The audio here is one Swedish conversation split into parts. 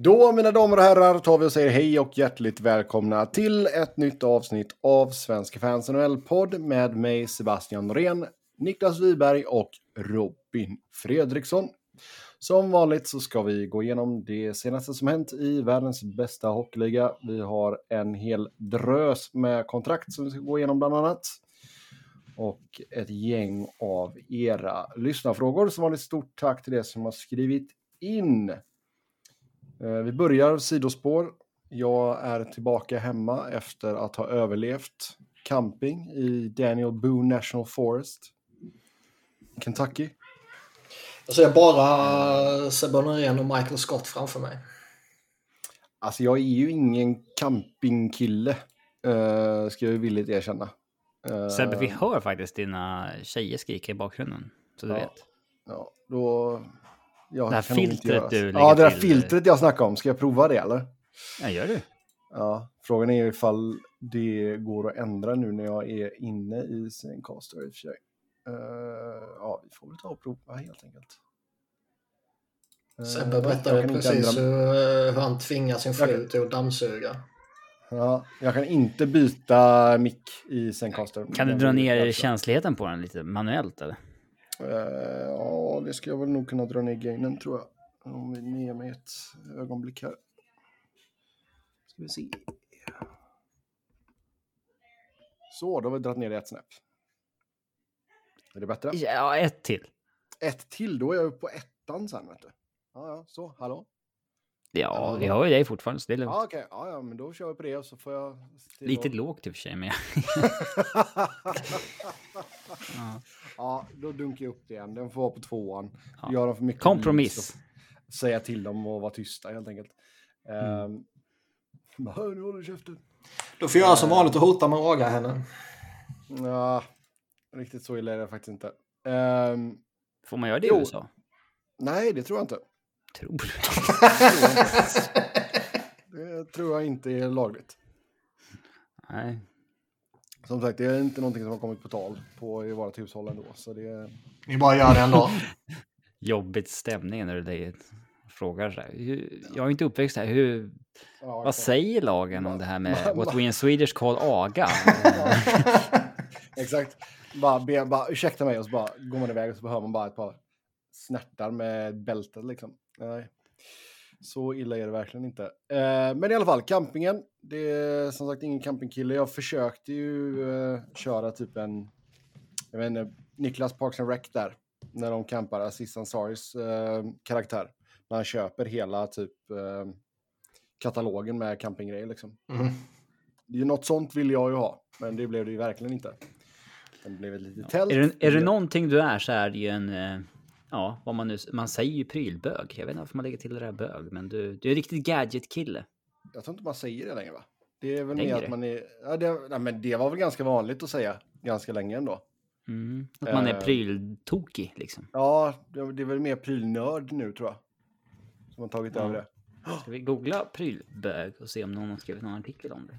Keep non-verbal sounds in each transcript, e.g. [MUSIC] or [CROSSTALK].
Då, mina damer och herrar, tar vi och säger hej och hjärtligt välkomna till ett nytt avsnitt av Svenska fans NHL-podd med mig Sebastian Norén, Niklas Wiberg och Robin Fredriksson. Som vanligt så ska vi gå igenom det senaste som hänt i världens bästa hockeyliga. Vi har en hel drös med kontrakt som vi ska gå igenom bland annat. Och ett gäng av era lyssnarfrågor. Som vanligt stort tack till er som har skrivit in. Eh, Vi börjar sidospår. Jag är tillbaka hemma efter att ha överlevt camping i Daniel Boone National Forest. Kentucky. Jag ser bara Sebbe Norén och Michael Scott framför mig. Alltså jag är ju ingen campingkille, eh, ska jag villigt erkänna. Eh, Sebbe, vi hör faktiskt dina tjejer skrika i bakgrunden. Så du Ja. vet. Ja, då... Jag Det här filtret du lägger Ja, det här till- filtret jag snackar om. Ska jag prova det eller? Ja, gör du? Ja, frågan är ifall det går att ändra nu när jag är inne i Zencaster i och för sig. Eh, ja, vi får väl ta och prova helt enkelt. Eh, Sebbe berättade precis ändra- hur, han tvingar sin fru till att dammsuga. Ja, jag kan inte byta mick i Zencaster. Kan du dra ner känsligheten på den lite manuellt eller? Eh, ja, det ska jag väl nog kunna dra ner gainen tror jag. Om vi ner mig ett ögonblick här. Ska vi se. Så, då har vi dragit ner det ett snäpp. Är det bättre? Ja, ett till. Ett till, då är jag uppe på ettan sen vet du. Ja, ja, så, hallå? Ja, vi har ju dig fortfarande, så det är lugnt. Ja, okej, ja, ja, men då kör vi på det och så får jag... Lite att- lågt i och för sig, men... [LAUGHS] [LAUGHS] ja. Ja, då dunkar jag upp det igen. Den får vara på tvåan. Ja. Gör de för mycket Kompromiss. Säga till dem att vara tysta helt enkelt. Mm. Um, nu håller du käften. Då får jag göra som vanligt och hota med att raga henne. Ja, riktigt så illa är det faktiskt inte. Ehm, Får man göra det i. USA? nej, det tror jag inte. Tror du? [LAUGHS] Det tror jag inte är lagligt. Nej. Som sagt, det är inte någonting som har kommit på tal på i vårt hushåll ändå. Så det, Ni bara gör det ändå. [LAUGHS] Jobbigt stämning när du frågar så här. Hur, jag är inte uppväxt här. Hur, ja, vad säger lagen om det här med what we in Swedish call aga? [LAUGHS] Exakt. Bara, be, bara ursäkta mig och så bara går man iväg och så hör man bara ett par snärtar med bältet liksom. Nej. Så illa är det verkligen inte. Eh, men i alla fall, campingen. Det är som sagt ingen campingkille. Jag försökte ju eh, köra typ en, jag vet inte, Niklas Parks and Rec där. När de campar, Aziz Ansaris eh, karaktär. När han köper hela typ eh, katalogen med campinggrejer liksom. Mm. Det är ju något sånt vill jag ju ha, men det blev det ju verkligen inte. Det blev ett litet tält. Är det, är det någonting du är så är det ju en... Ja, vad man nu... Man säger ju prylbög. Jag vet inte varför man lägger till det där bög, men du, du är en riktig gadget-kille. Jag tror inte man säger det längre va? Det är väl Längre? mer att man är... Ja, det, nej, men det var väl ganska vanligt att säga ganska länge ändå. Mm. Att man är Eh. pryltokig liksom. Ja, det, det är väl mer prylnörd nu tror jag. Som har tagit Ja. över det. [GASPS] Ska vi googla prylbög och se om någon har skrivit någon artikel om det?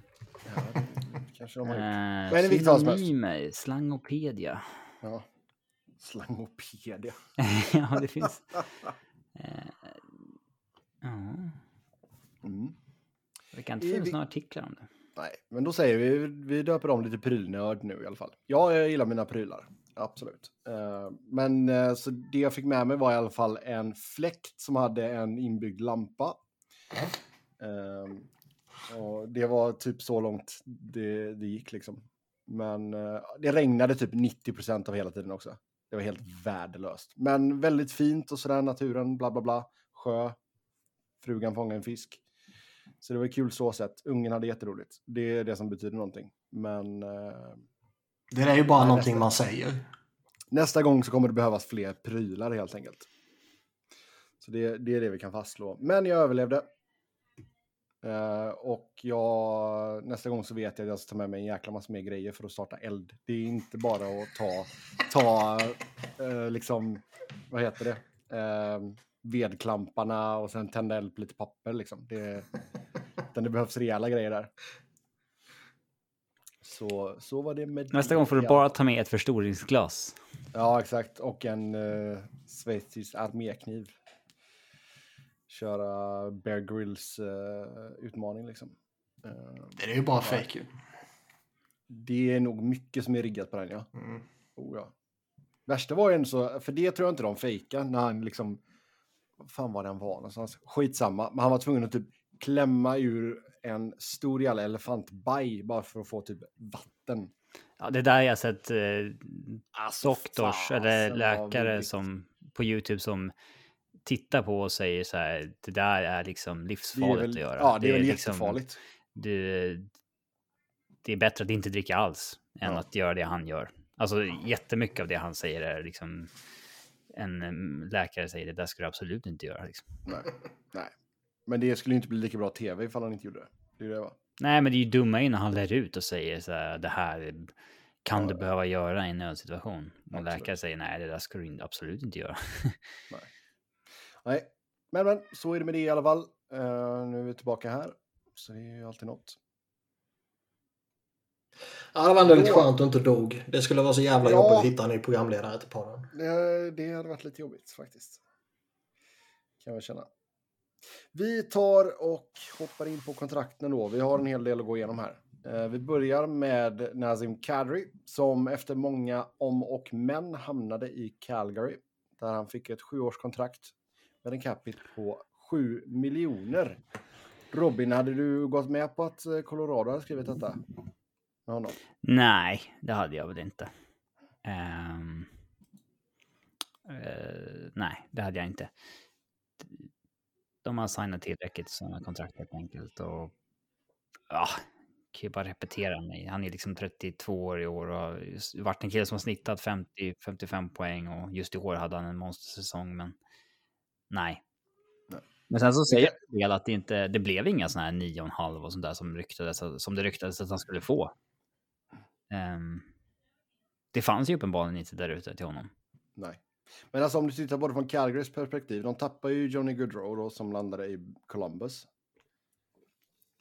Ja, det kanske de har gjort. Eh, Men vilket fall som helst. synonymer, slangopedia. Ja. Slangopedia. [LAUGHS] ja, det finns. Eh, ja, Mm. det kan inte finnas vi- några artiklar om det. Nej, men då säger vi, vi döper om lite prylnörd nu i alla fall. Ja, jag gillar mina prylar. Absolut. Eh, men eh, så det jag fick med mig var i alla fall en fläkt som hade en inbyggd lampa. Eh, och det var typ så långt det, det gick liksom. Men det regnade typ 90% av hela tiden också. Det var helt värdelöst. Men väldigt fint och sådär, naturen, bla bla bla. Sjö. Frugan fångade en fisk. Så det var kul så sett. Ungen hade jätteroligt. Det är det som betyder någonting. Men eh, Det är ju bara Nej, någonting nästan. man säger. nästa gång så kommer det behövas fler prylar helt enkelt. Så det, det är det vi kan fastslå. Men jag överlevde. Eh, och jag, nästa gång så vet jag att jag ska ta med mig en jäkla massa mer grejer för att starta eld. Det är inte bara att ta, ta eh, liksom, vad heter det? Eh, vedklamparna och sen tända eld på lite papper liksom. Det, utan det behövs rejäla grejer där. Så, så var det med Nästa gång får du bara ta med ett förstoringsglas. Ja, exakt. Och en uh, schweizisk armékniv. Köra Bear Grylls uh, utmaning liksom. Uh, det är ju bara fake ju. Det är nog mycket som är riggat på den ja. Mm. Oh, ja. Värsta var ju ändå så, för det tror jag inte de fejkar när han liksom, vad fan var det han var någonstans? Skitsamma, men han var tvungen att typ klämma ur en stor jävla elefantbaj bara för att få typ vatten. Ja, det där jag sett eh, Alltså, doktors fasen eller läkare som på YouTube som tittar på och säger så här. Det där är liksom Det är livsfarligt väl, att göra. Ja, det är väl liksom- jättefarligt. du, det är bättre att inte dricka alls än Ja. att göra det han gör. Alltså jättemycket av det han säger är liksom en mm, läkare säger det där ska du absolut inte göra. Liksom. Nej, nej. Men det skulle inte bli lika bra tv ifall han inte gjorde det. Det är det va? Nej, men det är ju dumma innan han lär ut och säger så här, det här kan Ja, du ja. behöva göra i en nödsituation. Och Absolut. läkare säger nej, det där ska du absolut inte göra. Nej, men, men så är det med det i alla fall. Eh, nu är vi tillbaka här. Så det är ju alltid något. Ja, det var ändå lite skönt att inte dog. Det skulle vara så jävla Ja. jobbigt att hitta en ny programledare till podden. Det, det hade varit lite jobbigt faktiskt. Kan jag känna. Vi tar och hoppar in på kontrakten då. Vi har en hel del att gå igenom här. Eh, Vi börjar med Nazim Kadri som efter många om och men hamnade i Calgary där han fick ett sjuårskontrakt med en capita på 7 miljoner. Robin, hade du gått med på att eh, Colorado hade skrivit detta? Med honom? nej, det hade jag väl inte. Um, uh, nej, det hade jag inte. De har signat tillräckligt sådana kontrakt helt enkelt. Och ja, kan ju bara repetera mig. Han är liksom 32 år i år och har varit en kille som har snittat 50-55 poäng och just i år hade han en monstersäsong. Men nej. Nej. Men sen så säger jag väl att det inte, det blev inga sådana här 9,5 och sånt där som ryktades, som det ryktades att han skulle få. Ehm, det fanns ju uppenbarligen inte där ute till honom. Nej. Men alltså om du tittar både från Calgarys perspektiv, de tappar ju Johnny Goodrow då som landade i Columbus.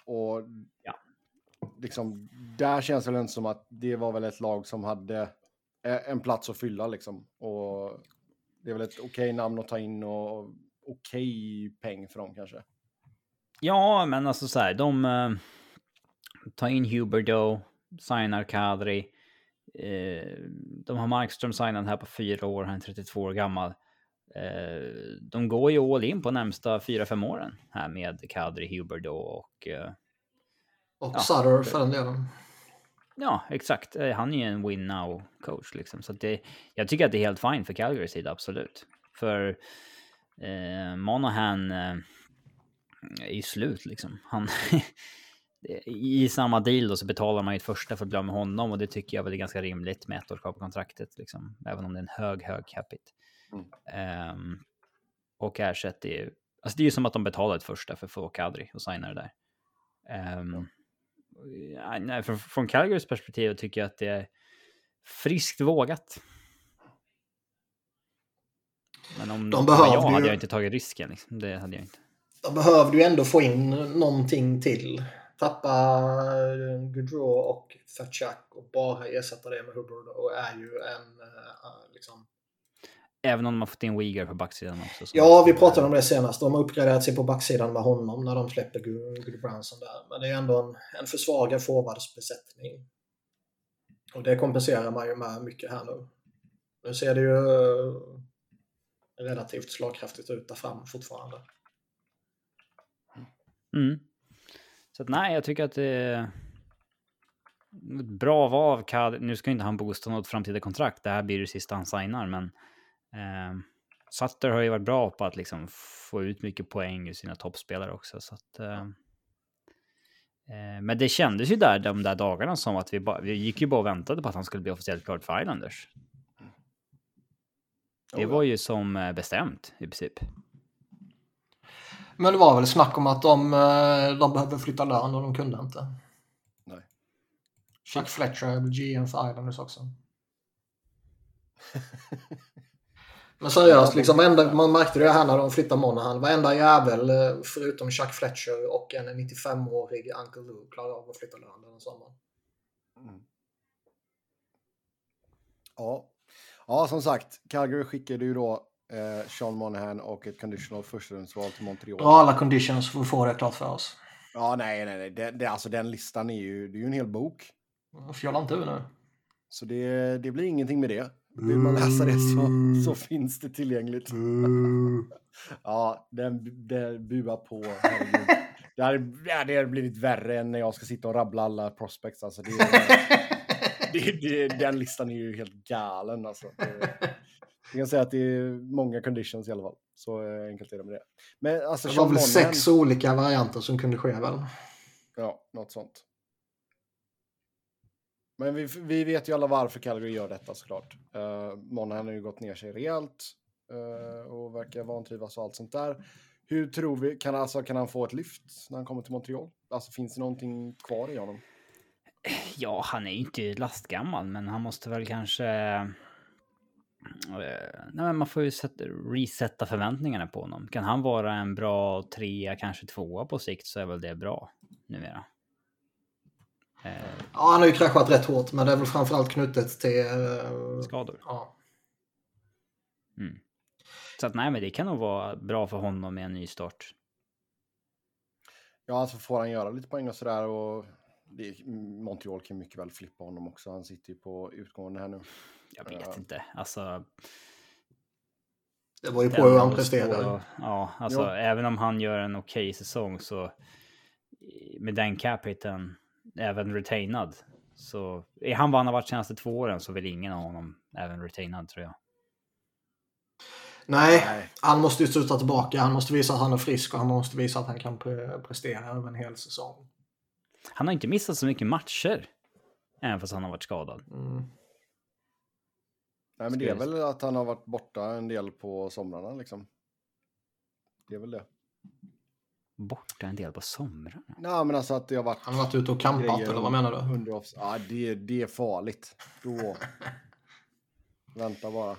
Och Ja. liksom, där känns det väl inte som att det var väl ett lag som hade eh, en plats att fylla liksom. Och det är väl ett okej namn att ta in och okej peng för dem kanske. Ja, men alltså så här, de uh, tar in Huberdo, signar Kadri. Eh, de har Markström signad här på fyra år, han är 32 år gammal. Eh, de går ju all in på närmsta fyra fem åren här med Kadri, Huberdo och eh, Och Ja. Sutter för den delen. Ja, exakt. Eh, Han är ju en win now coach liksom, så det, jag tycker att det är helt fine för Calgarys sida, absolut. För eh, Monahan eh, är ju slut liksom. Han [LAUGHS] I samma deal då så betalar man ju ett första för att bli av med honom och det tycker jag väl är ganska rimligt med ett år kvar på kontraktet liksom. Även om det är en hög, hög capita. Mm. Ehm, och ersätter ju, alltså det är ju som att de betalar ett första för att få Kadri och signa det där. Ehm, ja, nej, från, från Calgarys perspektiv tycker jag att det är friskt vågat. Men om De behövde jag hade ju- jag inte tagit risken. Liksom. Det hade jag inte. De behövde ju ändå få in någonting till. Tappa eh, Gaudreau och Fatchak och bara ersätta det med Hubbard och är ju en eh, liksom... Även om de har fått in Uyghur på backsidan också. så- Ja, vi pratade om det senast. De har uppgraderat sig på backsidan med honom när de släpper Good Branson där. Men det är ändå en, en försvagad forwardsbesättning. Och det kompenserar man ju med mycket här nu. Nu ser det ju eh, relativt slagkraftigt ut där fram fortfarande. Mm. Så att, nej, jag tycker att det är ett bra val av Kad. Nu ska inte han boosta något framtida kontrakt. Det här blir det sista han signar, men eh, Sutter har ju varit bra på att liksom få ut mycket poäng ur sina toppspelare också. Så att, eh, eh, men det kändes ju där de där dagarna som att vi, bara, vi gick ju bara och väntade på att han skulle bli officiellt klar för Islanders. Det Oh, var ju som eh, bestämt i princip. Men det var väl snack om att de, eh, de behöver flytta lön och de kunde inte. Nej. Chuck Fletcher GM för Islanders också. [LAUGHS] Men seriöst, liksom, varenda, man märkte det här när de flyttade Monahan. Varenda jävel eh, förutom Chuck Fletcher och en 95-årig Uncle Lou klarade av att flytta lön den sommaren. Mm. Ja. ja, som sagt, Calgary skickade ju då eh, Sean Monahan och ett conditional förstahandsval till Montreal. Dra alla conditions för att få det klart för oss. Ja, nej, nej, nej. Det, det, alltså den listan är ju, det är ju en hel bok. Fjolla inte ur nu. Så det, det blir ingenting med det. Vill man läsa det så, så finns det tillgängligt. [LAUGHS] ja, den, den buar på. Herregud. Det ja, det hade blivit värre än när jag ska sitta och rabbla alla prospects. Alltså, det, [LAUGHS] det, det, den listan är ju helt galen. Alltså. Jag kan säga att det är många conditions i alla fall. Så eh, enkelt är det med det. Men alltså, Det var Sean väl Monahan- sex olika varianter som kunde ske väl? Ja, något sånt. Men vi, vi vet ju alla varför Calgary gör detta såklart. Eh, uh, Monahan har ju gått ner sig rejält uh, och verkar vantrivas och allt sånt där. Hur tror vi, kan, alltså, kan han få ett lyft när han kommer till Montreal? Alltså finns det någonting kvar i honom? Ja, han är ju inte lastgammal, men han måste väl kanske... Eh, nej, men man får ju sätta, resetta förväntningarna på honom. Kan han vara en bra trea, kanske tvåa på sikt så är väl det bra numera. Ja, han har ju kraschat rätt hårt, men det är väl framförallt knutet till... eh, skador. Ja. Mm. Så att nej, men det kan nog vara bra för honom med en ny start. Ja, alltså får han göra lite poäng och sådär och det, Montreal kan mycket väl flippa honom också. Han sitter ju på utgående här nu. Jag vet Ja. inte. Alltså, Det var ju på hur han stå- Ja, alltså Jo. även om han gör en okej säsong så med den cap-hiten, även retainad, så är han vad han har varit senaste två åren så vill ingen ha honom även retainad tror jag. Nej, Nej. han måste ju sluta tillbaka. Han måste visa att han är frisk och han måste visa att han kan pre- prestera över en hel säsong. Han har inte missat så mycket matcher, även fast han har varit skadad. Mm. Nej, men det är väl att han har varit borta en del på somrarna liksom. Det är väl det. Borta en del på somrarna. Nej, men alltså att har varit Han har varit ute och campat, eller vad menar du? Under offs- ja, det, det är farligt. Då... [LAUGHS] Vänta bara.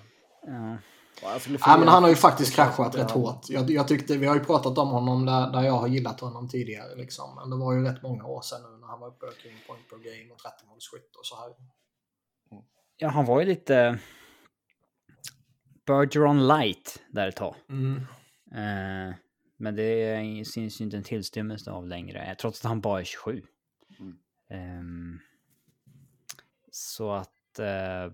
Ja. Ja, jag Ja, men han har ju faktiskt kraschat rätt hårt. Jag, jag tyckte, vi har ju pratat om honom där, där jag har gillat honom tidigare. Liksom. Men det var ju rätt många år sedan nu när han var uppe kring point per game och 30 målsskytt och så här. ja, han var ju lite Bergeron light där ett tag. Mm. Eh, men det syns ju inte en tillstymmelse av längre, eh, trots att han bara är 27. Mm. Ehm, så att... eh,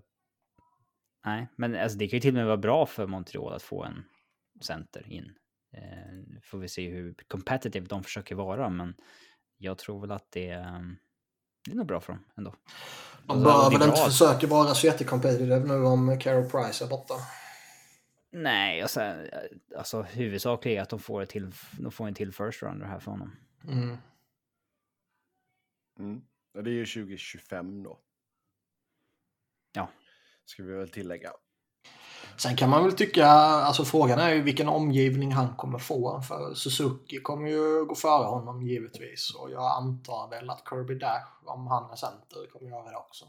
nej, men alltså, det kan ju till och med vara bra för Montreal att få en center in. Uh, får vi se hur competitive de försöker vara, men jag tror väl att det, eh, det är nog bra för dem ändå. De Alltså, bör är väl inte försöka vara så jättecompetitive nu om Carol Price är borta. Nej, och sen, eh, alltså huvudsakligen är att de får, ett till, de får en till first rounder här för honom. Mm. Mm. Ja, det är ju 2025 då. Ja. Ska vi väl tillägga. Sen kan man väl tycka, alltså frågan är ju vilken omgivning han kommer få. För Suzuki kommer ju gå före honom givetvis. Och jag antar väl att Kirby Dash, om han är center, kommer göra det också.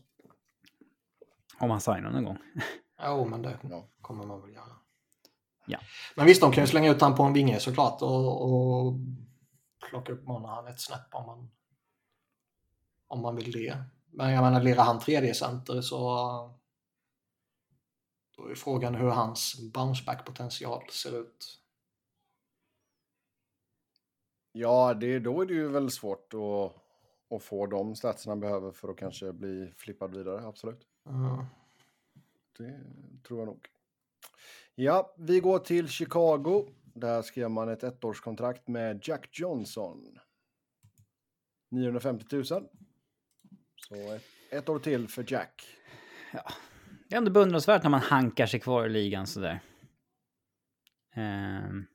Om han signar någon gång. Jo, men det Ja. kommer man väl göra. Ja. Men visst, de kan ju slänga ut han på en vinge såklart och, och plocka upp Monahan ett snäpp om man, om man vill det. Men jag menar, lirar han tredje center så då är frågan hur hans bounceback-potential ser ut. Ja, det, då är det ju väl svårt att, att få de statsen han behöver för att kanske bli flippad vidare, absolut. Mm. Det tror jag nog. Ja, vi går till Chicago. Där skrev man ett ettårskontrakt med Jack Johnson. 950 000. Så ett, ett år till för Jack. Det är ändå beundransvärt när man hankar sig kvar i ligan sådär. Ehm,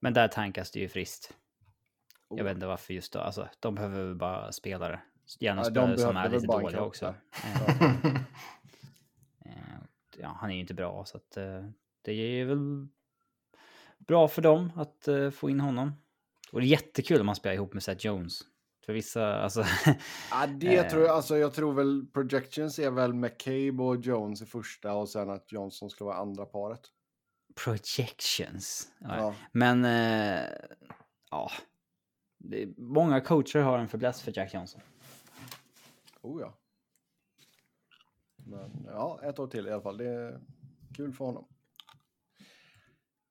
men där tankas det ju friskt. Jag Oh. vet inte varför just då. Alltså, de behöver bara spelare. Gärna Ja, de spelare som är lite dåliga också. där. [LAUGHS] [LAUGHS] Ja, han är ju inte bra så att eh, det är väl bra för dem att eh, få in honom. Och det är jättekul om han spelar ihop med Seth Jones. För vissa, alltså... [LAUGHS] Ja, det Eh. tror jag, alltså jag tror väl projections är väl McCabe och Jones i första och sen att Johnson skulle vara andra paret. projections. Ja. Ja. Men, eh, ja. Många coacher har en fäbless för Jack Johnson. Oh ja. Men ja, ett år till i alla fall. Det är kul för honom.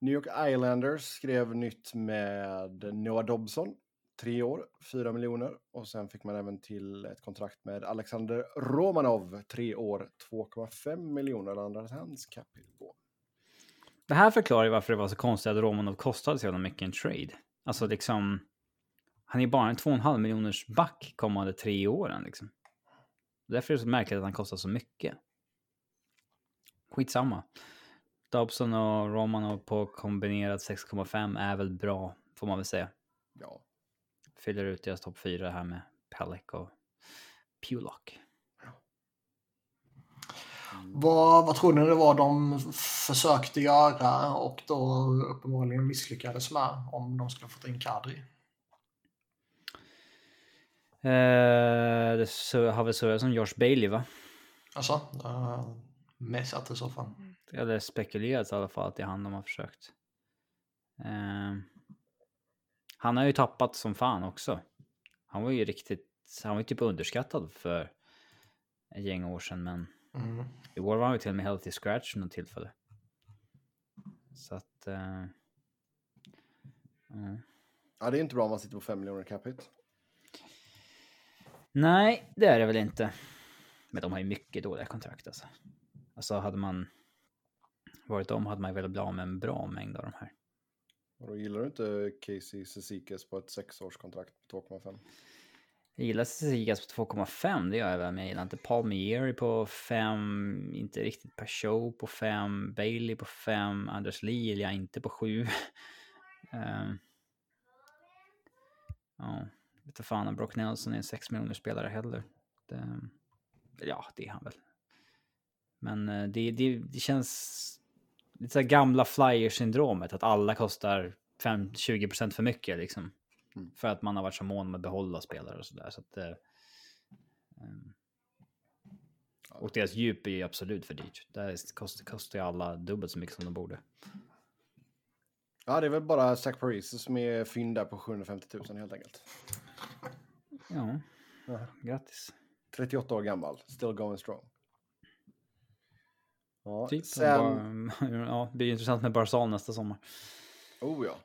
New York Islanders skrev nytt med Noah Dobson. Tre år, fyra miljoner. Och sen fick man även till ett kontrakt med Alexander Romanov. Tre år, 2,5 miljoner landade hans capita på. Det här förklarar ju varför det var så konstigt att Romanov kostade så jävla mycket en trade. Alltså liksom... Han är bara en 2,5 miljoners back kommande tre åren liksom. Därför är det så märkligt att han kostar så mycket. Skitsamma. Dobson och Romanov på kombinerat 6,5 är väl bra, får man väl säga. Ja, Fyller ut deras topp 4 här med Pellick och Pulock. Vad, vad tror ni det var de försökte göra och då uppenbarligen misslyckades med om de skulle fått in Kadri? Eh, det har väl surrat som Josh Bailey va? Alltså, uh, missat i så fall. Det hade spekulerats i alla fall att det är han de har försökt. Eh, han har ju tappat som fan också. Han var ju riktigt, han var ju typ underskattad för ett gäng år sedan men Mm. i år var han ju till och med healthy scratch vid något tillfälle. Så att... Eh, ja. ja det är inte bra om man sitter på 5 miljoner capita. Nej, det är det väl inte. Men de har ju mycket dåliga kontrakt alltså. Alltså hade man varit dem hade man ju velat bli av med en bra mängd av de här. Och då gillar du inte Casey Cizikas på ett sexårskontrakt på 2,5? Jag gillar Cizikas på 2,5, det gör jag väl, men jag gillar inte Paul Mieri på 5, inte riktigt Peugeot på 5, Bailey på 5, Anders Lee gillar jag inte på 7. [LAUGHS] Ehm. ja, vet inte fan om Brock Nelson är en 6 miljoner spelare heller. Det, ja, det är han väl. Men eh, det, det, det känns lite så gamla flyer-syndromet, att alla kostar 5, 20% för mycket liksom. Mm. För att man har varit så mån med att behålla spelare och sådär. Så att, ehm, och deras djup är ju absolut för dyrt. Där kostar, kostar ju alla dubbelt så mycket som de borde. Ja, det är väl bara Zach Parise som är fynd där på 750 000 helt enkelt. Ja, Ja. grattis. 38 år gammal, still going strong. Ja, Typ. sen... Bara, [LAUGHS] ja, det blir intressant med Barzal nästa sommar. Oh ja.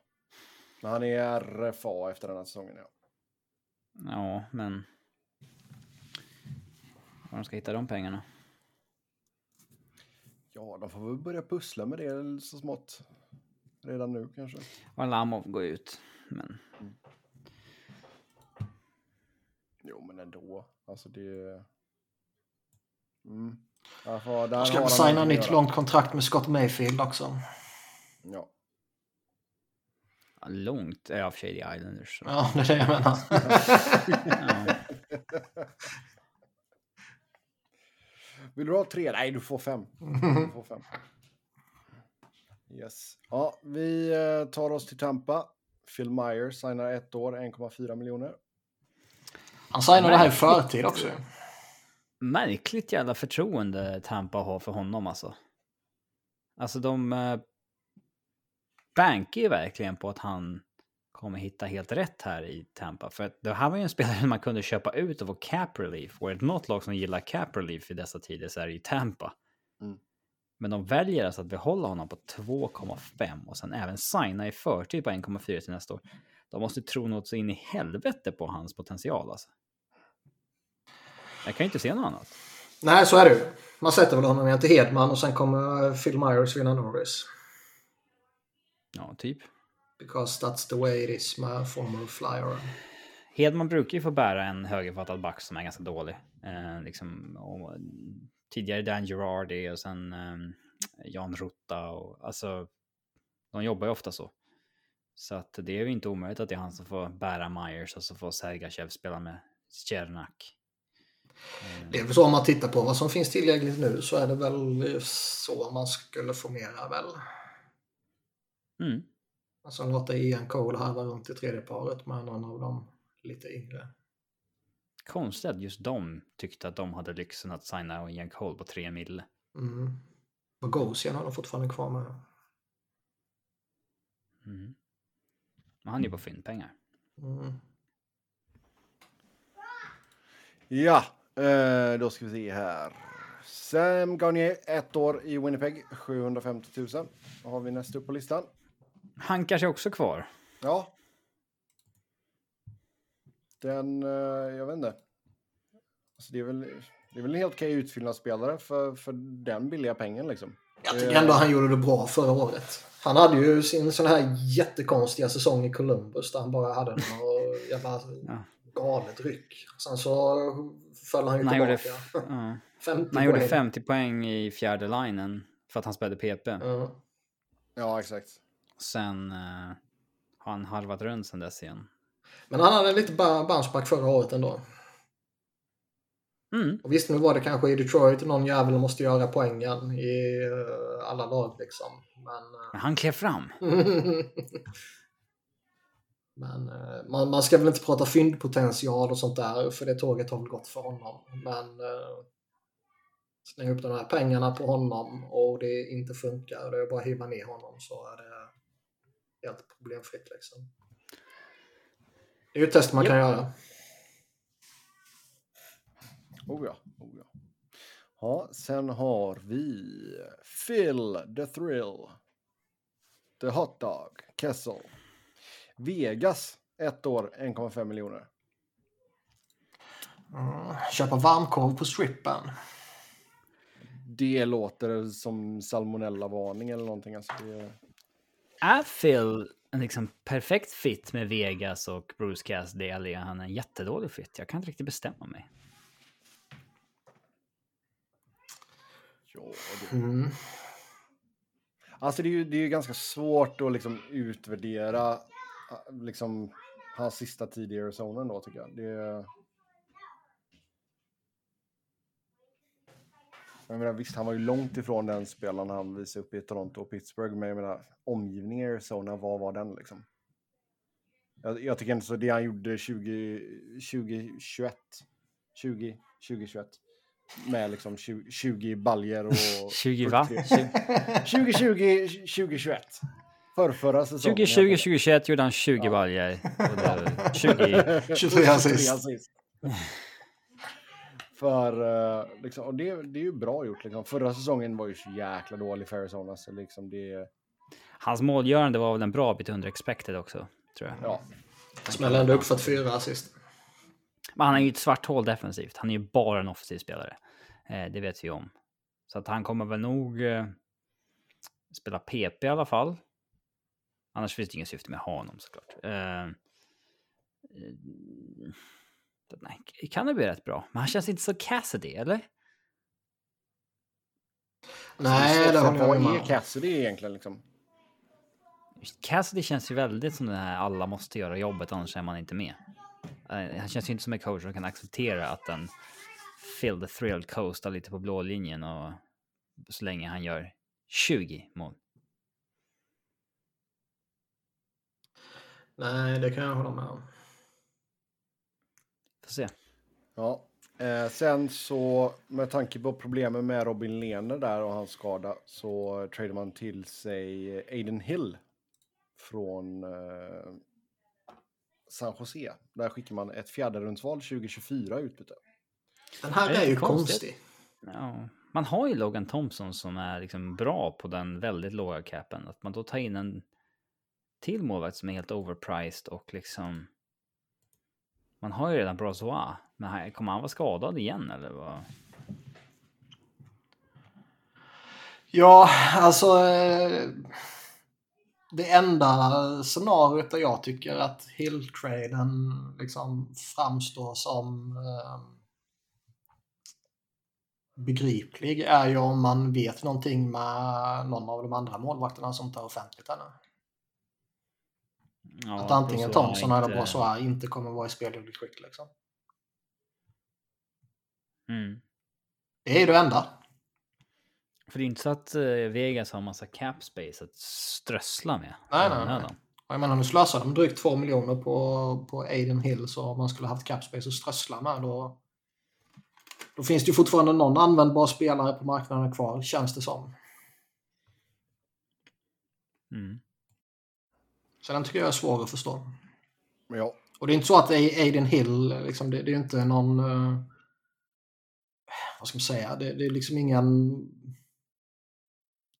Men han är RFA efter den här säsongen, ja. Ja, men... Var de ska hitta de pengarna? Ja, de får väl börja pussla med det så smått. Redan nu kanske. Och Lamov går ut. Men Jo, men ändå. Alltså det... Mm. Alltså, där ska väl signa nytt långt kontrakt med Scott Mayfield också. Ja. ja, långt är av Shady Islanders. Så. Ja, det är det jag menar. [LAUGHS] Ja. Vill du ha tre? Nej, du får fem. Du får fem. Yes. Ja, vi eh, tar oss till Tampa. Phil Myers signar ett år, 1,4 miljoner. Han signade det här i förtid också. Märkligt jävla förtroende Tampa har för honom alltså. Alltså de eh, bankar ju verkligen på att han kommer hitta helt rätt här i Tampa. För det här var ju en spelare [LAUGHS] man kunde köpa ut och få cap relief. Och är det något lag som gillar cap relief i dessa tider så är det ju Tampa. Mm. Men de väljer alltså att behålla honom på 2,5 och sen även signa i förtid på 1,4 till nästa år. De måste tro något så in i helvete på hans potential alltså. Jag kan ju inte se något annat. Nej, så är det ju. Man sätter väl honom till Hedman och sen kommer Phil Myers vinna Norris. Ja, typ. Because that's the way it is med former flyer. Hedman brukar ju få bära en högerfattad back som är ganska dålig. Eh, liksom, och, tidigare Dan Girardi och sen eh, Jan Rutta. Och, alltså, de jobbar ju ofta så. Så att det är ju inte omöjligt att det är han som får bära Myers och så får Sergachev spela med Cernak. Det är väl så om man tittar på vad som finns tillgängligt nu så är det väl så man skulle formera väl. Mm. Alltså låta Ian Cole harva runt i tredje paret med någon av dem lite yngre. Konstigt att just de tyckte att de hade lyxen att signa Ian Cole på tre mille. Mm. Bogosian har de fortfarande kvar med. Mm. Men han är ju på fyndpengar. Mm. Ja, eh, då ska vi se här. Sam Garnier, ett år i Winnipeg, 750 000. Då har vi nästa upp på listan. hankar sig också kvar. Ja. Den, eh, jag vet inte. Alltså det, är väl, det är väl en helt okej utfyllnadsspelare för, för den billiga pengen liksom. Jag tycker ändå han gjorde det bra förra året. Han hade ju sin sån här jättekonstiga säsong i Columbus där han bara hade något jävla Ja. galet ryck. Sen så föll han ju Han gjorde, tillbaka. f- ja. [LAUGHS] 50 han gjorde poäng. 50 poäng i fjärde linen för att han spelade PP. Ja. Ja, exakt. Sen eh, har han harvat runt sen dess igen. Men han hade lite ba- bounceback förra året ändå. Mm. Och visst, nu var det kanske i Detroit någon jävel måste göra poängen i eh, alla lag liksom. Men, Men han klev fram. [LAUGHS] men eh, man, man ska väl inte prata fyndpotential och sånt där för det tåget har väl gått för honom. Men eh, släng upp de här pengarna på honom och det inte funkar och det är bara att hiva ner honom så är det helt problemfritt liksom. Det är ju ett test man kan göra. Oh ja, oh ja. Ja, sen har vi Phil the Thrill. The Hot Dog, Kessel. Vegas, ett år, 1,5 miljoner. Mm, köpa varmkorv på strippen. Det låter som salmonella-varning eller någonting. Alltså det, Är Phil en liksom perfekt fit med Vegas och Bruce Cassidy eller är han en jättedålig fit? Jag kan inte riktigt bestämma mig. ja, det, Mm. alltså det är ju det är ju ganska svårt att liksom utvärdera liksom, hans sista tid i Arizona då tycker jag. Det, jag menar, visst, han var ju långt ifrån den spelaren han visade upp i Toronto och Pittsburgh, men jag menar, omgivningen i Arizona, vad var den liksom? Jag, jag tycker inte så, det han gjorde 20, 2021, 20, 2021, med liksom 20, 20 baljer och... [LAUGHS] 20 va? 2020, 2021. Förrförra säsongen. 2020, 2021 gjorde han 20 baljor. Och det- 20... 23 [LAUGHS] assist. För, eh, liksom, och det, det är ju bra gjort. Liksom. Förra säsongen var ju så jäkla dålig för Arizona. Så liksom det, Hans målgörande var väl en bra bit under expected också, tror jag. ja. Smäller ändå upp för fyra assist. Men han är ju ett svart hål defensivt. Han är ju bara en offensiv spelare. Eh, det vet vi om. Så att han kommer väl nog eh, spela PP i alla fall. Annars finns det ingen syfte med att ha honom såklart. Eh, eh, nej, kan det bli rätt bra. Men han känns inte så Cassidy, eller? Nej, det jag Vad är. Cassidy egentligen liksom? Cassidy känns ju väldigt som den här alla måste göra jobbet annars är man inte med. Eh, Han känns ju inte som en coach som kan acceptera att en Phil the Thrill coastar lite på blå linjen och så länge han gör 20 mål. Nej, det kan jag hålla med om. Får se. Ja. Eh, sen så med tanke på problemen med Robin Lehner där och hans skada så tradar man till sig Aiden Hill från eh, San Jose. Där skickar man ett fjärderumsval 2024 i utbyte. Den här är är ju konstigt. konstig. Ja. Man har ju Logan Thompson som är liksom bra på den väldigt låga capen. Att man då tar in en till målvakt som är helt overpriced och liksom... Man har ju redan Brazois, men här- kommer han vara skadad igen eller vad? Ja, alltså... Eh, det enda scenariot där jag tycker att Hill-traden liksom framstår som eh, begriplig är ju om man vet någonting med någon av de andra målvakterna som tar offentligt ännu. Ja, att antingen Thompson eller inte- Brazois inte kommer vara i speldugligt skick liksom. Mm. Det är det enda. För det är inte så att eh, Vegas har massa cap space att strössla med. Nej, nej, nej. jag menar nu slösar de drygt 2 miljoner på, på Aiden Hill så om man skulle haft capspace att strössla med då då finns det ju fortfarande någon användbar spelare på marknaden kvar känns det som. Mm. Så den tycker jag är svår att förstå. Ja, Och det är inte så att Aiden Hill, liksom, det, det är inte någon... eh, vad ska man säga? Det, det är liksom ingen...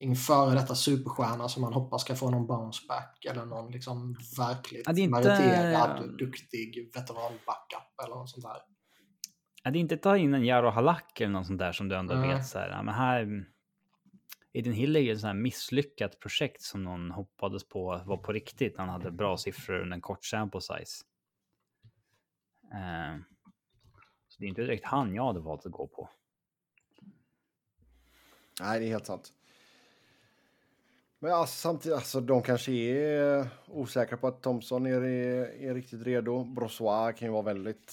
ingen före detta superstjärna som man hoppas ska få någon bounce back eller någon liksom verkligt Ja, det är inte- meriterad, duktig veteran-backup eller något sånt där. Ja, det är inte ta in en Jaro Halak eller något sånt där som du ändå Nej. vet så här. Ja, men här. Eden Hill är ju ett sånt här misslyckat projekt som någon hoppades på var på riktigt. Han hade bra siffror under en kort sample size. Uh, så det är inte direkt han jag hade valt att gå på. Nej, det är helt sant. Men alltså, samtidigt, alltså, de kanske är osäkra på att Thompson är, är riktigt redo. Brossois kan ju vara väldigt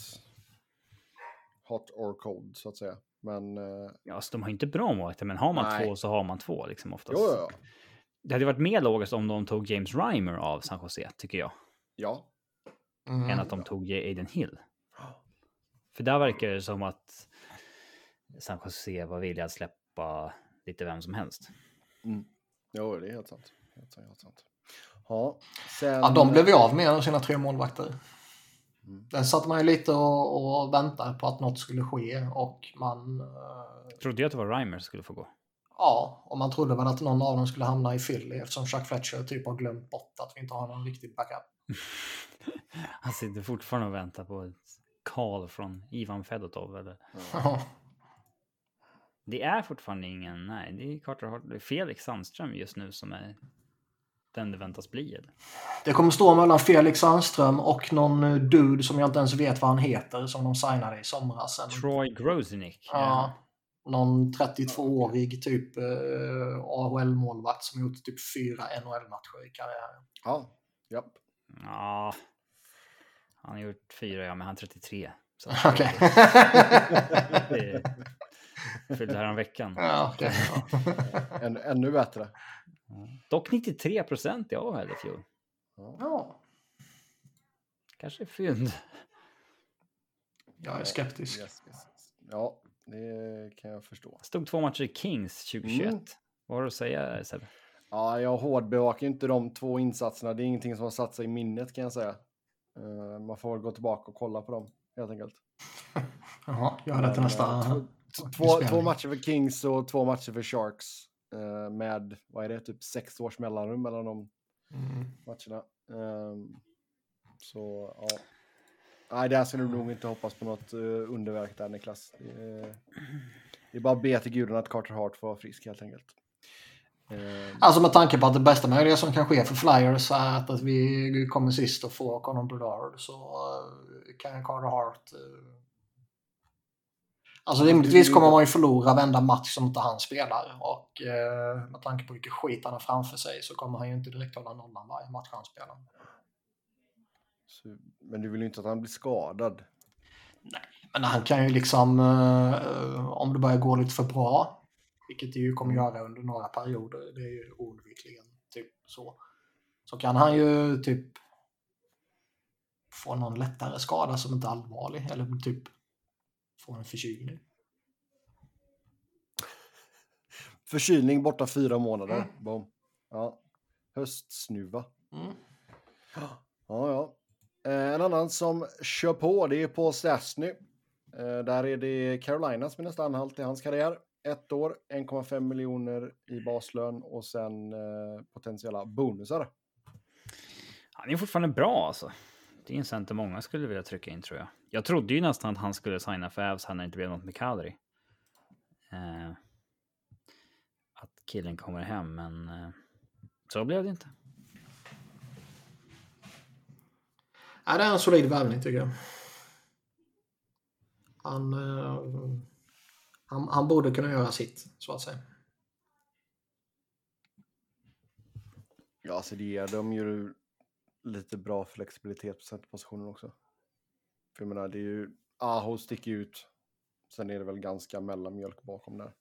hot or cold så att säga. Men eh, Ja, alltså, de har inte bra målvakter, men har man Nej. två så har man två liksom oftast. jo, ja, ja. Det hade varit mer logiskt om de tog James Reimer av San Jose, tycker jag, ja. Mm. än att de tog Aiden Hill. För där verkar det som att San Jose var villiga att släppa lite vem som helst. Mm. Jo, det är helt sant. Helt sant, helt sant. Ja, sen... Ja, de blev ju av med sina tre målvakter. Mm. Där satt man ju lite och, och väntade på att något skulle ske och man... eh, Trodde jag att det var Reimer som skulle få gå. Ja, och man trodde väl att någon av dem skulle hamna i Philly eftersom Chuck Fletcher typ har glömt bort att vi inte har någon riktig backup. [LAUGHS] Han sitter fortfarande och väntar på ett call från Ivan Fedotov. Eller? Ja. Det är fortfarande ingen, nej, det är Carter Hart, Felix Sandström just nu som är den det väntas bli. Eller? Det kommer stå mellan Felix Sandström och någon eh, dude som jag inte ens vet vad han heter som de signade i somras. En, Troy Grosenick. ja, någon 32-årig typ eh, AHL-målvakt som gjort typ fyra NHL-matcher i karriären. Ja, japp. Ja. Han har gjort fyra, ja, men han är 33. Så [LAUGHS] Okej. det fyllde här om veckan. ja, okej. ja. Än, ännu bättre. Dock 93 procent i AHL i fjol. ja, Kanske fynd. jag är skeptisk. Yes, yes, yes. Ja, det kan jag förstå. Stod två matcher i Kings 2021. Mm. Vad har du att säga Sebbe? Ja, jag hårdbevakar inte de två insatserna. Det är ingenting som har satt sig i minnet kan jag säga. Eh, man får väl gå tillbaka och kolla på dem helt enkelt. Jaha, gör det till nästa... två- [LAUGHS] Två, matcher för Kings och två matcher för Sharks. eh, med, vad är det, typ sex års mellanrum mellan de Mm. matcherna. Ehm, så, ja. Nej, där ska du nog inte hoppas på något uh, underverk där, Niklas. Det är, det är bara att be till gudarna att Carter Hart får vara frisk helt enkelt. Ehm, Alltså med tanke på att det bästa möjliga som kan ske för Flyers är att, att vi kommer sist och får Conor Bedard så eh, kan Carter Hart... Alltså rimligtvis kommer man ju förlora varenda match som inte han spelar och eh, med tanke på vilken skit han har framför sig så kommer han ju inte direkt hålla nollan varje match han spelar. så, men du vill ju inte att han blir skadad. Men han kan ju liksom, eh, eh, om det börjar gå lite för bra, vilket det ju kommer göra under några perioder, det är ju oundvikligen typ så, så kan han ju typ få någon lättare skada som inte är allvarlig, eller typ få en förkylning. Förkylning borta fyra månader. Boom. Ja. Höstsnuva. Mm. Ja, ja. Eh, En annan som kör på, det är Paul Stastny. Eh, Där är det Carolina som är nästa anhalt i hans karriär. Ett år, 1,5 miljoner i baslön och sen eh, potentiella bonusar. Han är fortfarande bra alltså. Det är en center många skulle vilja trycka in tror jag. Jag trodde ju nästan att han skulle signa för Avs när det inte blev något med Kadri. Eh, att killen kommer hem, men eh, så blev det inte. Ja, det är en solid värvning tycker jag. Han, eh, han, han borde kunna göra sitt, så att säga. Ja, så det ger dem ju lite bra flexibilitet på centerpositionen också. För jag menar, det är ju, Aho sticker ut. Sen är det väl ganska mellanmjölk bakom där.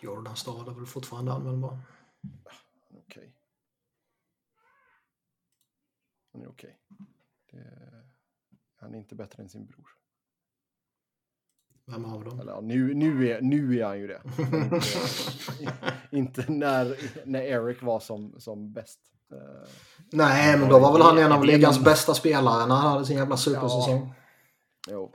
Jordan Stad är väl fortfarande användbar. Okej. Han är okej. Det- Han är inte bättre än sin bror. Vem av dem? Eller ja, nu, nu, är, nu är han ju det. Inte, [LAUGHS] inte när, när Eric var som, som bäst. Eh, Nej, men då var väl han en av är ligans bästa spelare när han hade sin jävla supersäsong. jo.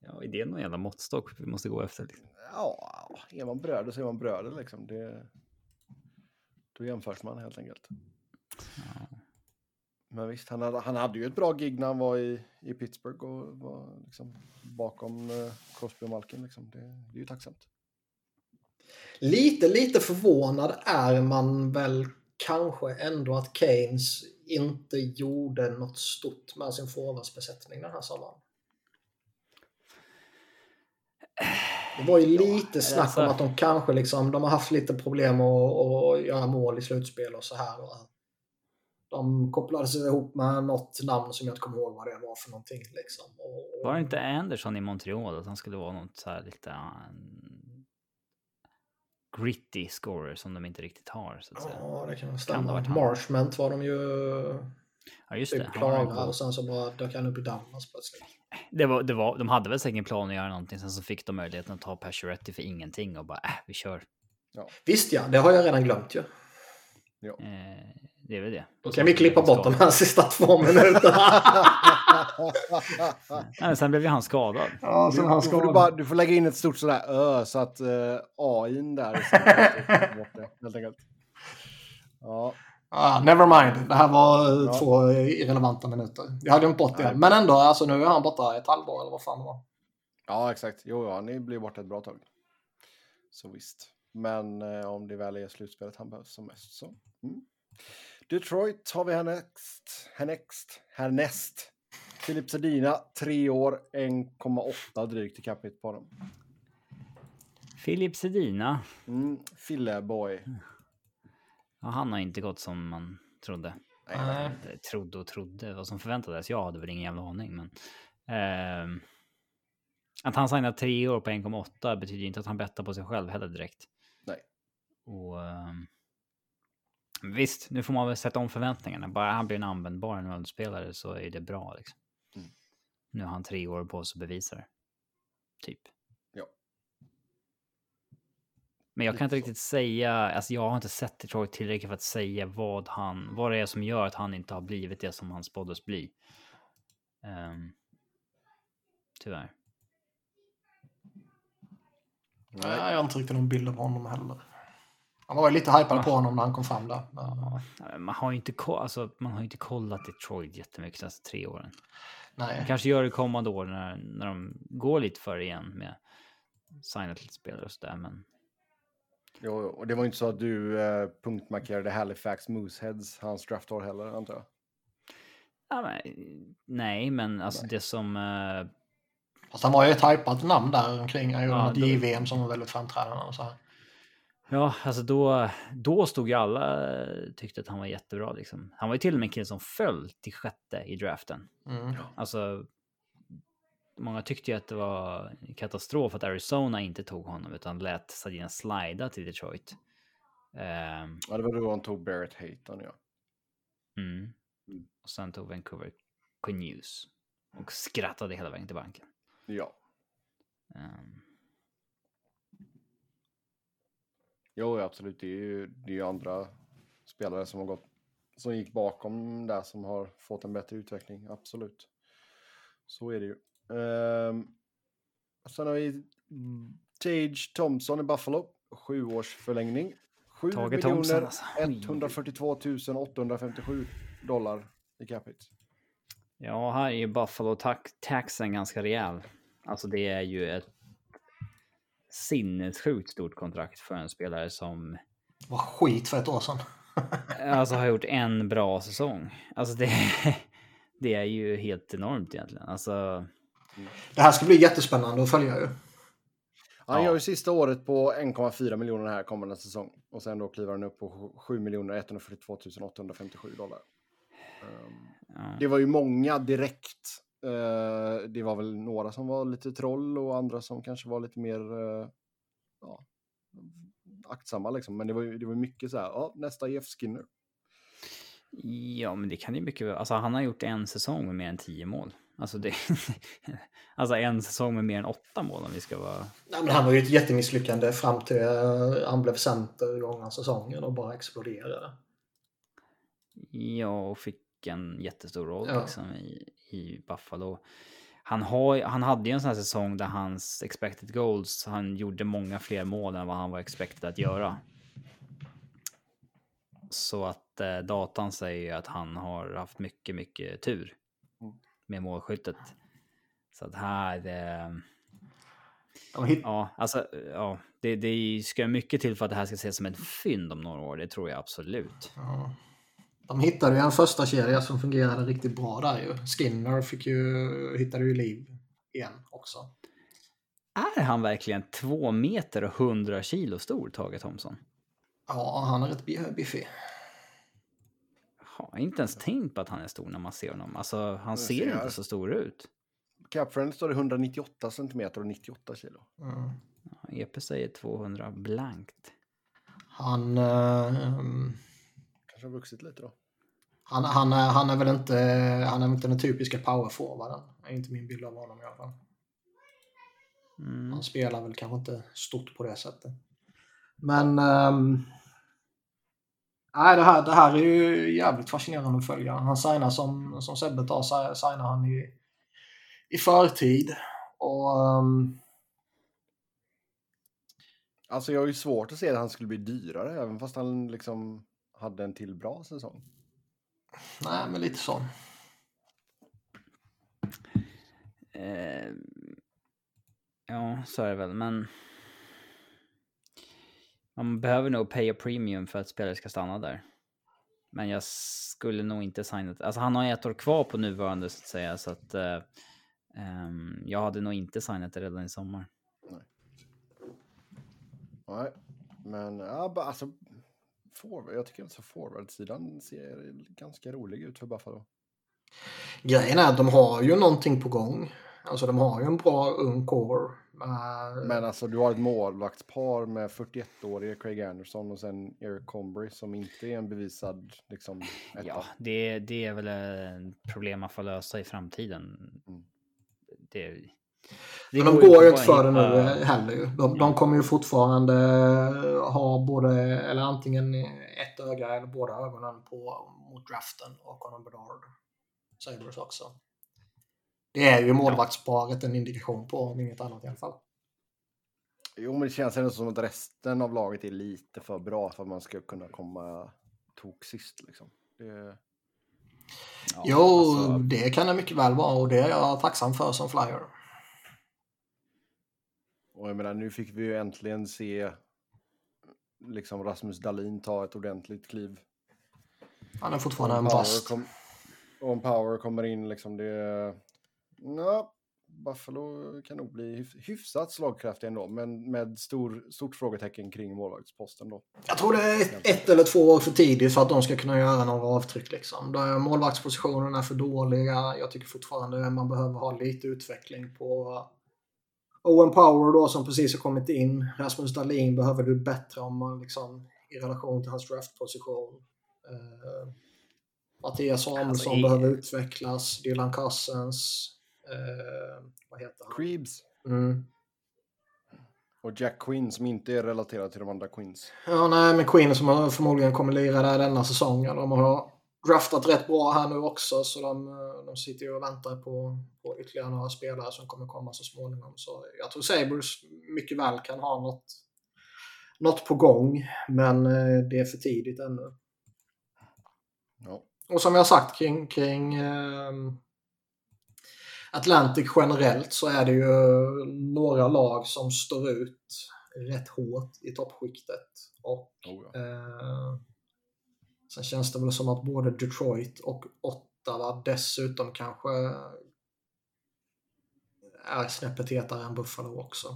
Ja, är det någon jävla måttstock vi måste gå efter? Liksom? Ja, är man bröder så är man bröder liksom. Det, Då jämförs man helt enkelt. Ja. Men visst, han hade, han hade ju ett bra gig när han var i, i Pittsburgh och var liksom bakom eh, Crosby och Malkin. Liksom. Det, det är ju tacksamt. Lite, lite förvånad är man väl kanske ändå att Keynes inte gjorde något stort med sin forwardsbesättning den här sommaren. Det var ju lite snack om att de kanske liksom, de har haft lite problem att, att göra mål i slutspel och så här. Och de kopplades ihop med något namn som jag inte kommer ihåg vad det var för någonting. Liksom. Och, Var det inte Anderson i Montreal att han skulle vara något så här lite gritty scorer som de inte riktigt har så att säga. Ja, det kan Kan stämma. han? Marshment var de ju Ja, just typ det. Klara och sen så bara dök han upp i Dallas plötsligt. Det var, det var, de hade väl säkert en plan att göra någonting, sen så fick de möjligheten att ta Pacioretty för ingenting och bara äh, vi kör. Visst ja, det har jag redan glömt ju. Eh, det är väl det. Då kan vi klippa bort de här sista två minuterna. [LAUGHS] Nej, sen blev ju han skadad. ja, Du, då får du, bara, du får lägga in ett stort sådär ö så att uh, AIn där är bort det, helt enkelt. Ja, Ah, never mind. Det här var eh, Ja. två irrelevanta minuter. Jag hade glömt bort det. Men ändå, alltså nu är han borta ett halvår eller vad fan det var. ja exakt. Jo, ja, ni blir borta ett bra tag. Så visst. Men eh, om det väl är slutspelet han behövs som mest så. Mm. Detroit har vi härnäst. Härnäst. Härnäst. Filip Sedina, tre år, 1,8 drygt i capita på dem. Filip Sedina. Mm, Filleboy. Ja, han har inte gått som man trodde. Nej. Eller Trodde och trodde. Vad som förväntades. Jag hade väl ingen jävla aning. Men, ehm, att han signar tre år på 1,8 betyder inte att han bettar på sig själv heller direkt. Nej. Och, ehm, visst, nu får man väl sätta om förväntningarna. Bara han blir en användbar NHL-spelare så är det bra. Liksom. Mm. Nu har han tre år på sig att bevisa det. Typ. Ja. Men jag kan inte riktigt säga, alltså jag har inte sett Detroit tillräckligt för att säga vad han, vad det är som gör att han inte har blivit det som han spåddes bli. Ehm, tyvärr. Nej, jag har inte riktigt någon bild av honom heller. Han var ju lite hypad på honom när han kom fram där. Men, Ja, Man har ju inte, alltså, man har inte kollat Detroit jättemycket de senaste tre åren. Man nej. kanske gör det kommande år när, när de går lite för igen med signat lite spelare och sådär. Men Jo, och det var ju inte så att du eh, punktmarkerade Halifax Mooseheads, hans draftår heller, antar jag. Ja, men, nej, men alltså Nej. det som... eh, Fast han var ju ett hypat namn där omkring. Han gjorde Ja, något då- JVM som var väldigt framträdande och så här. Ja, alltså då, då stod ju alla eh, tyckte att han var jättebra. Liksom. Han var ju till och med en kille som föll till sjätte i draften. Mm. Alltså, många tyckte ju att det var en katastrof att Arizona inte tog honom utan lät Sadina slida till Detroit. Ehm, Ja, det var då han tog Barrett Hayton, ja. mm. Mm. Och sen tog Vancouver Quinn och skrattade hela vägen till banken. Ja, Ehm, jo, absolut. Det är ju, det är ju andra spelare som har gått, som gick bakom där som har fått en bättre utveckling, absolut. Så är det ju. Ehm, sen har vi Tage Thompson i Buffalo, sju års förlängning. 7 Tage miljoner alltså. Oj. 142 857 dollar i capita. Ja, här är ju Buffalo tax taxen ganska rejäl. Alltså det är ju ett sinnessjukt stort kontrakt för en spelare som var skit för ett år sedan. [LAUGHS] alltså har gjort en bra säsong. Alltså det, [LAUGHS] det är ju helt enormt egentligen. Alltså, Det här ska bli jättespännande att följa ju. Han Ja. gör ju sista året på 1,4 miljoner här kommande säsong. Och sen då kliver han upp på 7 miljoner 142 857 dollar. Ehm, ja. Det var ju många direkt. Eh, det var väl några som var lite troll och andra som kanske var lite mer eh, ja, aktsamma liksom. Men det var det var mycket så här, ja, nästa Jeff Skinner. ja, men det kan ju mycket väl. Alltså han har gjort en säsong med mer än tio mål. Alltså det, [LAUGHS] alltså en säsong med mer än åtta mål om vi ska vara. Nej, men han var ju ett jättemisslyckande fram till eh, han blev center i gången av säsongen och bara exploderade. Ja, och fick en jättestor roll Ja. liksom, i, i Buffalo. Han, har, han hade ju en sån här säsong där hans expected goals, han gjorde många fler mål än vad han var expected att göra. Så att eh, datan säger ju att han har haft mycket, mycket tur Mm. med målskyttet. Så att här... Eh, ja, alltså, ja, det, det ska mycket till för att det här ska ses som ett fynd om några år. Det tror jag absolut. ja. De hittade ju en första kedja som fungerade riktigt bra där ju. Skinner fick ju, hittade ju liv igen också. Är han verkligen två meter och hundra kilo stor, Tage Thomsson? Ja, han är rätt bi- biffig. Jag har inte ens tänkt på att han är stor när man ser honom. Alltså, han Jag ser ser. inte så stor ut. Capfriend står det 198 centimeter och 98 kilo. Mm. EP säger 200 blankt. Han, eh, um, Kanske har vuxit lite då. han, han, är, han är väl inte, han är inte den typiska powerforwarden. Det är inte min bild av honom i alla fall. Mm. Han spelar väl kanske inte stort på det sättet. Men ehm, nej, det, här, det här är ju jävligt fascinerande att följa. Han signar som, som Sebbe tar, si- signar han i, i förtid. Och ehm, Alltså jag har ju svårt att se att han skulle bli dyrare, även fast han liksom hade en till bra säsong. nej, men lite så. Eh, ja, så är det väl, men... Man behöver nog pay a premium för att spelare ska stanna där. Men jag skulle nog inte signa... Alltså han har ett år kvar på nuvarande så att säga, så att... Eh, ehm, jag hade nog inte signat det redan i sommar. Nej, men ja, alltså. Forward, jag tycker alltså forwardsidan ser ganska rolig ut för Buffalo. Grejen är att de har ju någonting på gång. Alltså de har ju en bra ung core. med- Men alltså du har ett målvaktspar med 41-årige Craig Anderson och sen Eric Combry som inte är en bevisad liksom etta. Ja, det, det är väl ett problem man får lösa i framtiden. Mm. Det, det Men de går ju inte för det nu heller. De, de kommer ju fortfarande ha både, eller antingen ett öga eller båda ögonen på mot draften och Conor Bedard. Sabres också. Det är ju målvaktsparet en indikation på, om inget annat i alla fall. Jo, men det känns ändå som att resten av laget är lite för bra för att man ska kunna komma tok sist liksom. Det, Ja, jo, alltså, det kan det mycket väl vara och det är jag tacksam för som flyer. Och jag menar, nu fick vi ju äntligen se liksom Rasmus Dahlin ta ett ordentligt kliv. Han är fortfarande en bast. kom, och om Power kommer in liksom det... Ja, Buffalo kan nog bli hyf- hyfsat slagkraftiga ändå, men med stor, stort frågetecken kring målvaktsposten då. Jag tror det är ett, ett eller två år för tidigt för att de ska kunna göra några avtryck. Liksom. Målvaktspositionerna är för dåliga. Jag tycker fortfarande man behöver ha lite utveckling på Owen Power då som precis har kommit in. Rasmus Dahlin behöver du bättre om man liksom i relation till hans draftposition. Uh, Mattias Samuelsson Alltså, i- behöver utvecklas. Dylan Cousins. eh, vad heter han? Creebs Mm. och Jack Quinn som inte är relaterad till de andra Queens. Ja, nej, men Queen som förmodligen kommer lira där denna säsongen. De har draftat rätt bra här nu också så de, eh, de sitter ju och väntar på, på ytterligare några spelare som kommer komma så småningom. Så jag tror Sabres mycket väl kan ha något, något på gång, men eh, det är för tidigt ännu. Ja. Och som jag sagt kring, kring eh, Atlantic generellt så är det ju några lag som står ut rätt hårt i toppskiktet. Och Oh, ja. eh, sen känns det väl som att både Detroit och Ottawa dessutom kanske är snäppet hetare än Buffalo också.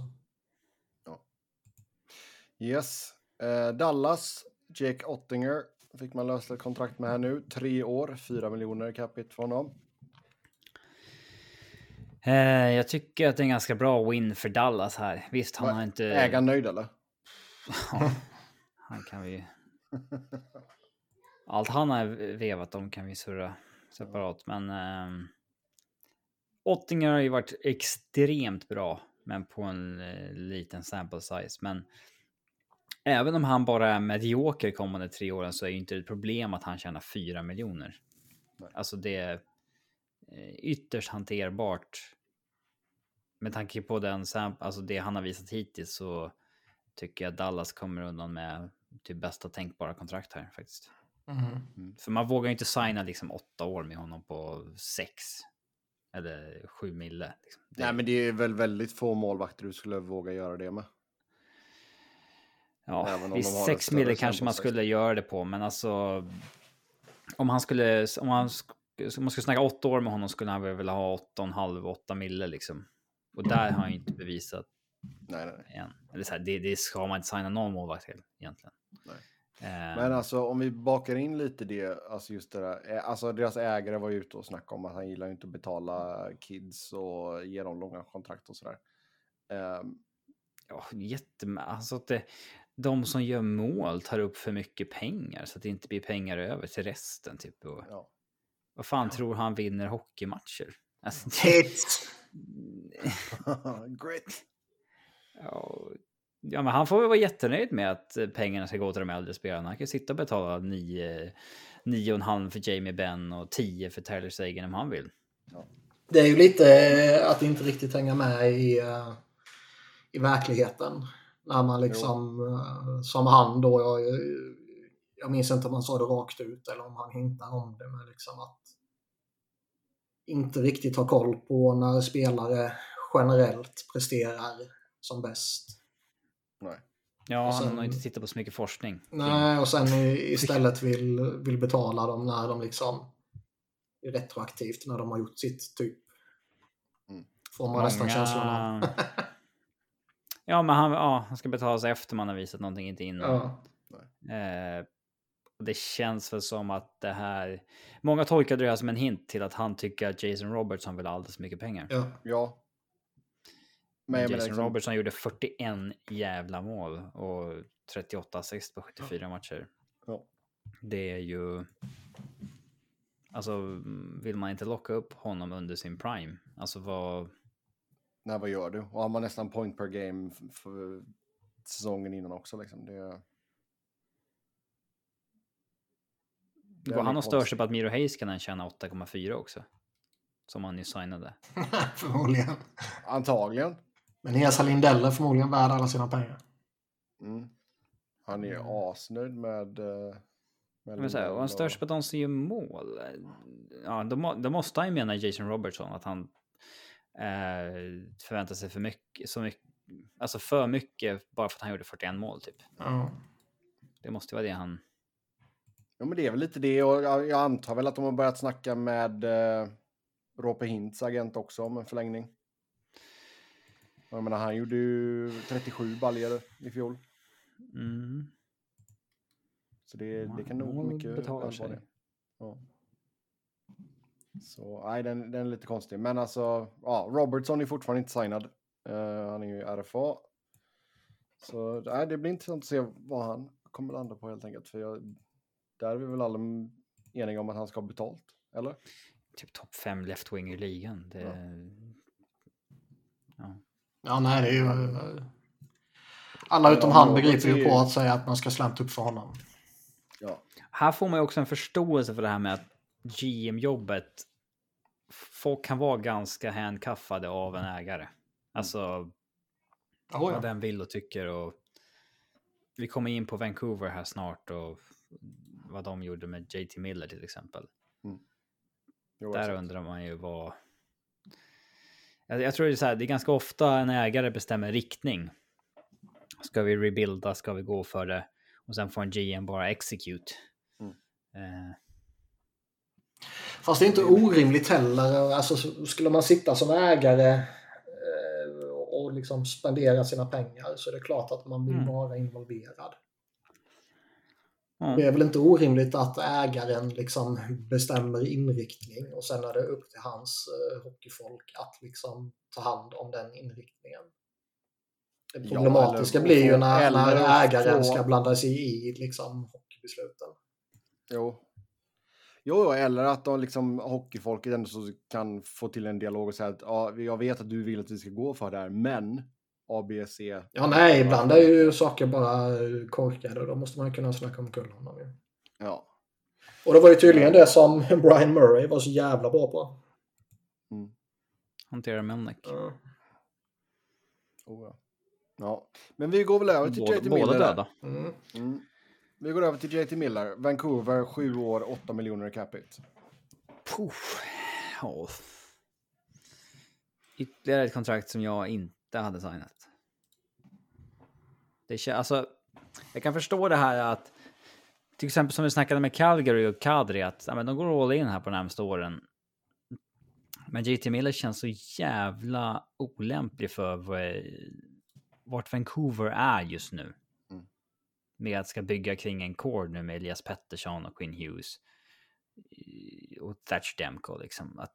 Yes. Eh, Dallas, Jake Ottinger fick man lösa ett kontrakt med här nu. Tre år, fyra miljoner capita för honom. eh, jag tycker att det är en ganska bra win för Dallas här. Visst, han Va- har inte... Ägaren nöjd eller? Ja, han kan vi... [LAUGHS] Allt han har vevat om kan vi surra separat, men... Um, Ottinger har ju varit extremt bra, men på en eh, liten sample size. Men även om han bara är medioker kommande tre åren så är ju inte det ett problem att han tjänar fyra miljoner. Nej. Alltså det är eh, ytterst hanterbart. Med tanke på den alltså det han har visat hittills så tycker jag Dallas kommer undan med typ bästa tänkbara kontrakt här faktiskt. Mm. För man vågar ju inte signa liksom åtta år med honom på sex. Eller sju mille. Liksom. Det, Nej, men det är väl väldigt få målvakter du skulle våga göra det med. ja, visst, sex mille kanske man skulle göra det på, men alltså. Om han skulle, om han, om man skulle snacka åtta år med honom skulle han väl ha åtta och en halv, åtta mille liksom. Och där har han ju inte bevisat nej, nej. än. Eller så här, det, det ska man inte signa någon målvakt till egentligen. Nej. Men alltså om vi bakar in lite det, alltså just det där, eh, alltså deras ägare var ju ute och snackade om att han gillar ju inte att betala kids och ge dem långa kontrakt och sådär. Ehm, Ja, jätte... Alltså att det, de som gör mål tar upp för mycket pengar så att det inte blir pengar över till resten. Typ. Och, ja. vad fan tror han vinner hockeymatcher? Alltså, det, Tits! [LAUGHS] [LAUGHS] Grit! ja, ja, men han får väl vara jättenöjd med att eh, pengarna ska gå till de äldre spelarna. Han kan ju sitta och betala nio, nio och en halv för Jamie Benn och tio för Tyler Sagan om han vill. Det är ju lite eh, att inte riktigt hänga med i, eh, i verkligheten. När man liksom, eh, som han då, jag, jag minns inte om han sa det rakt ut eller om han hintar om det, men liksom att inte riktigt ha koll på när spelare generellt presterar som bäst. Ja, Och han sen- har inte tittat på så mycket forskning. Nej, och sen [LAUGHS] istället vill, vill betala dem när de liksom retroaktivt när de har gjort sitt typ. Mm. Får man nästan känslan av. [LAUGHS] ja, men han, ja, han ska betala sig efter man har visat någonting, inte innan. Ja. Eh, det känns väl som att det här... Många tolkade det här som en hint till att han tycker att Jason Robertson vill ha alldeles för mycket pengar. Ja. Ja. Men Jason liksom, Robertson gjorde 41 jävla mål och 38 assist på 74 matcher. Ja. Det är ju... Alltså, vill man inte locka upp honom under sin prime? Alltså vad... nej, vad gör du? Och har man nästan point per game för säsongen innan också liksom. Det, Går han och stör sig på att Miro Heiskanen tjänar 8,4 också? Som han nyss signade. [LAUGHS] förmodligen. Antagligen. Men Esa Lindell är förmodligen värd alla sina pengar. Mm. Han är Mm. asnöjd med... eh, med Men så här, och han Lindell stör sig på att de som gör mål. Ja, då, må- då måste han ju mena Jason Robertson att han eh, förväntar sig för mycket, så mycket, alltså för mycket bara för att han gjorde 41 mål typ. Ja. Det måste vara det han... Ja, men det är väl lite det. Och jag, jag antar väl att de har börjat snacka med eh, Rope Hints agent också om en förlängning. Jag menar, han gjorde ju 37 baljor i fjol. Mm. Så det, det kan nog mycket betalar vara sig. det. Ja. Så nej, den, den är lite konstig. Men alltså, ja, Robertson är fortfarande inte signad. Eh, han är ju RFA. Så nej, det blir intressant att se vad han kommer landa på helt enkelt. För jag, där är vi väl alla eniga om att han ska ha betalt, eller? Typ topp 5 left-wing i ligan. Det... Ja. Ja. Ja, nej det är ju... eh, Alla utom Ja, han begriper ju på att säga att man ska slänta upp för honom. Ja. Här får man ju också en förståelse för det här med att GM-jobbet, folk kan vara ganska handkaffade av en ägare. Alltså Oh, vad ja. den vill och tycker och vi kommer in på Vancouver här snart och vad de gjorde med JT Miller till exempel. Jo, Där undrar man ju vad... Jag, jag tror det är så här, det är ganska ofta en ägare bestämmer riktning. Ska vi rebuilda, ska vi gå för det? Och sen får en GM bara execute. Mm. Eh, Fast det är inte orimligt heller. Alltså, skulle man sitta som ägare eh, och liksom spendera sina pengar så är det klart att man vill Mm. vara involverad. Ja. Det är väl inte orimligt att ägaren liksom bestämmer inriktning och sen är det upp till hans eh, hockeyfolk att liksom ta hand om den inriktningen. Det Ja, problematiska eller- blir ju när, när ägaren ska blanda sig i liksom hockeybesluten. Jo. Jo, eller att de liksom hockeyfolket ändå så kan få till en dialog och säga att ja, jag vet att du vill att vi ska gå för det här, men ABC. Ja, nej, ibland är ju saker bara korkade och då måste man kunna snacka omkull honom. ju. Ja. Och det var ju tydligen det som [LAUGHS] Brian Murray var så jävla bra på. Hantera Melnick. Ja. Oh, ja. ja. Men vi går väl över till Båda, J.T. båda Miller. där. döda. Mm. Mm. Vi går över till JT Miller. Vancouver, 7 år, 8 miljoner i capita. Puff. Ja. Ytterligare ett kontrakt som jag inte hade signat. Det känns, alltså, jag kan förstå det här att till exempel som vi snackade med Calgary och Kadri att ja, men de går all in här på de närmaste åren. Men JT Miller känns så jävla olämplig för vart Vancouver är just nu. Mm. Med att ska bygga kring en cord nu med Elias Pettersson och Quinn Hughes. Och Thatch Demko liksom. Att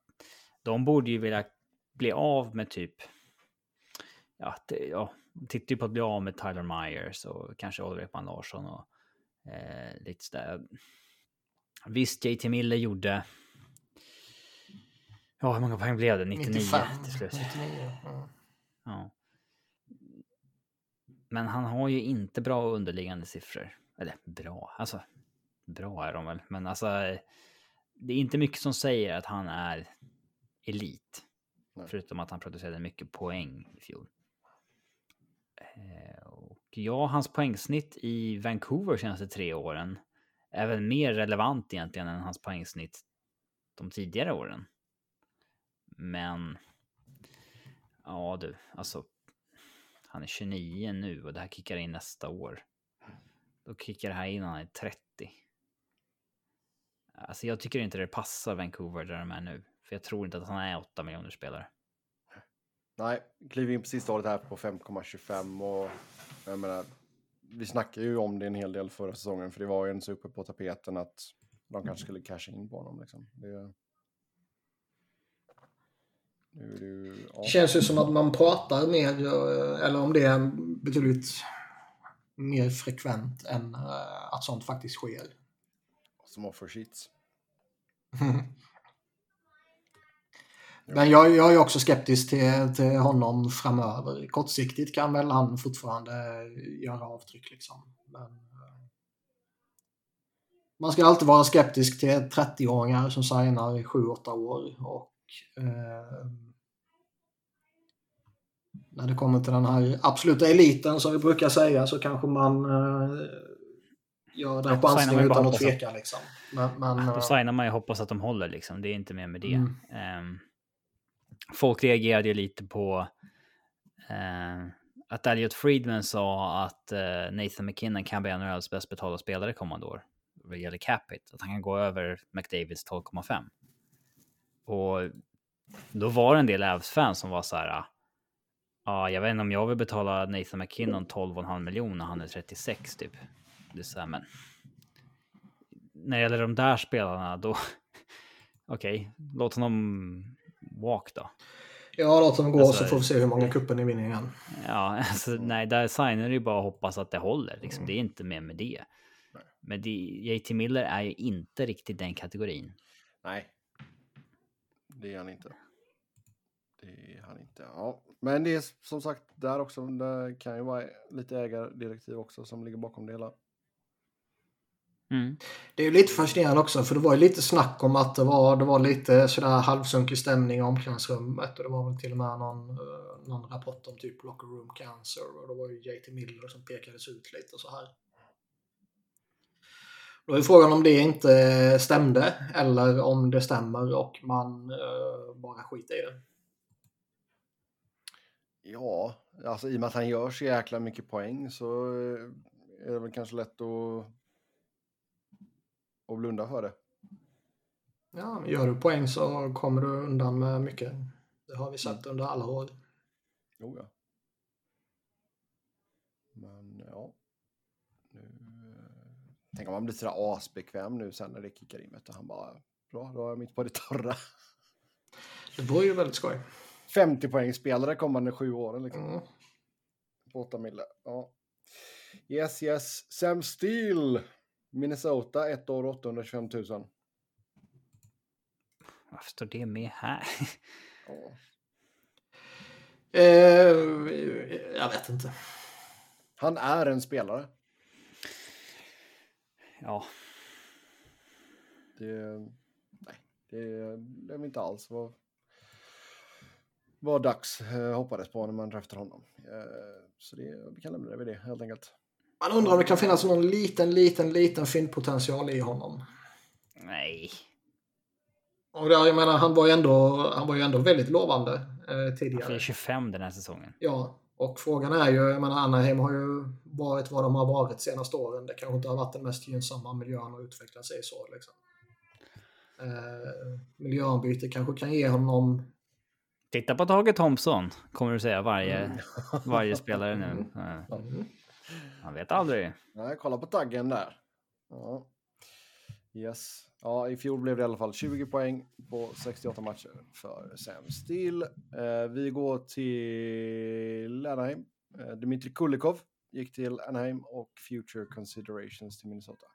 de borde ju vilja bli av med typ... Ja, det, ja tittar ju på att bli av med Tyler Myers och kanske Oliver Ekman Larsson och eh, lite sådär. Visst, JT Miller gjorde... Ja, hur många poäng blev det? 99 95, till slut. 99, ja. Ja. Men han har ju inte bra underliggande siffror. Eller bra, alltså bra är de väl, men alltså det är inte mycket som säger att han är elit. Nej. Förutom att han producerade mycket poäng i fjol. Eh, och ja, hans poängsnitt i Vancouver senaste tre åren är väl mer relevant egentligen än hans poängsnitt de tidigare åren. Men ja du, alltså han är 29 nu och det här kickar in nästa år. Då kickar det här in när han är 30. Alltså jag tycker inte det passar Vancouver där de är nu. För jag tror inte att han är 8 miljoner spelare. Nej, kliver in på sista året här på 5,25 och jag menar, vi snackade ju om det en hel del förra säsongen för det var ju en så uppe på tapeten att de kanske skulle casha in på honom liksom. Det... Nu ju, ja. Det känns ju som att man pratar mer, eh, eller om det är betydligt mer frekvent än eh, att sånt faktiskt sker. Som offer sheets. [LAUGHS] Men jag, jag är också skeptisk till, till honom framöver. Kortsiktigt kan väl han fortfarande göra avtryck liksom. Men, eh, man ska alltid vara skeptisk till 30-åringar som signar i 7-8 år. Och eh, när det kommer till den här absoluta eliten som vi brukar säga så kanske man eh, gör den chansningen utan att tveka. Liksom. Men, men, Då eh, signar man ju hoppas att de håller liksom. Det är inte mer med det. Mm. Ehm, folk reagerade ju lite på eh, att Elliot Friedman sa att eh, Nathan McKinnon kan bli NHLs bäst betalda spelare kommande år. Vad gäller capita. Att han kan gå över McDavids 12,5. Och då var det en del Avs-fans som var så här. Ah, ja, ah, jag vet inte om jag vill betala Nathan McKinnon 12,5 miljoner när han är 36 typ. Det är så här, men när det gäller de där spelarna då. [LAUGHS] Okej, låt honom walk då. ja, låt dem gå Alltså, så får vi se hur många cuper ni vinner igen. Ja, [LAUGHS] alltså, nej, där signar det ju bara att hoppas att det håller. Liksom. Det är inte mer med det. Nej. Men det, JT Miller är ju inte riktigt den kategorin. Nej. Det är han inte. Det är han inte. Ja. Men det är som sagt där också. Det kan ju vara lite ägardirektiv också som ligger bakom det hela. Mm. Det är ju lite fascinerande också för det var ju lite snack om att det var, det var lite sådär halvsunkig stämning i omklädningsrummet och det var väl till och med någon, eh, någon rapport om typ locker room cancer och då var ju JT Miller som pekades ut lite så här. Då är frågan om det inte stämde eller om det stämmer och man eh, bara skiter i det. Ja, alltså i och med att han gör så jäkla mycket poäng så eh, är det väl kanske lätt att, att blunda för det. Ja, gör du poäng så kommer du undan med mycket. Det har vi sett under alla år. Jo, ja. Men ja. Nu, eh, tänk om han blir sådär asbekväm nu sen när det kickar in. Han bara, bra, då är jag mitt på det torra. [LAUGHS] Det vore ju väldigt skoj. 50 poäng spelare kommande sju åren. Liksom. Mm. På 8 mille. Ja. Yes, yes. Sam Steele. Minnesota, ett år 825 000. Varför står det med här? Ja. Eh, jag vet inte. Han är en spelare. ja, Det, nej, det, är inte alls vad, vad Dax eh, hoppades på när man draftade honom. Eh, så det, vi kan lämna det vid det helt enkelt. Man undrar om det kan finnas någon liten, liten, liten fyndpotential i honom. Nej. Och där, jag menar, han var ju ändå, han var ju ändå väldigt lovande eh, tidigare. Han är 25 den här säsongen. Ja, och frågan är ju, jag menar Anaheim har ju varit vad de har varit senaste åren. Det kanske inte har varit den mest gynnsamma miljön att utveckla sig i så. Liksom. Eh, miljöombyte kanske kan ge honom... Titta på Tage Thompson, kommer du säga varje, Mm. varje spelare nu. Eh, [LAUGHS] Mm. Man vet aldrig. Nej, kolla på taggen där. Ja. Yes. Ja, i fjol blev det i alla fall 20 poäng på 68 matcher för Sam Steel. Eh, vi går till Anaheim. Eh, Dmitri Kulikov gick till Anaheim och Future Considerations till Minnesota.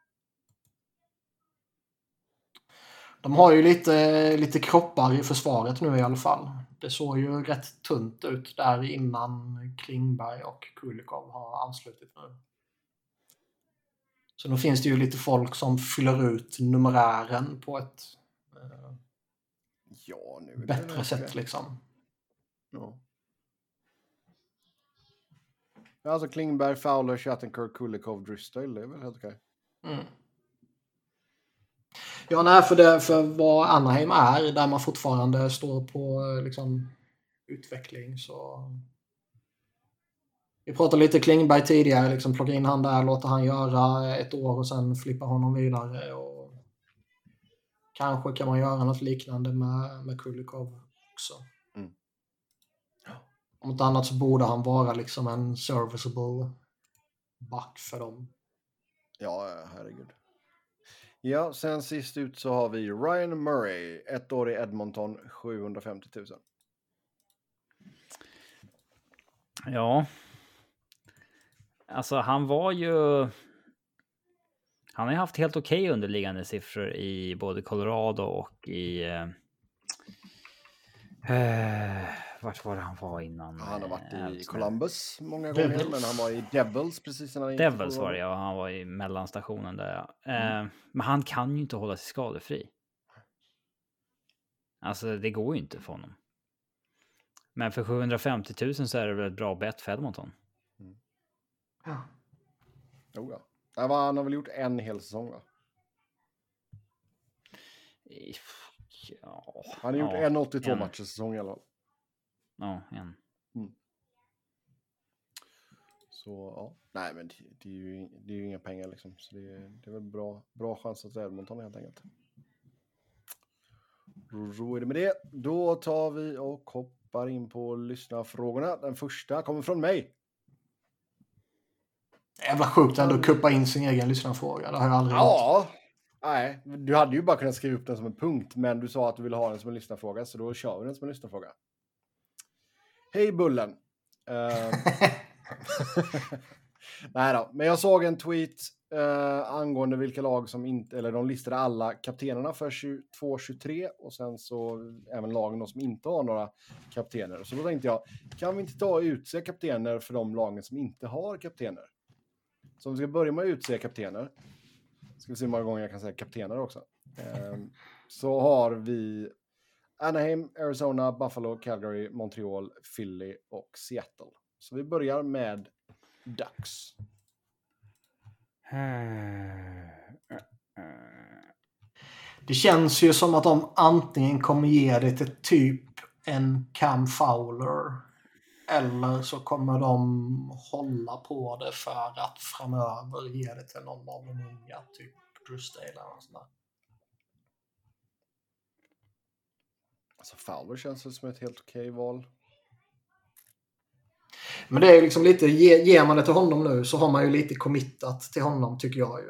De har ju lite, lite kroppar i försvaret nu i alla fall. Det såg ju rätt tunt ut där innan Klingberg och Kulikov har anslutit nu. Så nu finns det ju lite folk som fyller ut numerären på ett eh, Ja, bättre sätt liksom. Ja. Alltså Klingberg, Fowler, Shattenkirk, Kulikov, Drysdale, det är väl helt okej. Mm. Ja, nej, för, det, för vad Anaheim är, där man fortfarande står på eh, liksom, utveckling så... Vi pratade lite Klingberg tidigare, liksom plocka in han där, låta han göra ett år och sen flippa honom vidare. Och kanske kan man göra något liknande med, med Kulikov också. Mm. Om inte annat så borde han vara liksom en serviceable back för dem. Ja, herregud. Ja, sen sist ut så har vi Ryan Murray, ett år i Edmonton, 750 000. Ja. Alltså han var ju... Han har ju haft helt okej underliggande siffror i både Colorado och i... Eh, eh vart var det han var innan? Han har varit eh, i Älvsnö? Columbus många Devils. gånger, men han var i Devils precis innan Devils var det ja, han var i mellanstationen där ja. Mm. Eh, men han kan ju inte hålla sig skadefri. Alltså det går ju inte för honom. Men för 750 000 så är det väl ett bra bett för Edmonton. Ja. Jo, ja. Nej, vad- Han har väl gjort en hel säsong, va? Ja, Han har gjort ja, en 82 en. matcher säsong i alla fall. Ja, en. Så ja, nej men det, det, är, ju, det är ju inga pengar liksom. Så det, är- det är väl bra, bra chans att Edmonton helt enkelt. Då är det med det. Då tar vi och hoppar in på lyssnarfrågorna. Den första kommer från mig. Jävla sjukt ändå att kuppa in sin egen lyssnarfråga. Det har jag aldrig gjort. Ja, nej, du hade ju bara kunnat skriva upp den som en punkt, men du sa att du ville ha den som en lyssnarfråga, så då kör vi den som en lyssnarfråga. Hej Bullen! Eh, [LAUGHS] Nej då, men jag såg en tweet eh, angående vilka lag som inte, eller de listade alla kaptenerna för 22-23 och sen så även lagen som inte har några kaptener. Så då tänkte jag, kan vi inte ta och utse kaptener för de lagen som inte har kaptener? Så om vi ska börja med att utse kaptener, ska vi se hur många gånger jag kan säga kaptener också. Eh, så har vi Anaheim, Arizona, Buffalo, Calgary, Montreal, Philly och Seattle. Så vi börjar med Ducks. Det känns ju som att de antingen kommer ge det till typ en Cam Fowler eller så kommer de hålla på det för att framöver ge det till någon av de unga, typ Drusdale eller något sånt där. Alltså Fowler känns som ett helt okej val. Men det är ju liksom lite, ge, ger man det till honom nu så har man ju lite committat till honom tycker jag ju.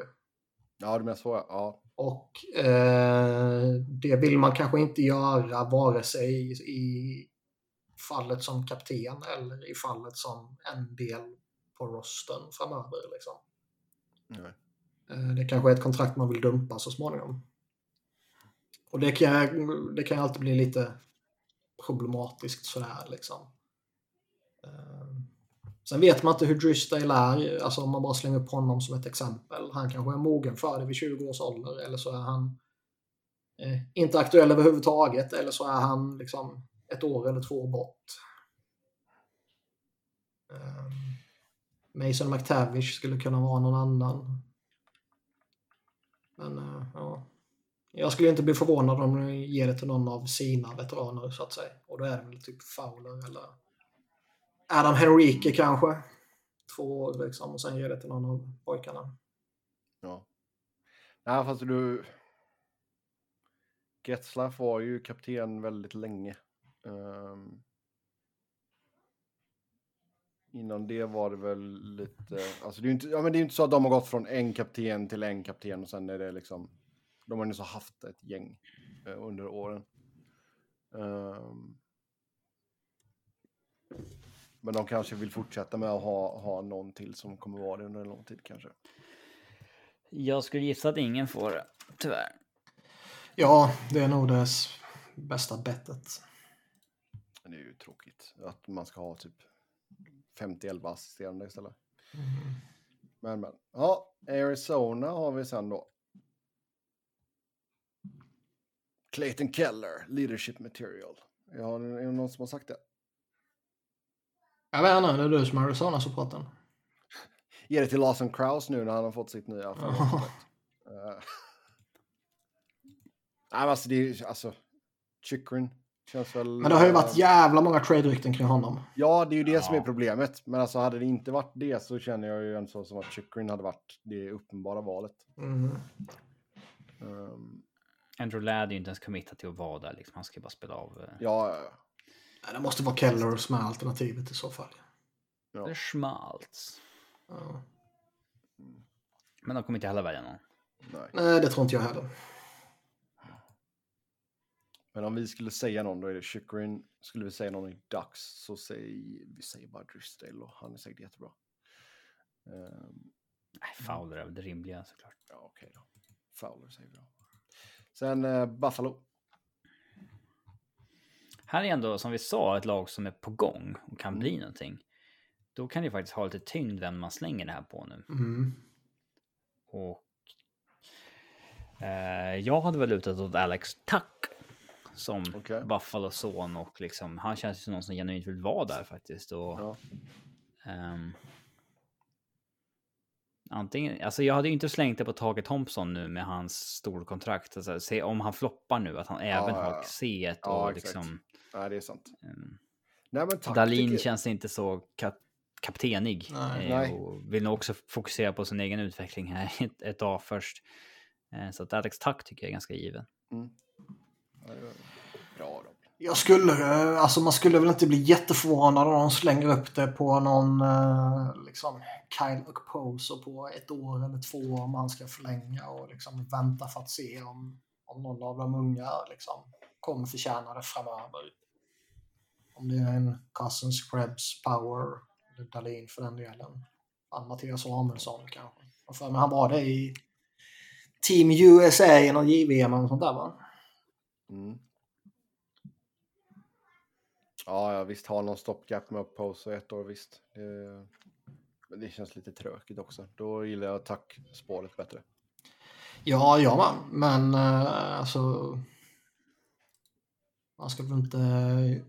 Ja, du menar så ja. ja. Och eh, det vill man kanske inte göra vare sig i, i fallet som kapten eller i fallet som en del på rosten framöver. Liksom. Nej. Eh, det kanske är ett kontrakt man vill dumpa så småningom. Och det kan, det kan alltid bli lite problematiskt sådär liksom. Ehm, sen vet man inte hur Drysdale är, alltså om man bara slänger upp honom som ett exempel. Han kanske är mogen för det vid 20 års ålder eller så är han eh, inte aktuell överhuvudtaget eller så är han liksom ett år eller två bort. Eh, Mason McTavish skulle kunna vara någon annan. Men eh, ja. Jag skulle inte bli förvånad om de ger det till någon av sina veteraner så att säga. Och då är det väl typ Fowler eller Adam Henrique kanske. Två år liksom och sen ger det till någon av pojkarna. Ja. Nej, fast du... Getzlaff var ju kapten väldigt länge. Um... Innan det var det väl lite, alltså det är ju inte, ja, men det är inte så att de har gått från en kapten till en kapten och sen är det liksom, de har ju så haft ett gäng eh, under åren. Um, men de kanske vill fortsätta med att ha, ha någon till som kommer vara det under en lång tid kanske. Jag skulle gissa att ingen får det, tyvärr. Ja, det är nog det bästa bettet. Det är ju tråkigt att man ska ha typ 50-11 assisterande istället. Mm. Men, men. Ja, Arizona har vi sen då. Clayton Keller, leadership material. Ja, är det någon som har sagt det? Jag vet inte, det är du som är Arizona-supporten. [LAUGHS] Ge det till Lawson Kraus nu när han har fått sitt nya uh. [LAUGHS] Nej, alltså det är alltså Chikrin känns väl. Men det har ju varit jävla många trade-rykten kring honom. Ja, det är ju det ja. som är problemet. Men alltså hade det inte varit det så känner jag ju ändå som att Chikrin hade varit det uppenbara valet. Mm. Um. Andrew Ladd är ju inte ens committat till att vara där. Liksom. Han ska bara spela av. Uh... Ja, ja. Det måste vara Keller som är alternativet i så fall. Ja. Det smalts. Ja. Men de kommer inte heller välja någon. Nej. Nej, det tror inte jag heller. Men om vi skulle säga någon, då är det Chikrin. Skulle vi säga någon i Ducks så säger vi säger bara Drysdale och han är säkert jättebra. Um, Nej, Fowler är väl det rimliga såklart. Ja, okej okay då. Fowler säger vi då. Sen uh, Buffalo. Här är ändå, som vi sa, ett lag som är på gång och kan mm. bli någonting. Då kan det faktiskt ha lite tyngd vem man slänger det här på nu. Mm. Och eh, jag hade väl lutat åt Alex Tuck som okay. Buffalo-son och liksom, han känns ju som någon som genuint vill vara där faktiskt. Och, ja. um, antingen, alltså jag hade ju inte slängt det på Tage Thompson nu med hans storkontrakt. Alltså, se om han floppar nu, att han ja, även har C1 och ja, liksom. Ja, det är sant. Um, Nej, men Dalin känns inte så kap kaptenig nej, eh, och vill nog också fokusera på sin egen utveckling här [LAUGHS] ett, ett dag först. Eh, så att Alex Tuck tycker jag är ganska given. Mm. Bra då. Jag skulle, eh, alltså man skulle väl inte bli jätteförvånad om de slänger upp det på någon eh, liksom Kyle Poser på ett år eller två om han ska förlänga och liksom vänta för att se om, om någon av de unga liksom kommer förtjäna det framöver. Om det är en Cousins, Krebs, Power, eller Dahlin för den delen. Mattias Samuelsson kanske. För han var det i Team USA i någon JVM eller sånt där va? Mm. Ja, ja, visst har någon stoppgap med Uppose ett år, visst. Det, men det känns lite tråkigt också. Då gillar jag tackspåret bättre. Ja, ja man. Men uh, alltså... Man ska väl inte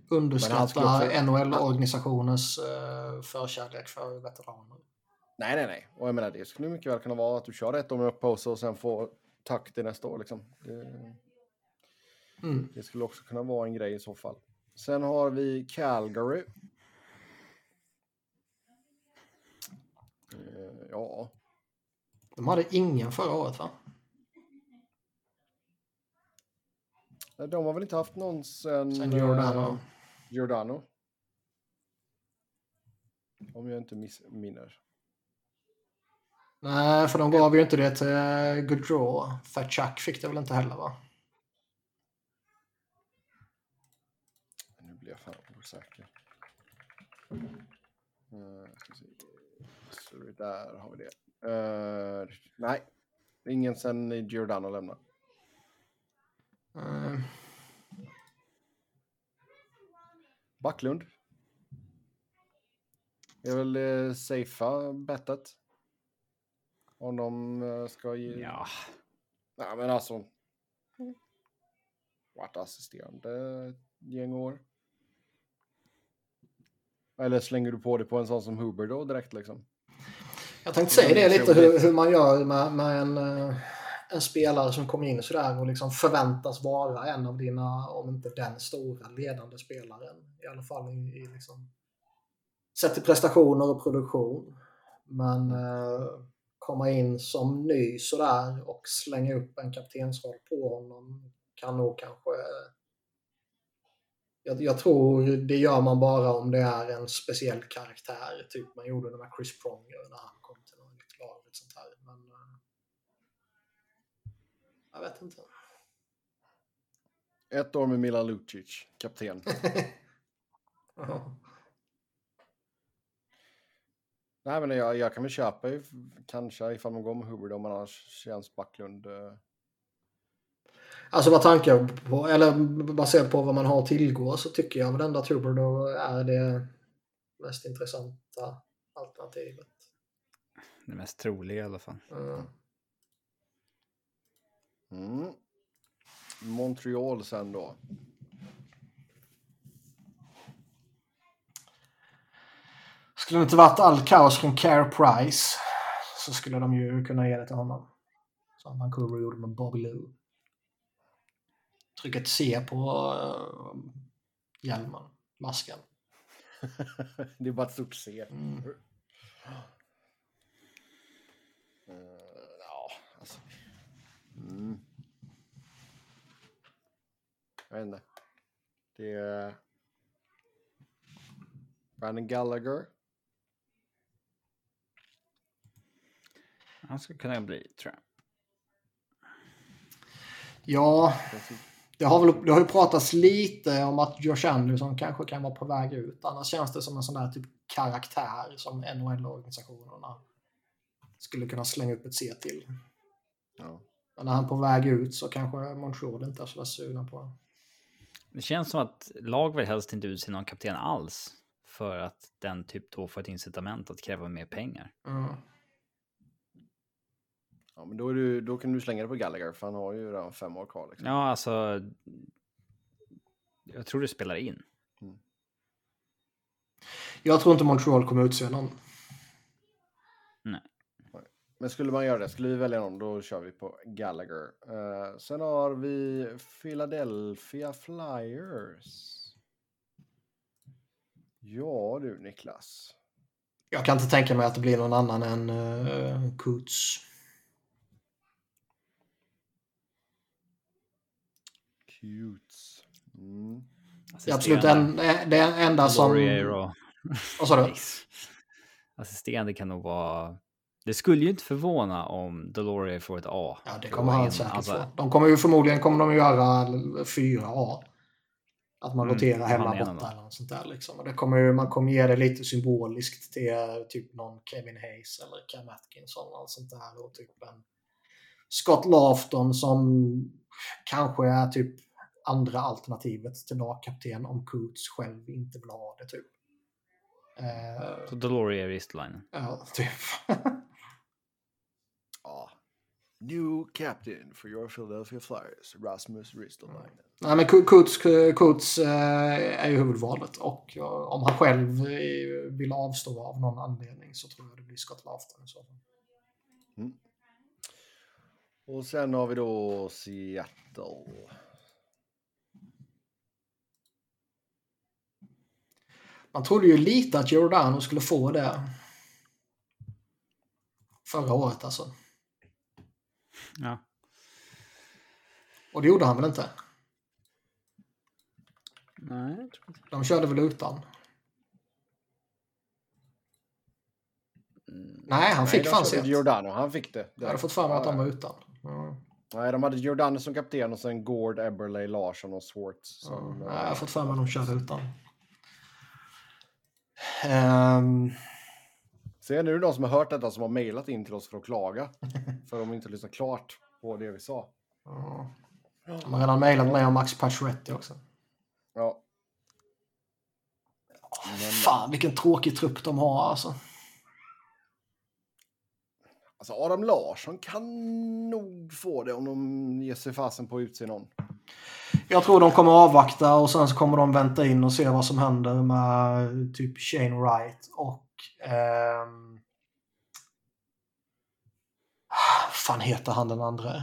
underskatta också... NHL-organisationens uh, förkärlek för veteraner. Nej, nej, nej. Och jag menar, det skulle mycket väl kunna vara att du kör ett år med Uppose och sen får tack till nästa år. Liksom. Det... Mm. Det skulle också kunna vara en grej i så fall. Sen har vi Calgary. Uh, ja. De hade ingen förra året va? De har väl inte haft någon sen... Sen Giordano. Uh, Giordano. Om jag inte missminner. Nej, för de gav ju inte det till Gaudreau. Fatchak fick det väl inte heller va? blir jag fan osäker. Uh, så där har vi det. Uh, nej, ingen sen Giordano lämnade. Uh. Backlund. Det är väl det safea bettet. Om de ska ge... Ja. Nej, men alltså. Vart assisterande gäng år. Eller slänger du på det på en sån som Huber då direkt liksom? Jag tänkte säga det lite hur, hur man gör med, med en, eh, en spelare som kommer in sådär och liksom förväntas vara en av dina, om inte den stora ledande spelaren. I alla fall i, i liksom, sett till prestationer och produktion. Men eh, komma in som ny sådär och slänga upp en kaptensroll på honom kan nog kanske eh, jag, jag, tror det gör man bara om det är en speciell karaktär. Typ man gjorde det med Chris Pronger när han kom till något lag. Sånt här. Men, uh, jag vet inte. Ett år med Milan Lucic, kapten. [LAUGHS] Nej, men jag, jag kan väl köpa kanske ifall man går med Hubbard om man annars känns Backlund. Uh Alltså vad tankar på, eller baserat på vad man har att tillgå så tycker jag väl ändå att Hubbard är det mest intressanta alternativet. Det mest troliga i alla fall. Mm. Mm. Montreal sen då. Skulle det inte varit all kaos från Care Price så skulle de ju kunna ge det till honom. Som Vancouver gjorde med Bobby Lou trycka ett C på uh, hjälmen, masken. [LAUGHS] det är bara ett stort C. Mm. Uh, ja, alltså. Mm. Jag vet inte. Det är Brandon Gallagher. Han ska kunna bli, tror jag. Ja, det har, väl, det har ju pratats lite om att Josh Anderson kanske kan vara på väg ut. Annars känns det som en sån där typ karaktär som NHL-organisationerna skulle kunna slänga upp ett C till. Ja. Men när han är på väg ut så kanske Montreal inte är så sugna på det. Det känns som att lag vill helst inte utse någon kapten alls. För att den typ då får ett incitament att kräva mer pengar. Mm. Ja, men då, är du, då kan du slänga det på Gallagher för han har ju redan fem år kvar. Liksom. Ja, alltså. Jag tror det spelar in. Mm. Jag tror inte Montreal kommer utse någon. Nej. Men skulle man göra det, skulle vi välja någon, då kör vi på Gallagher. Uh, sen har vi Philadelphia Flyers. Ja du Niklas. Jag kan inte tänka mig att det blir någon annan än uh, Coots. Cutes. Mm. Det är absolut en, det enda som... Och... [LAUGHS] Vad sa du? Assisterande kan nog vara... Det skulle ju inte förvåna om Deloria får ett A. Ja, det kommer han säkert alltså... få. De kommer ju förmodligen kommer de göra fyra A. Att man mm, roterar hemma borta eller något sånt där. Liksom. Och det kommer ju, man kommer ge det lite symboliskt till typ någon Kevin Hayes eller Cam Atkinson och sånt där. Och typ en Scott Lafton som kanske är typ andra alternativet till lagkapten om Coots själv inte vill ha det typ. Uh, så Deloria är Ristline? Ja, typ. [LAUGHS] New captain for your Philadelphia Flyers, Rasmus Ristolainen. Mm. Nej, men Coots, Coots uh, är ju huvudvalet och uh, om han själv vill avstå av någon anledning så tror jag det blir Scott Lafton i så fall. Mm. Och sen har vi då Seattle. Man trodde ju lite att Giordano skulle få det. Förra året alltså. Ja. Och det gjorde han väl inte? Nej, jag tror inte. De körde väl utan? Mm. Nej, han fick fan sitt. Giordano, han fick det. Jag hade fått för mig att de var utan. Mm. Nej, de hade Giordano som kapten och sen Gord, Eberle, Larsson och Swartz. Som, mm. Nej, jag har fått för mig att de körde utan. Um... Ser nu de som har hört detta som har mejlat in till oss för att klaga. [LAUGHS] för de inte lyssnat klart på det vi sa. Ja. De har redan mejlat mig om Max Pacioretty också. Ja. Men... Fan vilken tråkig trupp de har alltså. Alltså Adam Larsson kan nog få det om de ger sig fasen på att utse någon. Jag tror de kommer avvakta och sen så kommer de vänta in och se vad som händer med typ Shane Wright och eh, fan heter han den andra?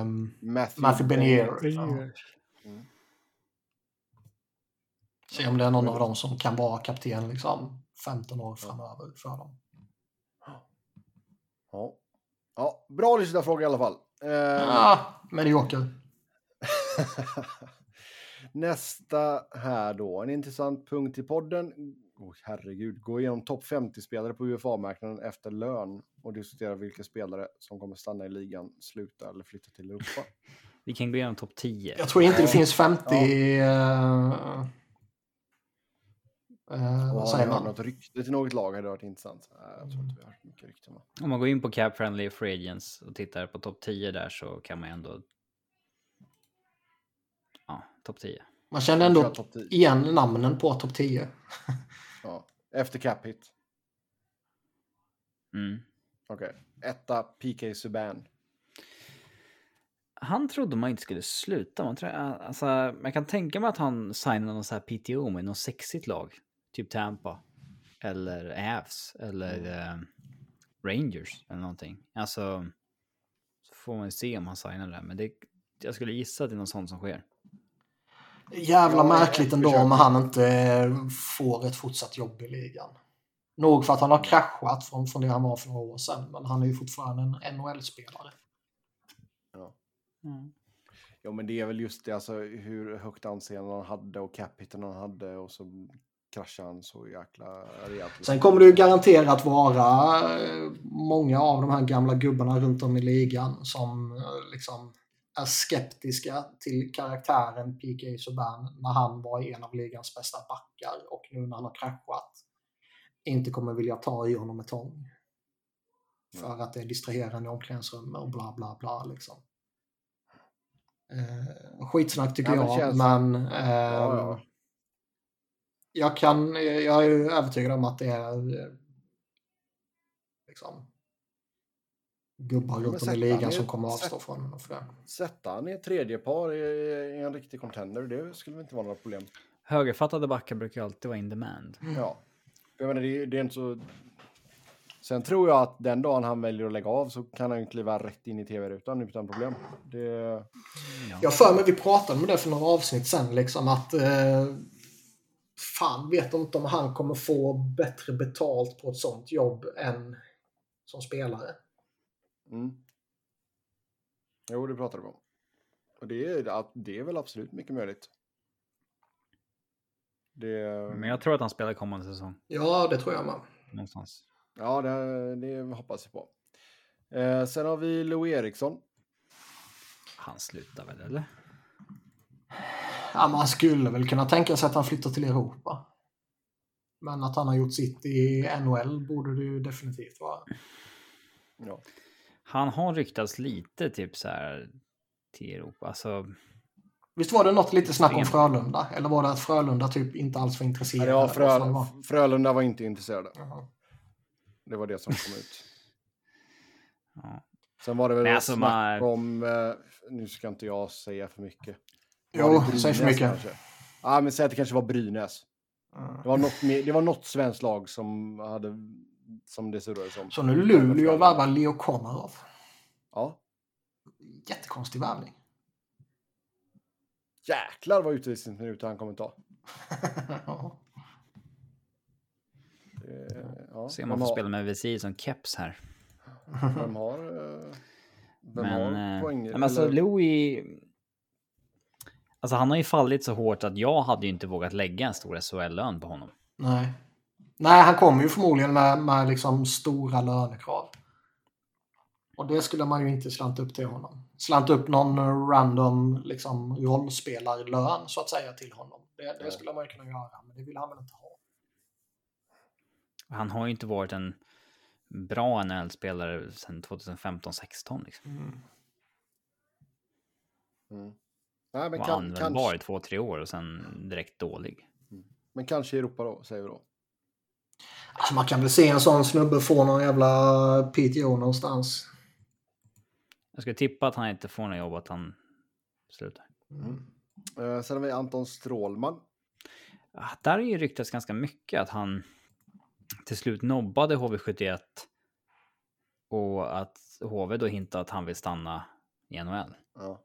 Um, Matthew, Matthew Benier. Ja. Mm. Se om det är någon av dem som kan vara kapten liksom 15 år framöver för dem. Ja. ja, bra lyssnarfråga i alla fall. Eh, Ja, medioker. [LAUGHS] Nästa här då, en intressant punkt i podden. Oh, herregud, gå igenom topp 50-spelare på UFA-marknaden efter lön och diskutera vilka spelare som kommer stanna i ligan, sluta eller flytta till Europa. [LAUGHS] Vi kan gå igenom topp 10. Jag tror inte det Ja. finns 50... eh, eh, Och vad säger man? något rykte till något lag hade varit intressant. Nej, jag tror inte vi har hört mycket rykten. Om man går in på Cap Friendly Free Agents och tittar på topp 10 där så kan man ändå... Topp 10. Man känner ändå topp 10. igen namnen på topp 10. Ja. Efter cap hit. Mm. Okej. Etta, PK Subban. Han trodde man inte skulle sluta. Man tror, alltså, jag kan tänka mig att han signade någon så här PTO med något sexigt lag. Typ Tampa. Eller Avs. Eller eh, Rangers. Eller någonting. Alltså. Så får man ju se om han signar det. Men det, jag skulle gissa att det är något sånt som sker. Jävla Ja, märkligt ändå om han inte får ett fortsatt jobb i ligan. Nog för att han har kraschat från, från det han var för några år sedan, men han är ju fortfarande en NHL-spelare. Mm. Jo, men det är väl just det, alltså hur högt anseende han hade och capiten han hade och så kraschade han så jäkla rejält. Sen kommer det ju garanterat vara eh, många av de här gamla gubbarna runt om i ligan som eh, liksom är skeptiska till karaktären PK Subban när han var en av ligans bästa backar och nu när han har kraschat inte kommer vilja ta i honom med tång. För att det är distraherande i omklädningsrummet och bla bla bla liksom. Eh, skitsnack tycker Ja, jag, men eh, Ja, ja. jag kan, jag är övertygad om att det är eh, liksom gubbar runt om sätta i ligan som kommer att avstå från honom för det. Sätta han i ett tredje par i, i en riktig contender, det skulle väl inte vara några problem. Högerfattade backar brukar alltid vara in demand. Ja. Jag menar, det, är- det är inte så... Sen tror jag att den dagen han väljer att lägga av så kan han ju kliva rätt in i tv-rutan utan problem. Det... Ja. Jag för mig, vi pratade om det för några avsnitt sen, liksom att eh, fan vet inte om han kommer få bättre betalt på ett sånt jobb än som spelare. Mm. Jo, det pratar vi om. Och det är, att det är väl absolut mycket möjligt. Det, Men jag tror att han spelar kommande säsong. Ja, det tror jag med. Någonstans. Ja, det, det hoppas jag på. Eh, sen har vi Lou Eriksson. Han slutar väl, eller? Ja, man skulle väl kunna tänka sig att han flyttar till Europa. Men att han har gjort sitt i NHL borde det ju definitivt vara. Ja. Han har ryktats lite typ så här till Europa. Alltså, Visst var det något lite snack om Frölunda? Eller var det att Frölunda typ inte alls var intresserade? var? Frö, Frölunda var inte intresserade. Jaha. Det var det som kom ut. [LAUGHS] ja. Sen var det väl alltså, snack man- om, eh, nu ska inte jag säga för mycket. Jo, säg för mycket. kanske? Ja, men säg att det kanske var Brynäs. Mm. Det var något, det var något svenskt lag som hade, som det surrades om. Så nu Luleå värvar Leo Komarov. Ja. Jättekonstig värvning. Jäklar vad utvisningsminuter han kommer ta. [LAUGHS] Ja. Det, ja, Se om man får har- spela med visir som keps här. Vem har, eh, vem Men, har eh, poäng? men alltså eller- Louis... Alltså han har ju fallit så hårt att jag hade ju inte vågat lägga en stor SHL-lön på honom. Nej. Nej, han kommer ju förmodligen med, med liksom stora lönekrav. Och det skulle man ju inte slanta upp till honom. Slanta upp någon random liksom, rollspelarlön så att säga till honom. Det, det skulle man ju kunna göra, men det vill han väl inte ha. Han har ju inte varit en bra NHL-spelare sedan 2015-16 liksom. Mm. Mm. Nej, men, Var kan, användbar kanske, i två, tre år och sen direkt dålig. men kanske i Europa då, säger vi då. Alltså man kan väl se en sån snubbe få någon jävla PTO någonstans. Jag skulle tippa att han inte får något jobb, att han slutar. Mm. Eh, sen har vi Anton Strålman. Ah, Där är ju ryktats ganska mycket att han till slut nobbade HV71 Och att HV då hintar att han vill stanna i NHL. Ja.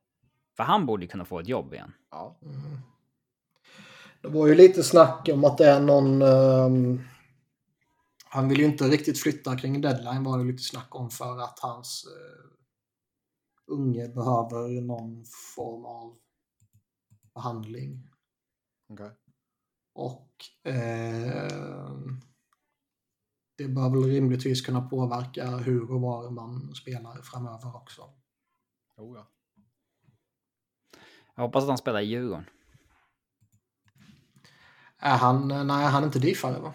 För han borde kunna få ett jobb igen. Ja. Mm. Det var ju lite snack om att det är någon... ehm, han vill ju inte riktigt flytta kring deadline var det lite snack om för att hans uh, unge behöver någon form av behandling. Okej. Och eh, det bör väl rimligtvis kunna påverka hur och var man spelar framöver också. Oh, ja. Jag hoppas att han spelar i Djurgården. Är han, nej han är inte diffare va?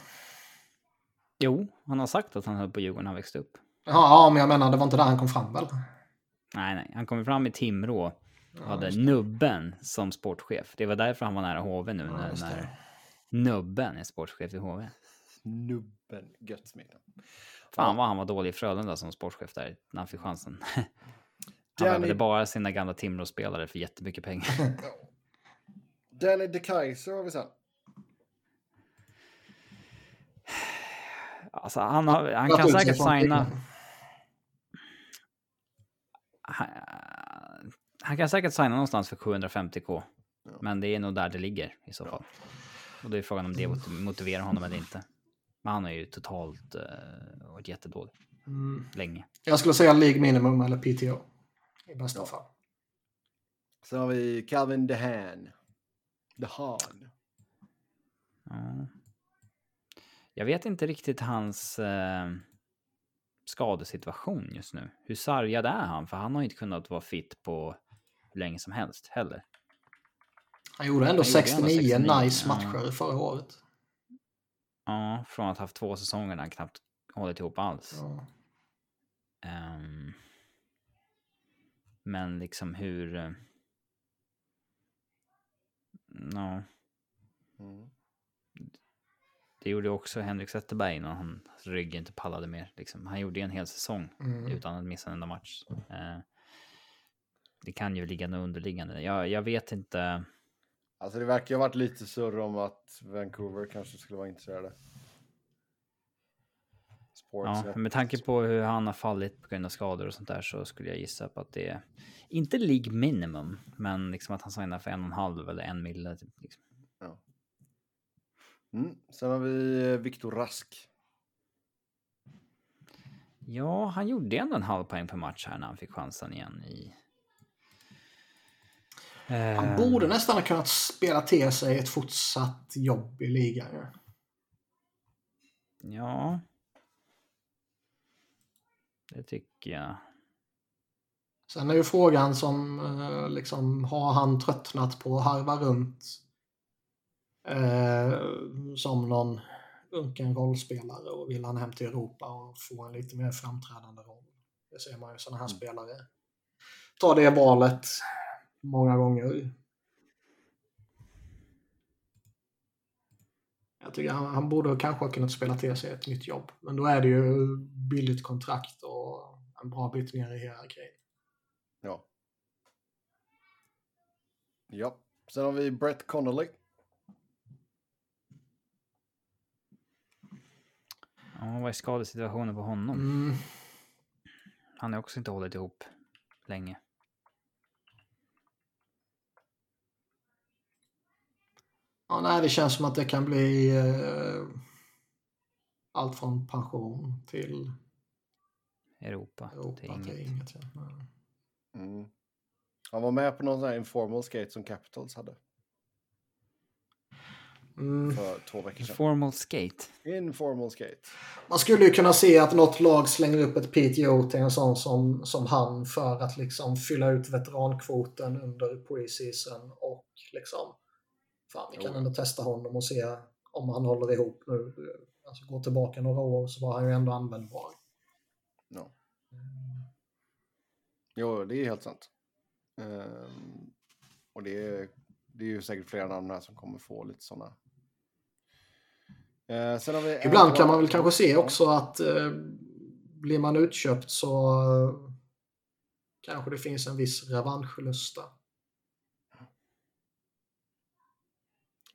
Jo, han har sagt att han höll på Djurgården när han växte upp. Ja, men jag menar det var inte där han kom fram väl? Nej, nej, han kom fram i Timrå och hade. Nubben som sportchef. Det var därför han var nära HV nu, Ja, när, Nubben är sportchef i HV. Nubben Göttsmeden. Fan vad han var dålig i Frölunda som sportchef där när han fick chansen. [LAUGHS] Han Danny- värvade bara sina gamla Timrå-spelare för jättemycket pengar. [LAUGHS] Danny DeKaiser har vi sen. Alltså han, har, han kan säkert signa... Han, han kan säkert signa någonstans för 750k. Ja. Men det är nog där det ligger i så fall. Och då är frågan om det mot- motiverar honom eller inte. Men han har ju totalt uh, varit jättedålig Mm. länge. Jag skulle säga League Minimum eller PTO. I bästa Ja. fall. Sen har vi Calvin DeHaan. DeHaan. Ja. Jag vet inte riktigt hans eh, skadesituation just nu. Hur sargad är han? För han har inte kunnat vara fit på hur länge som helst heller. Han gjorde ändå Han gjorde 69, ändå 69, nice ja. matcher förra året. Ja, från att ha haft två säsonger där han knappt hållit ihop alls. Ja. Ehm, men liksom hur... eh, Ja, Mm. Det gjorde också Henrik Zetterberg när hans rygg inte pallade mer. Liksom. Han gjorde en hel säsong Mm. utan att missa en enda match. Eh, det kan ju ligga något underliggande. Jag, jag vet inte. Alltså det verkar ju ha varit lite surr om att Vancouver kanske skulle vara intresserade. Sports, Ja, med tanke på hur han har fallit på grund av skador och sånt där så skulle jag gissa på att det är inte League minimum, men liksom att han signar för en och en halv eller en mille. Typ, liksom. Mm. Sen har vi eh, Viktor Rask. Ja, han gjorde ändå en halv poäng per match här när han fick chansen igen i... Han Eh, borde nästan ha kunnat spela till sig ett fortsatt jobb i ligan. ju. Ja. Det tycker jag. Sen är ju frågan som eh, liksom, har han tröttnat på att harva runt eh, som någon unken rollspelare och vill han hem till Europa och få en lite mer framträdande roll. Det ser man ju sådana här Mm. spelare ta det valet många gånger. Jag tycker han, han borde kanske ha kunnat spela till sig ett nytt jobb. Men då är det ju billigt kontrakt och en bra bit ner i hierarkin. Ja. Ja. Sen har vi Brett Connolly. Ja, vad är skadesituationen på honom? Mm. Han har också inte hållit ihop länge. Ja, nej, det känns som att det kan bli eh, allt från pension till Europa. Europa är till inget. inget. Ja. Mm. Han var med på någon sån här informal skate som Capitals hade Mm. för två veckor sedan. Formal skate. Informal skate. Man skulle ju kunna se att något lag slänger upp ett PTO till en sån som, som han för att liksom fylla ut veterankvoten under preseason och liksom fan, vi kan Jo. ändå testa honom och se om han håller ihop nu. Alltså gå tillbaka några år så var han ju ändå användbar. Ja. Jo, det är helt sant. Ehm, och det är, det är ju säkert flera namn här som kommer få lite sådana. Uh, sen har vi Ibland kan man väl kanske se också att eh, blir man utköpt så eh, kanske det finns en viss revanschlusta.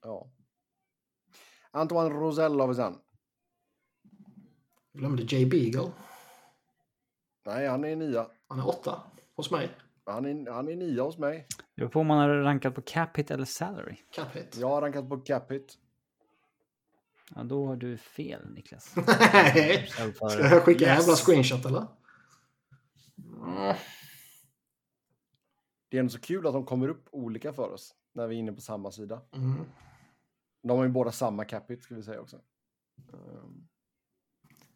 Ja. Antoine Rosell har vi sen. Glömde Jay Beagle. Nej, han är nia. Han är åtta hos mig. Han är, han är nia hos mig. Det beror på om man har rankat på cap hit eller salary. Cap hit. Jag har rankat på capit. Ja, då har du fel Niklas. [LAUGHS] Nej. Ska jag skicka Yes. jävla screenshot eller? Mm. Det är ändå så kul att de kommer upp olika för oss när vi är inne på samma sida. Mm. De har ju båda samma capita ska vi säga också. Ehm,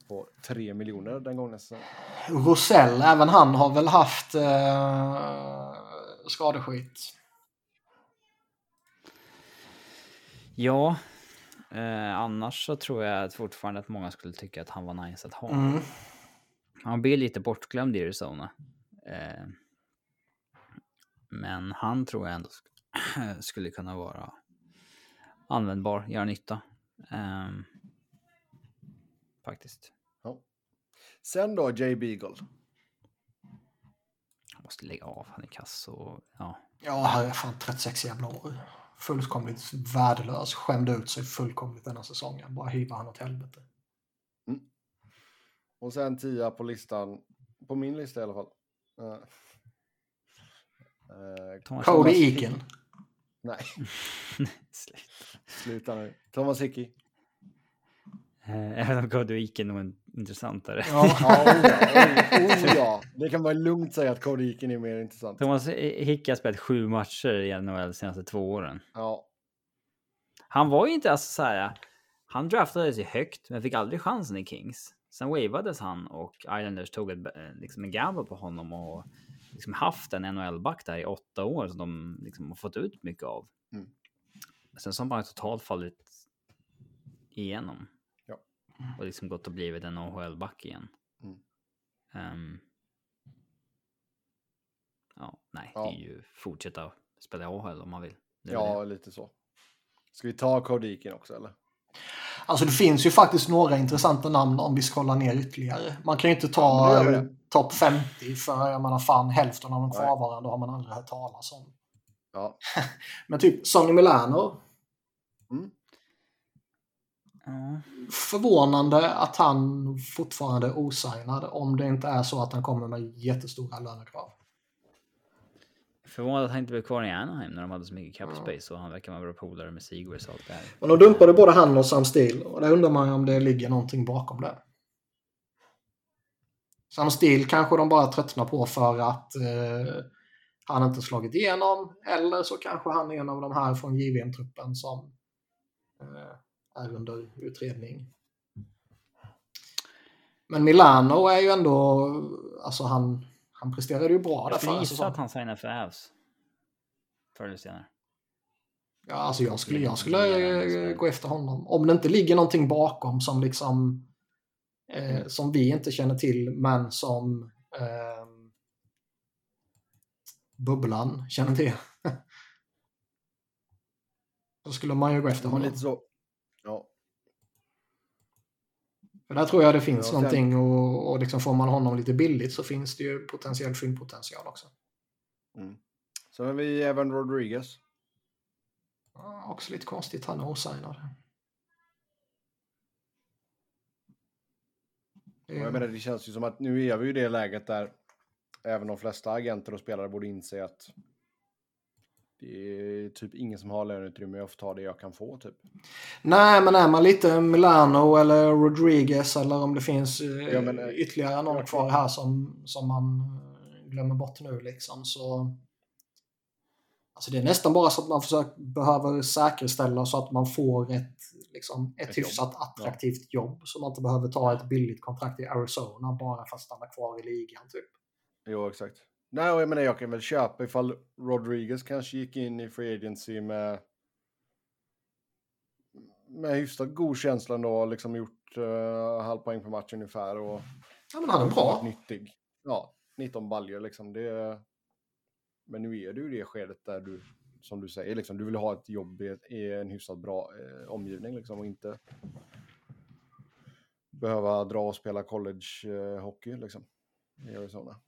På 3 miljoner den gången. Så. Rosell, även han har väl haft eh, skadeskit. Ja, eh, annars så tror jag att fortfarande att många skulle tycka att han var nice att ha. Mm. Han blir lite bortglömd i Arizona. Eh, men han tror jag ändå sk- [CLEARS THROAT] skulle kunna vara användbar, göra nytta. Ehm, faktiskt. Sen då Jay Beagle. Han måste lägga av, han är kass och ja. Ja, han är fan 36 jävla år. Fullkomligt värdelös. Skämde ut sig fullkomligt denna säsongen. Bara hiva han åt helvete. Och sen 10 på listan. På min lista i alla fall. Eh, Thomas Cody. Eakin. Nej, [LAUGHS] sluta nu. Thomas Hickey. Eh, [LAUGHS] Även om Cody Eakin nog är intressantare. Ja. Ja, oh ja, oh, oh ja. [LAUGHS] Det kan man lugnt säga att Eakin är mer intressant. Thomas Hickey har spelat sju matcher i NHL de senaste två åren. Ja, Han var ju inte alltså så här. Han draftades ju högt, men fick aldrig chansen i Kings. Sen wavades han och Islanders tog ett, eh, liksom en gamble på honom och liksom haft en NHL-back där i åtta år som de liksom har fått ut mycket av. Mm. Sen så har han bara totalt fallit igenom. Ja. Och liksom gått och blivit en AHL-back igen. Mm. Ehm. ja, nej, Ja. det är ju fortsätta spela AHL om man vill. Det ja, lite så. Ska vi ta Eakin också eller? Alltså det finns ju faktiskt några intressanta namn om vi scrollar ner ytterligare. Man kan ju inte Ja, ta det. topp 50 för jag menar fan hälften av de kvarvarande har man aldrig hört talas om. Ja. [LAUGHS] Men typ Sonny Milano. Mm. Förvånande att han fortfarande är osignad om det inte är så att han kommer med jättestora lönekrav. Förvånad att han inte blev kvar i Anaheim när de hade så mycket cap space och han verkar vara bra polare med Sigurds och allt det här. Men de dumpade både han och Sam Steele och där undrar man ju om det ligger någonting bakom det. Sam Steele kanske de bara tröttnar på för att eh, han inte slagit igenom eller så kanske han är en av de här från JVM-truppen som eh, är under utredning. Men Milano är ju ändå, alltså han, han presterade ju bra där Jag skulle förra gissa att han signar för Avs. Förr eller senare. Ja, alltså jag skulle, jag skulle gå efter honom. Om det inte ligger någonting bakom som liksom eh, som vi inte känner till men som eh, Bubblan känner till. [LAUGHS] Då skulle man ju gå efter honom. lite så. Ja. För där tror jag det finns Ja, någonting och, och liksom får man honom lite billigt så finns det ju potentiell fyndpotential också. Mm. Sen har vi Evan Rodriguez. Ja, också lite konstigt, han är osignad. Jag menar, det känns ju som att nu är vi ju i det läget där även de flesta agenter och spelare borde inse att det är typ ingen som har löneutrymme. Jag får ta det jag kan få typ. Nej, men är man lite Milano eller Rodriguez eller om det finns eh, Ja, men, eh, ytterligare någon ja. kvar här som, som man eh, glömmer bort nu liksom så... Alltså det är nästan bara så att man försöker, behöver säkerställa så att man får ett, liksom, ett, Ett hyfsat attraktivt jobb. Så man inte behöver ta ett billigt kontrakt i Arizona bara för att stanna kvar i ligan. Typ. Jo, exakt. Nej, och jag menar, jag kan väl köpa ifall Rodriguez kanske gick in i Free Agency med med hyfsat god känsla ändå, liksom gjort uh, halv poäng per match ungefär och Ja, men han är bra. nyttig. Ja, 19 baljor liksom. Det, men nu är du i det skedet där du, som du säger, liksom, du vill ha ett jobb i, en hyfsat bra eh, omgivning liksom och inte behöva dra och spela college-hockey liksom i Arizona.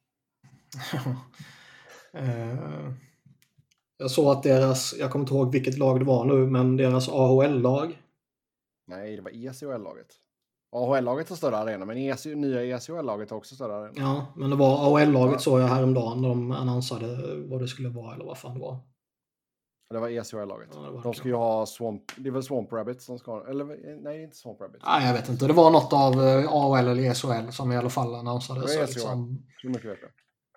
Eh, jag såg att deras, jag kommer inte ihåg vilket lag det var nu, men deras AHL-lag Nej, det var ECHL-laget. AHL-laget har större arena, men EC, nya ECHL-laget har också större arena. Ja, men det var AHL-laget såg jag häromdagen när de annonsade vad det skulle vara eller vad fan det var. Det var ECHL-laget. Ja, de ska ju ha Swamp... Det är väl Swamp Rabbits som ska ha... Eller nej, det är inte Swamp Rabbits. Nej, jag vet inte. Det var något av eh, AHL eller ESHL som i alla fall annonsade. Det var liksom, Så mycket jag.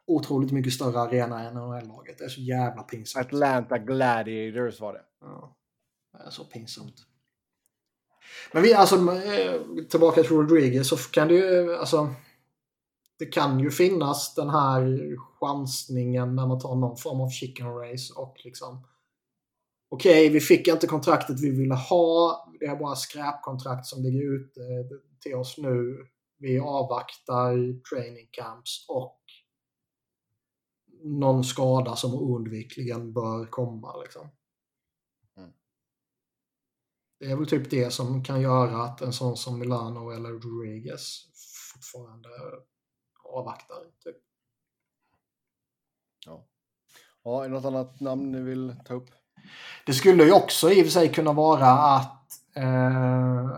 Otroligt mycket större arena än NHL-laget. Det är så jävla pinsamt. Atlanta Gladiators var det. Ja, det är så pinsamt. Men vi, alltså eh, tillbaka till Rodriguez så kan det ju, alltså. Det kan ju finnas den här chansningen när man tar någon form av chicken race och liksom. Okej, vi fick inte kontraktet vi ville ha. Det är bara skräpkontrakt som ligger ute till oss nu. Vi avvaktar training camps och någon skada som oundvikligen bör komma. Liksom. Mm. Det är väl typ det som kan göra att en sån som Milano eller Rodriguez fortfarande avvaktar. Typ. Ja. ja, är det något annat namn ni vill ta upp? Det skulle ju också i och för sig kunna vara att eh,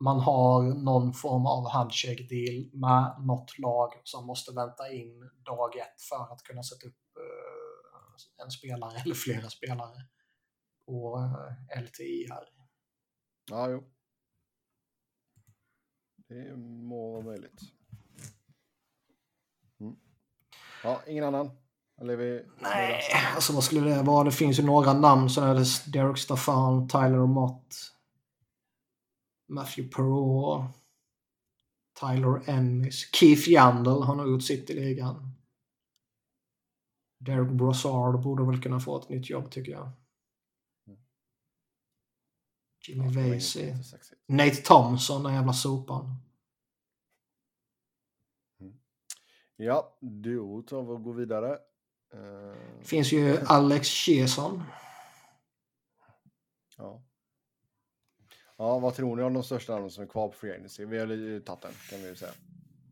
man har någon form av handshake deal med något lag som måste vänta in dag ett för att kunna sätta upp eh, en spelare [LAUGHS] eller flera spelare på eh, LTI här. Ja, jo. Det må vara möjligt. Mm. Ja, ingen annan? Eller vi... Nej, alltså vad skulle det vara? Det finns ju några namn. Så är det Derek Staffan, Tyler Mott, Matthew Perrault, Tyler Ennis, Keith Yandel har nog gjort sitt i ligan. Derek Brassard borde väl kunna få ett nytt jobb tycker jag. Jimmy Ja, Vasey. Nate Thompson, den jävla sopan. Ja, då tar vi och går vidare. Eh, finns ju Alex Chiasson. ja. Ja, vad tror ni om de största namnen som är kvar på Free Agency? Vi har ju tagit den, kan vi ju säga.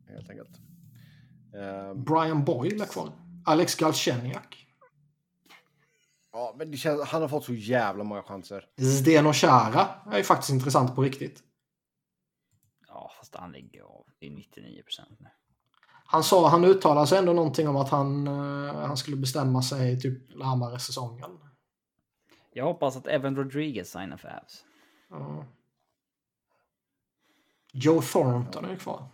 Helt enkelt. Eh, Brian Boyle är kvar. Alex Galchenyuk. ja, men det känns, han har fått så jävla många chanser. Zdeno Chara är ju faktiskt intressant på riktigt. Ja, fast han ligger av i 99 procent nu. Han sa, han uttalade sig ändå någonting om att han, eh, han skulle bestämma sig typ närmare säsongen. Jag hoppas att Evan Rodriguez signar för Avs. Ja. Joe Thornton är kvar.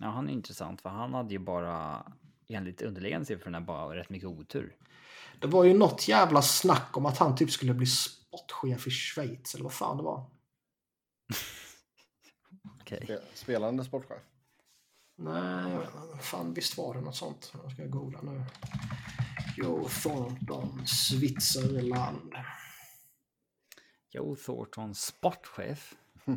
Ja, han är intressant för han hade ju bara enligt underliggande siffrorna bara rätt mycket otur. Det var ju något jävla snack om att han typ skulle bli sportchef i Schweiz eller vad fan det var. [LAUGHS] Okej. Spe- Spelande sportchef. Nej, jag vet inte. Fan, visst var det något sånt. Jag ska googla nu. Joe Thornton, Switzerland. Joe Thornton, sportchef. [LAUGHS]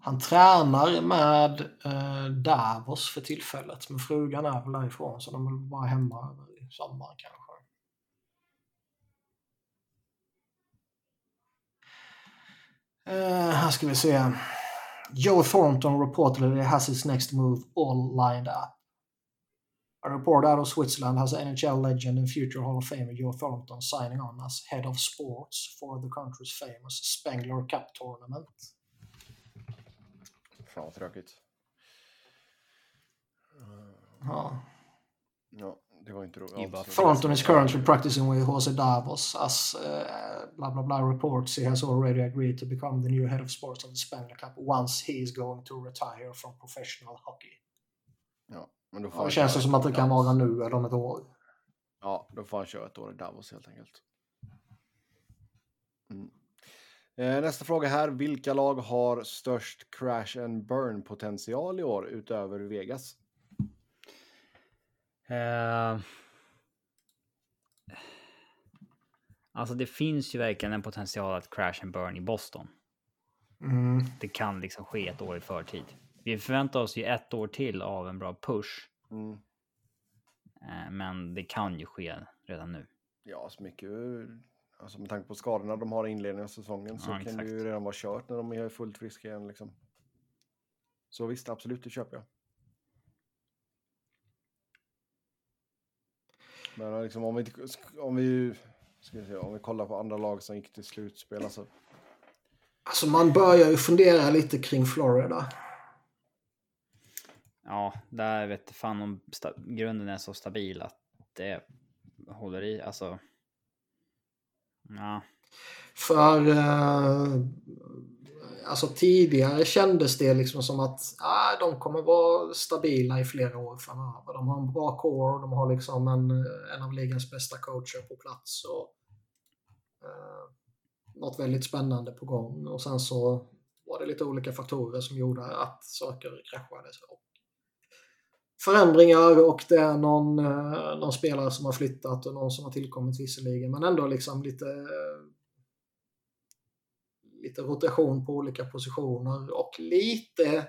Han tränar med eh, Davos för tillfället. Men frugan är väl därifrån så de är väl bara hemma över sommaren kanske. Eh, här ska vi se. Joe Thornton reportedly has his next move all lined up. A report out of Switzerland has NHL legend and future Hall of Famer Joe Thornton signing on as head of sports for the country's famous Spengler Cup tournament. Fan vad tråkigt. Ja. Ja, det var inte roligt. Thornton is currently practicing with Jose Davos as uh, blah blah blah reports he has already agreed to become the new head of sports of the Spengler Cup once he is going to retire from professional hockey. Ja, men då får Ja, känns det som att det kan vara nu eller om ett år. Ja, då får han köra ett år i Davos helt enkelt. Mm. Eh, nästa fråga här. Vilka lag har störst crash and burn potential i år utöver Vegas? Eh, alltså det finns ju verkligen en potential att crash and burn i Boston. Mm. Det kan liksom ske ett år i förtid. Vi förväntar oss ju ett år till av en bra push. Mm. Eh, men det kan ju ske redan nu. Ja, så mycket. Alltså med tanke på skadorna de har i inledningen av säsongen så Ja, kan det ju redan vara kört när de är fullt friska igen. Liksom. Så visst, absolut, det köper jag. Men liksom, om vi, om vi, ska vi se, om vi kollar på andra lag som gick till slutspel. Alltså, Alltså man börjar ju fundera lite kring Florida. Ja, där vet fan om grunden är så stabil att det håller i. Alltså. Ja. För eh, alltså tidigare kändes det liksom som att eh, de kommer vara stabila i flera år framöver. De har en bra core, de har liksom en, en av ligans bästa coacher på plats. Och, eh, något väldigt spännande på gång. Och sen så var det lite olika faktorer som gjorde att saker kraschade. Och förändringar och det är någon, eh, någon spelare som har flyttat och någon som har tillkommit visserligen. Men ändå liksom lite lite rotation på olika positioner och lite...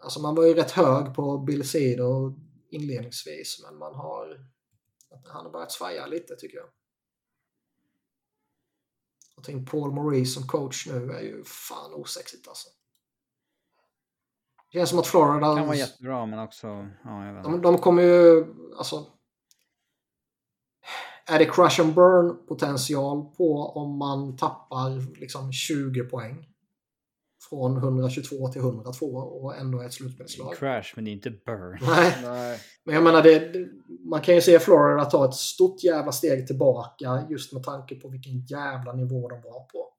Alltså man var ju rätt hög på Bill Cedar inledningsvis men man har... Han har börjat svaja lite tycker jag. Jag tänkte Paul Maurice som coach nu är ju fan osexigt alltså. Det känns som att Florida... Det kan vara jättebra men också... Ja, jag vet. De, de kommer ju... Alltså, är det crush and burn potential på om man tappar liksom 20 poäng? Från 122 till 102 och ändå är ett slutspelslag. Crash, men det är inte burn. Nej. Nej. Men jag menar, det, man kan ju se Florida ta ett stort jävla steg tillbaka just med tanke på vilken jävla nivå de var på.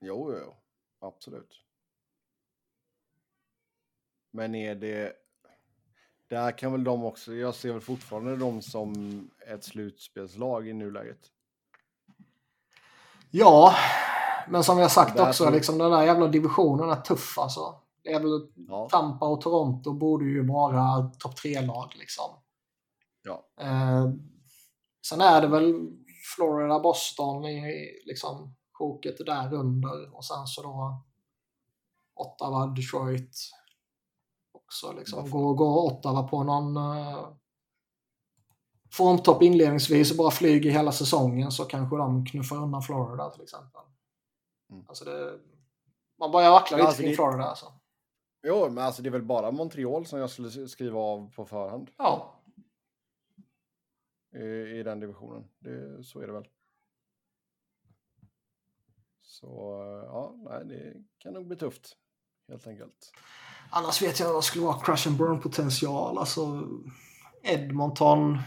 Jo, jo, absolut. Men är det där kan väl de också, jag ser väl fortfarande dem som ett slutspelslag i nuläget. Ja, men som jag sagt Där också, tror- liksom, den där jävla divisionen är tuff alltså. Det är väl Ja. Tampa och Toronto borde ju vara topp tre-lag liksom. Ja. Eh, sen är det väl Florida, Boston i liksom sjoket där under och sen så då Ottawa, Detroit. Också liksom. Går, går Ottawa på någon uh, formtopp inledningsvis och bara flyger hela säsongen så kanske de knuffar undan Florida till exempel. Mm. Alltså det, man börjar vackla lite Alltså, kring det- Florida alltså. Jo, men alltså det är väl bara Montreal som jag skulle skriva av på förhand Ja, i, i den divisionen. Det, så är det väl. Så ja, nej, det kan nog bli tufft. Helt enkelt. Annars vet jag vad skulle vara crush and burn potential. Alltså Edmonton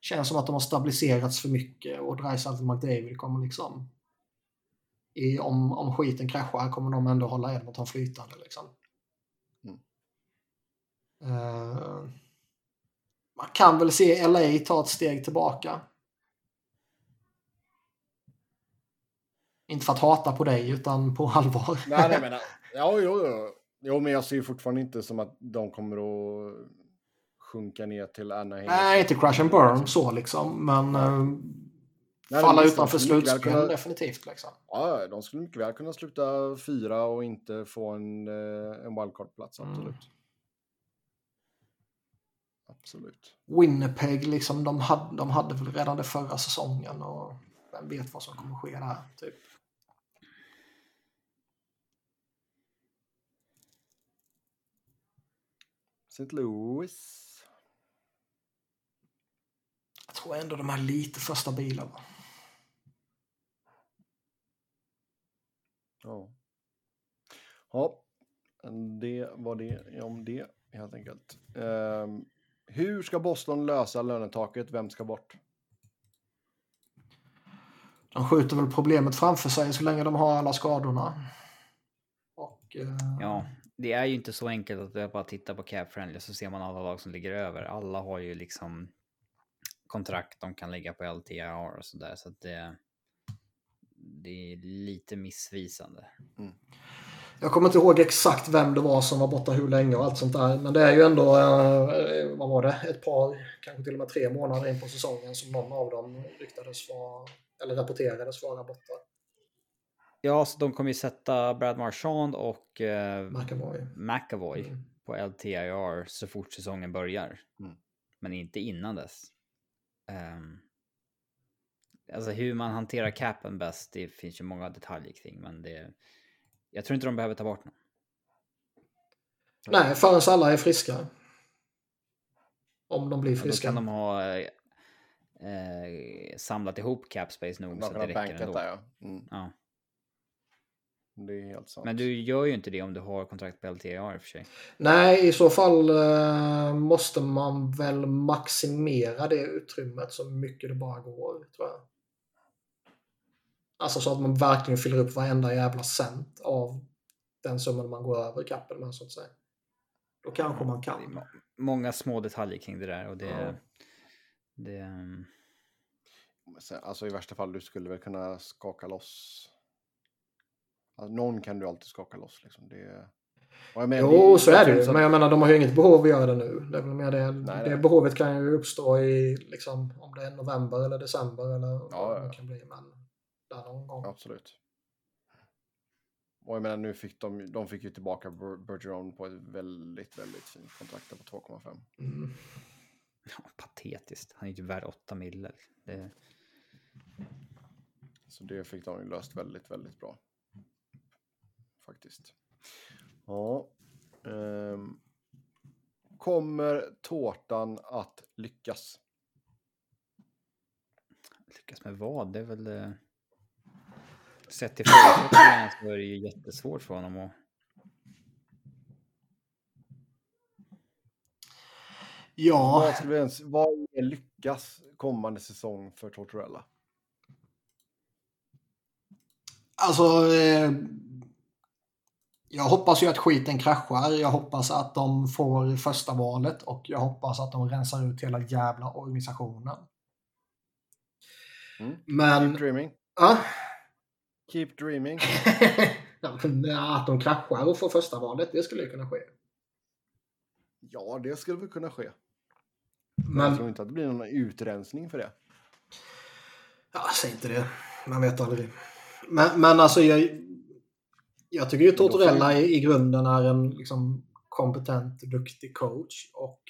känns som att de har stabiliserats för mycket och Dreisaitl och McDavid kommer liksom i, om, om skiten kraschar kommer de ändå hålla Edmonton flytande liksom. Mm. Eh, man kan väl se LA ta ett steg tillbaka. Inte för att hata på dig utan på [LAUGHS] allvar. Nej, nej, men ja, jo, jo. Jo, men jag ser fortfarande inte som att de kommer att sjunka ner till Anaheim. Nej, inte crash and burn så liksom, men eh, Nej, falla men visst, utanför slutspel kunna- definitivt. Liksom. Ja, de skulle mycket väl kunna sluta fyra och inte få en, eh, en wildcard-plats, Mm. absolut. Absolut. Winnipeg, liksom, de, hade, de hade väl redan det förra säsongen och vem vet vad som kommer ske där. Typ. St. Louis. Jag tror ändå de är lite för stabila. Va? Ja. Ja, det var det om det helt enkelt. Ehm, hur ska Boston lösa lönetaket? Vem ska bort? De skjuter väl problemet framför sig så länge de har alla skadorna. Och, eh, Ja, det är ju inte så enkelt att bara titta på Cap Friendly så ser man alla lag som ligger över. Alla har ju liksom kontrakt de kan lägga på LTR och sådär. Så att det, det är lite missvisande. Mm. Jag kommer inte ihåg exakt vem det var som var borta hur länge och allt sånt där. Men det är ju ändå, eh, vad var det, ett par, kanske till och med tre månader in på säsongen som någon av dem ryktades vara, eller rapporterades vara borta. Ja, så de kommer ju sätta Brad Marchand och eh, McAvoy. McAvoy Mm. på LTIR så fort säsongen börjar. Mm. Men inte innan dess. Ehm, alltså hur man hanterar capen bäst, det finns ju många detaljer kring, men det... Jag tror inte de behöver ta bort någon. Nej, förrän alla är friska. Om de blir Ja, Då friska. kan de ha eh, eh, samlat ihop cap space nog så att det räcker ändå. där, ja. Mm. Ja. Det är helt sant. Men du gör ju inte det om du har kontrakt på LTA i och för sig. Nej, i så fall eh, måste man väl maximera det utrymmet så mycket det bara går, tror jag. Alltså så att man verkligen fyller upp varenda jävla cent av den summan man går över kappen med, så att säga. Då kanske man kan. må- många små detaljer kring det där och det... Ja. det sen, Alltså i värsta fall, du skulle väl kunna skaka loss. Alltså, någon kan du alltid skaka loss liksom. Det... Och jag menar, Jo, så är det ju. Men jag menar, de har ju inget behov att göra det nu. Det, är det, Nej, det behovet kan ju uppstå i, liksom, om det är november eller december eller Ja, vad ja. det kan bli. Men där någon gång. Absolut. Och jag menar, nu fick de, de fick ju tillbaka Ber- Bergeron på ett väldigt, väldigt fint kontrakt på 2,5. Mm. ja, patetiskt. Han är ju värd 8 mille. Det, Så det fick de ju löst väldigt, väldigt bra. Faktiskt. Ja. ehm, kommer tårtan att lyckas? lyckas med vad? Det är väl... eh, Sett till förutsättningarna så är det ju jättesvårt för honom att... Ja, Vad, skulle ens, vad är lyckas kommande säsong för Tortorella? alltså. Eh, jag hoppas ju att skiten kraschar. Jag hoppas att de får första valet och jag hoppas att de rensar ut hela jävla organisationen. Mm. Men... Keep dreaming. Ja. Keep dreaming. [LAUGHS] Att de kraschar och får första valet, det skulle ju kunna ske. Ja, det skulle väl kunna ske. Men jag tror inte att det blir någon utrensning för det. ja, säg inte det. Man vet aldrig. Men, men alltså, jag, jag tycker ju Tortorella i, i grunden är en liksom, kompetent, duktig coach. Och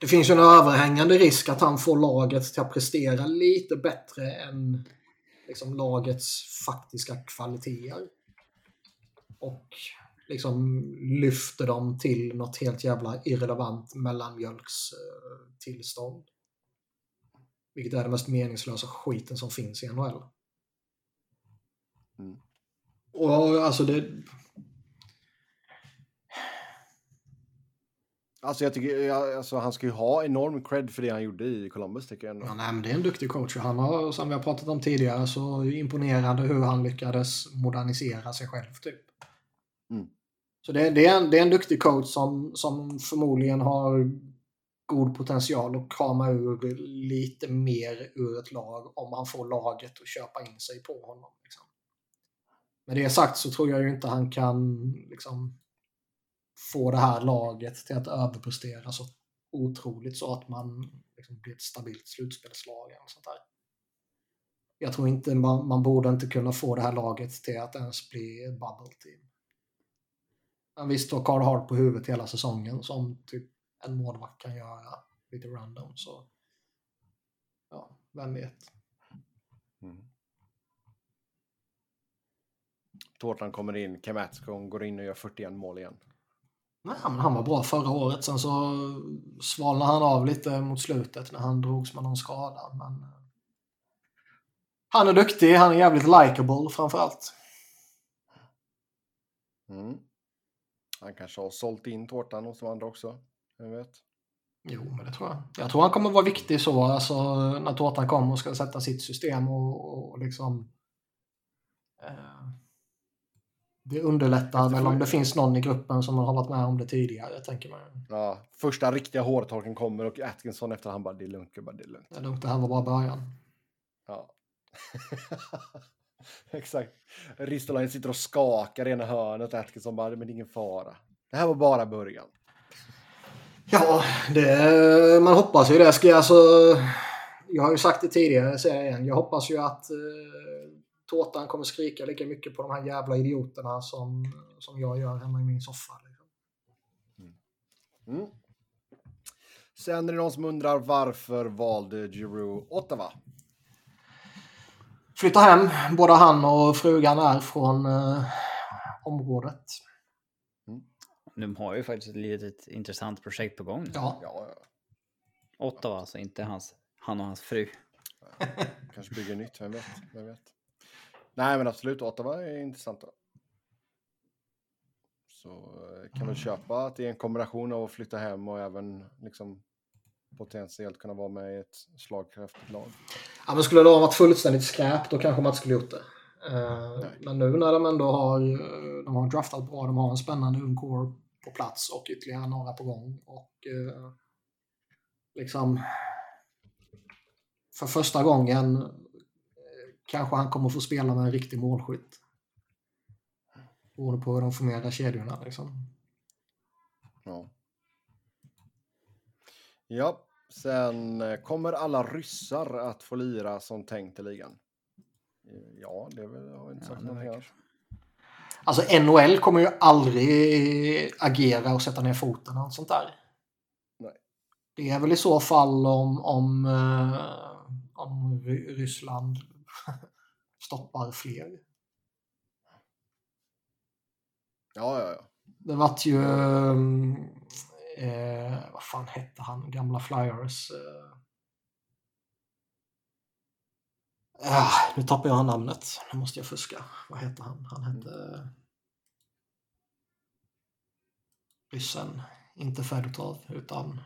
det finns ju en överhängande risk att han får laget till att prestera lite bättre än liksom, lagets faktiska kvaliteter. Och liksom lyfter dem till något helt jävla irrelevant mellanmjölks eh, tillstånd. Vilket är det mest meningslösa skiten som finns i NHL. Mm. Och alltså det... Alltså jag tycker, alltså han ska ju ha enorm cred för det han gjorde i Columbus tycker jag ändå. Ja, nej, men det är en duktig coach. Han har, som vi har pratat om tidigare, så imponerande hur han lyckades modernisera sig själv. Typ. Mm. Så det, det, är en, det är en duktig coach som, som förmodligen har god potential att krama ur lite mer ur ett lag om han får laget att köpa in sig på honom. Liksom. Med det sagt så tror jag ju inte han kan liksom, få det här laget till att överprestera så otroligt så att man liksom blir ett stabilt slutspelslag. Eller sånt där. Jag tror inte man, man borde inte kunna få det här laget till att ens bli ett bubble team. Men visst står Carl Hart på huvudet hela säsongen som typ en målvakt kan göra lite random så ja, vem vet. Mm. Tårtan kommer in, Atkinson går in och gör 41 mål igen. Nej, men han var bra förra året. Sen så svalnade han av lite mot slutet när han drogs med någon skada. Men... eh, Han är duktig, han är jävligt likable framförallt. Mm. Han kanske har sålt in tårtan hos de andra också. Vem vet? Jo, men det tror jag. Jag tror han kommer vara viktig så, alltså när tårtan kommer och ska sätta sitt system och, och liksom... Eh, det underlättar väl om det finns någon i gruppen som har varit med om det tidigare, tänker man. Ja, första riktiga hårtorken kommer och Atkinson efter han bara det är lugnt gubbar, det är lugnt. Det är lugnt, det här var bara början. Ja. [LAUGHS] Exakt. Ristolainen sitter och skakar i ena hörnet och Atkinson bara, men det är ingen fara. Det här var bara början. Ja, det, man hoppas ju det. Ska jag, alltså, jag har ju sagt det tidigare, säger jag igen. Jag hoppas ju att eh, tårtan kommer skrika lika mycket på de här jävla idioterna som, som jag gör hemma i min soffa. Liksom. Mm. Sen är det någon som undrar varför valde Giroux Ottawa? Flyttar hem. Både han och frugan är från eh, området. De har ju faktiskt ett litet intressant projekt på gång. Ja, Ja, ja, Ottawa, alltså inte hans, han och hans fru. kanske bygger nytt, vem vet? Vem vet? Nej, men absolut. Ottawa är intressanta. Så eh, kan väl köpa att det är en kombination av att flytta hem och även liksom potentiellt kunna vara med i ett slagkraftigt lag. Ja, men skulle det ha varit fullständigt skräp då kanske man inte skulle gjort det. Uh, men nu när de ändå har, eh, de har draftat bra, de har en spännande ung core på plats och ytterligare några på gång. Och uh, liksom för första gången kanske han kommer få spela med en riktig målskytt. Beroende på hur de förmedlar kedjorna liksom. Ja. Ja, sen kommer alla ryssar att få lira som tänkt i ligan. Ja, det väl, har inte sagt ja, någonting annat. Alltså NHL kommer ju aldrig agera och sätta ner foten och sånt där. Nej. Det är väl i så fall om, om, uh, om Ryssland stoppar fler. Ja, ja, ja. Det vart ju... Eh, vad fan hette han? Gamla Flyers. Eh. Ah, nu tappar jag namnet. Nu måste jag fuska. Vad heter han? Han hette... Ryssen. Inte Fedotov, utan...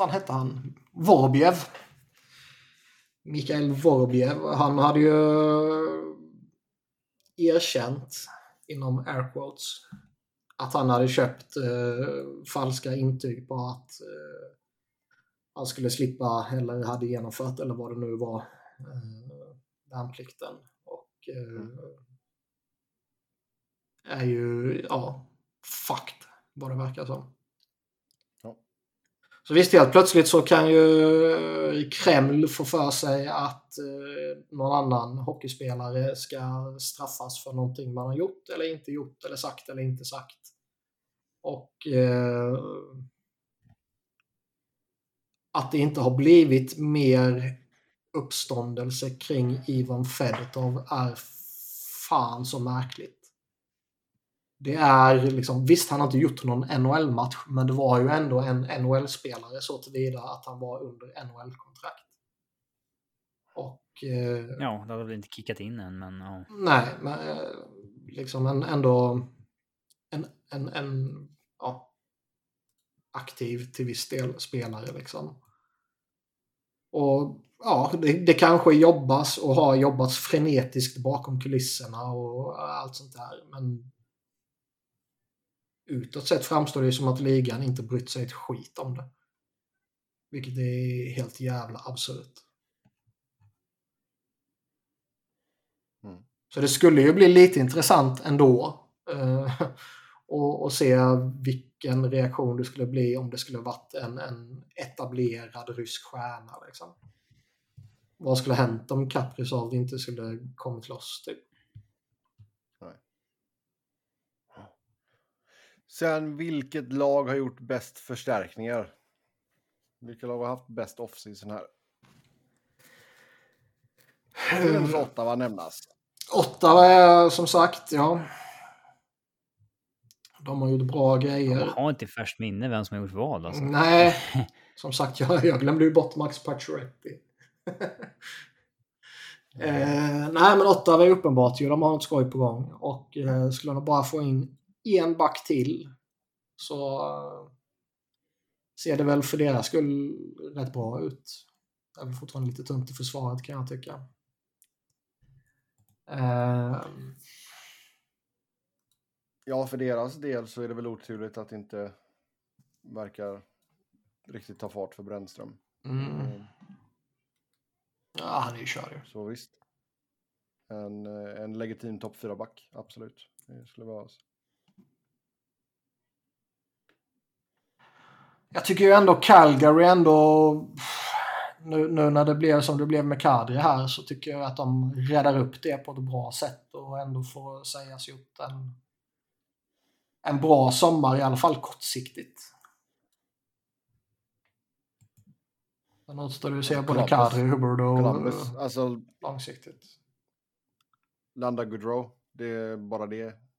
fan hette han? Vorobjev. Mikael Vorobjev. Han hade ju erkänt inom air quotes att han hade köpt eh, falska intyg på att eh, han skulle slippa eller hade genomfört eller vad det nu var eh, värnplikten. Och eh, är ju, ja, fucked vad det verkar som. Så visst, helt plötsligt så kan ju eh, Kreml få för sig att eh, någon annan hockeyspelare ska straffas för någonting man har gjort eller inte gjort eller sagt eller inte sagt. Och eh, att det inte har blivit mer uppståndelse kring Ivan Fedotov är fan så märkligt. Det är liksom, visst han har inte gjort någon NHL-match, men det var ju ändå en NHL-spelare så tillvida att han var under NHL-kontrakt. Och... Eh, ja, det hade väl inte kickat in än, men ja. Nej, men eh, liksom en, ändå en, en, en ja, aktiv till viss del spelare liksom. Och ja, det, det kanske jobbas och har jobbats frenetiskt bakom kulisserna och allt sånt där, men utåt sett framstår det som att ligan inte brytt sig ett skit om det. Vilket är helt jävla absurt. Mm. Så det skulle ju bli lite intressant ändå. Eh, [LAUGHS] och, och se vilken reaktion det skulle bli om det skulle varit en, en etablerad rysk stjärna. Liksom. Vad skulle hänt om Kaprizov inte skulle kommit loss? Typ? Sen vilket lag har gjort bäst förstärkningar? Vilka lag har haft bäst offseason här? Mm. Ottawa nämnas. Ottawa är som sagt, ja. De har gjort bra grejer. Jag har inte färskt minne vem som har gjort vad alltså. Nej, [LAUGHS] som sagt, jag, jag glömde ju bort Max Pacioretty. eh, nej, men Ottawa är uppenbart ju. De har ett skoj på gång. Och eh, skulle de bara få in en back till så ser det väl för deras skull rätt bra ut. Det är väl fortfarande lite tunt i försvaret kan jag tycka. Uh, ja, för deras del så är det väl oturligt att det inte verkar riktigt ta fart för Brännström. Mm. Mm. Ja, han är ju körd. Så visst. En, en legitim topp 4-back, absolut. Det skulle behövas. Jag tycker ju ändå Calgary ändå... Nu, nu, när det blev som det blev med Kadri här så tycker jag att de räddar upp det på ett bra sätt och ändå får sägas gjort en, en bra sommar, i alla fall kortsiktigt. Sen återstår det att se både Kadri, Hubbard och Columbus. Alltså, långsiktigt. Landa Goodrow, det är bara det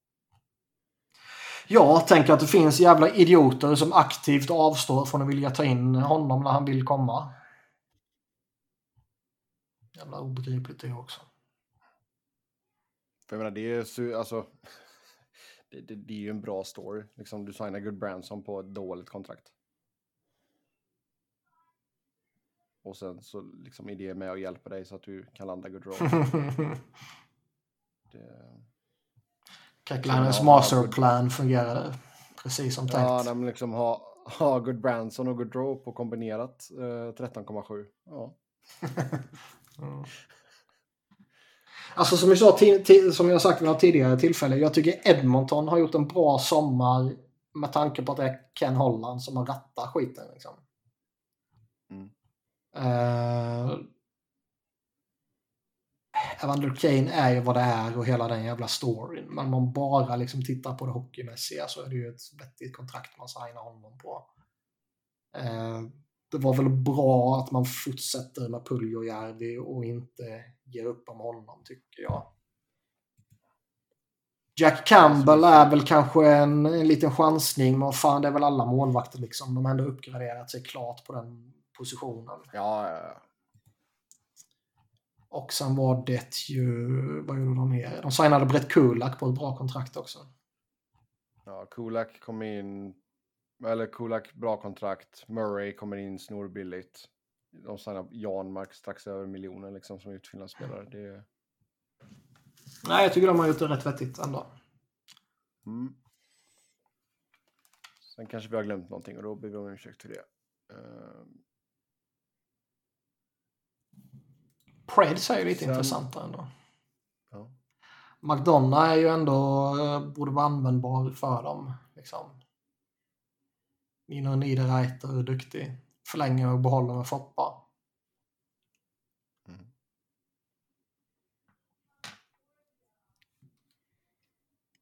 jag tänker att det finns jävla idioter som aktivt avstår från att vilja ta in honom när han vill komma. Jävla obegripligt det också. För jag menar, det är, su- alltså, [LAUGHS] det, det, det är ju en bra story. Liksom, du signar Good Branson på ett dåligt kontrakt. Och sen så liksom är det med och hjälper dig så att du kan landa Good Roll. [LAUGHS] det, Keklanens Ja, masterplan fungerade precis som tänkt. ja, men liksom ha, ha Good Branson och Good Roll på kombinerat eh, 13,7. Ja. [LAUGHS] Mm. Alltså som jag, sa, som jag sagt vid några tidigare tillfällen, jag tycker Edmonton har gjort en bra sommar med tanke på att det är Ken Holland som har rattat skiten. Liksom. Mm. Uh, Evander Kane är ju vad det är och hela den jävla storyn. Men om man bara liksom tittar på det hockeymässiga så är det ju ett vettigt kontrakt man signar honom på. Eh, det var väl bra att man fortsätter med Puljojärvi och inte ger upp om honom tycker jag. Jack Campbell är väl kanske en, en liten chansning, men fan det är väl alla målvakter liksom. De har ändå uppgraderat sig klart på den positionen. Ja, ja, ja. Och sen var det ju, vad gjorde de mer? De signade Brett Kulak på ett bra kontrakt också. ja Kulak kom in, eller Kulak bra kontrakt. Murray kommer in snorbilligt. De signar Janmark strax över miljonen liksom som utfyllnadsspelare. Det, Nej, jag tycker de har gjort det rätt vettigt ändå. Mm. Sen kanske vi har glömt någonting och då ber vi om ursäkt för det. Ehm, Preds är ju lite Sen- intressant ändå. ja. McDonough är ju ändå, eh, borde vara användbar för dem. Liksom. Nino Niederreiter är duktig. Förlänger och behåller med Foppa. Mm.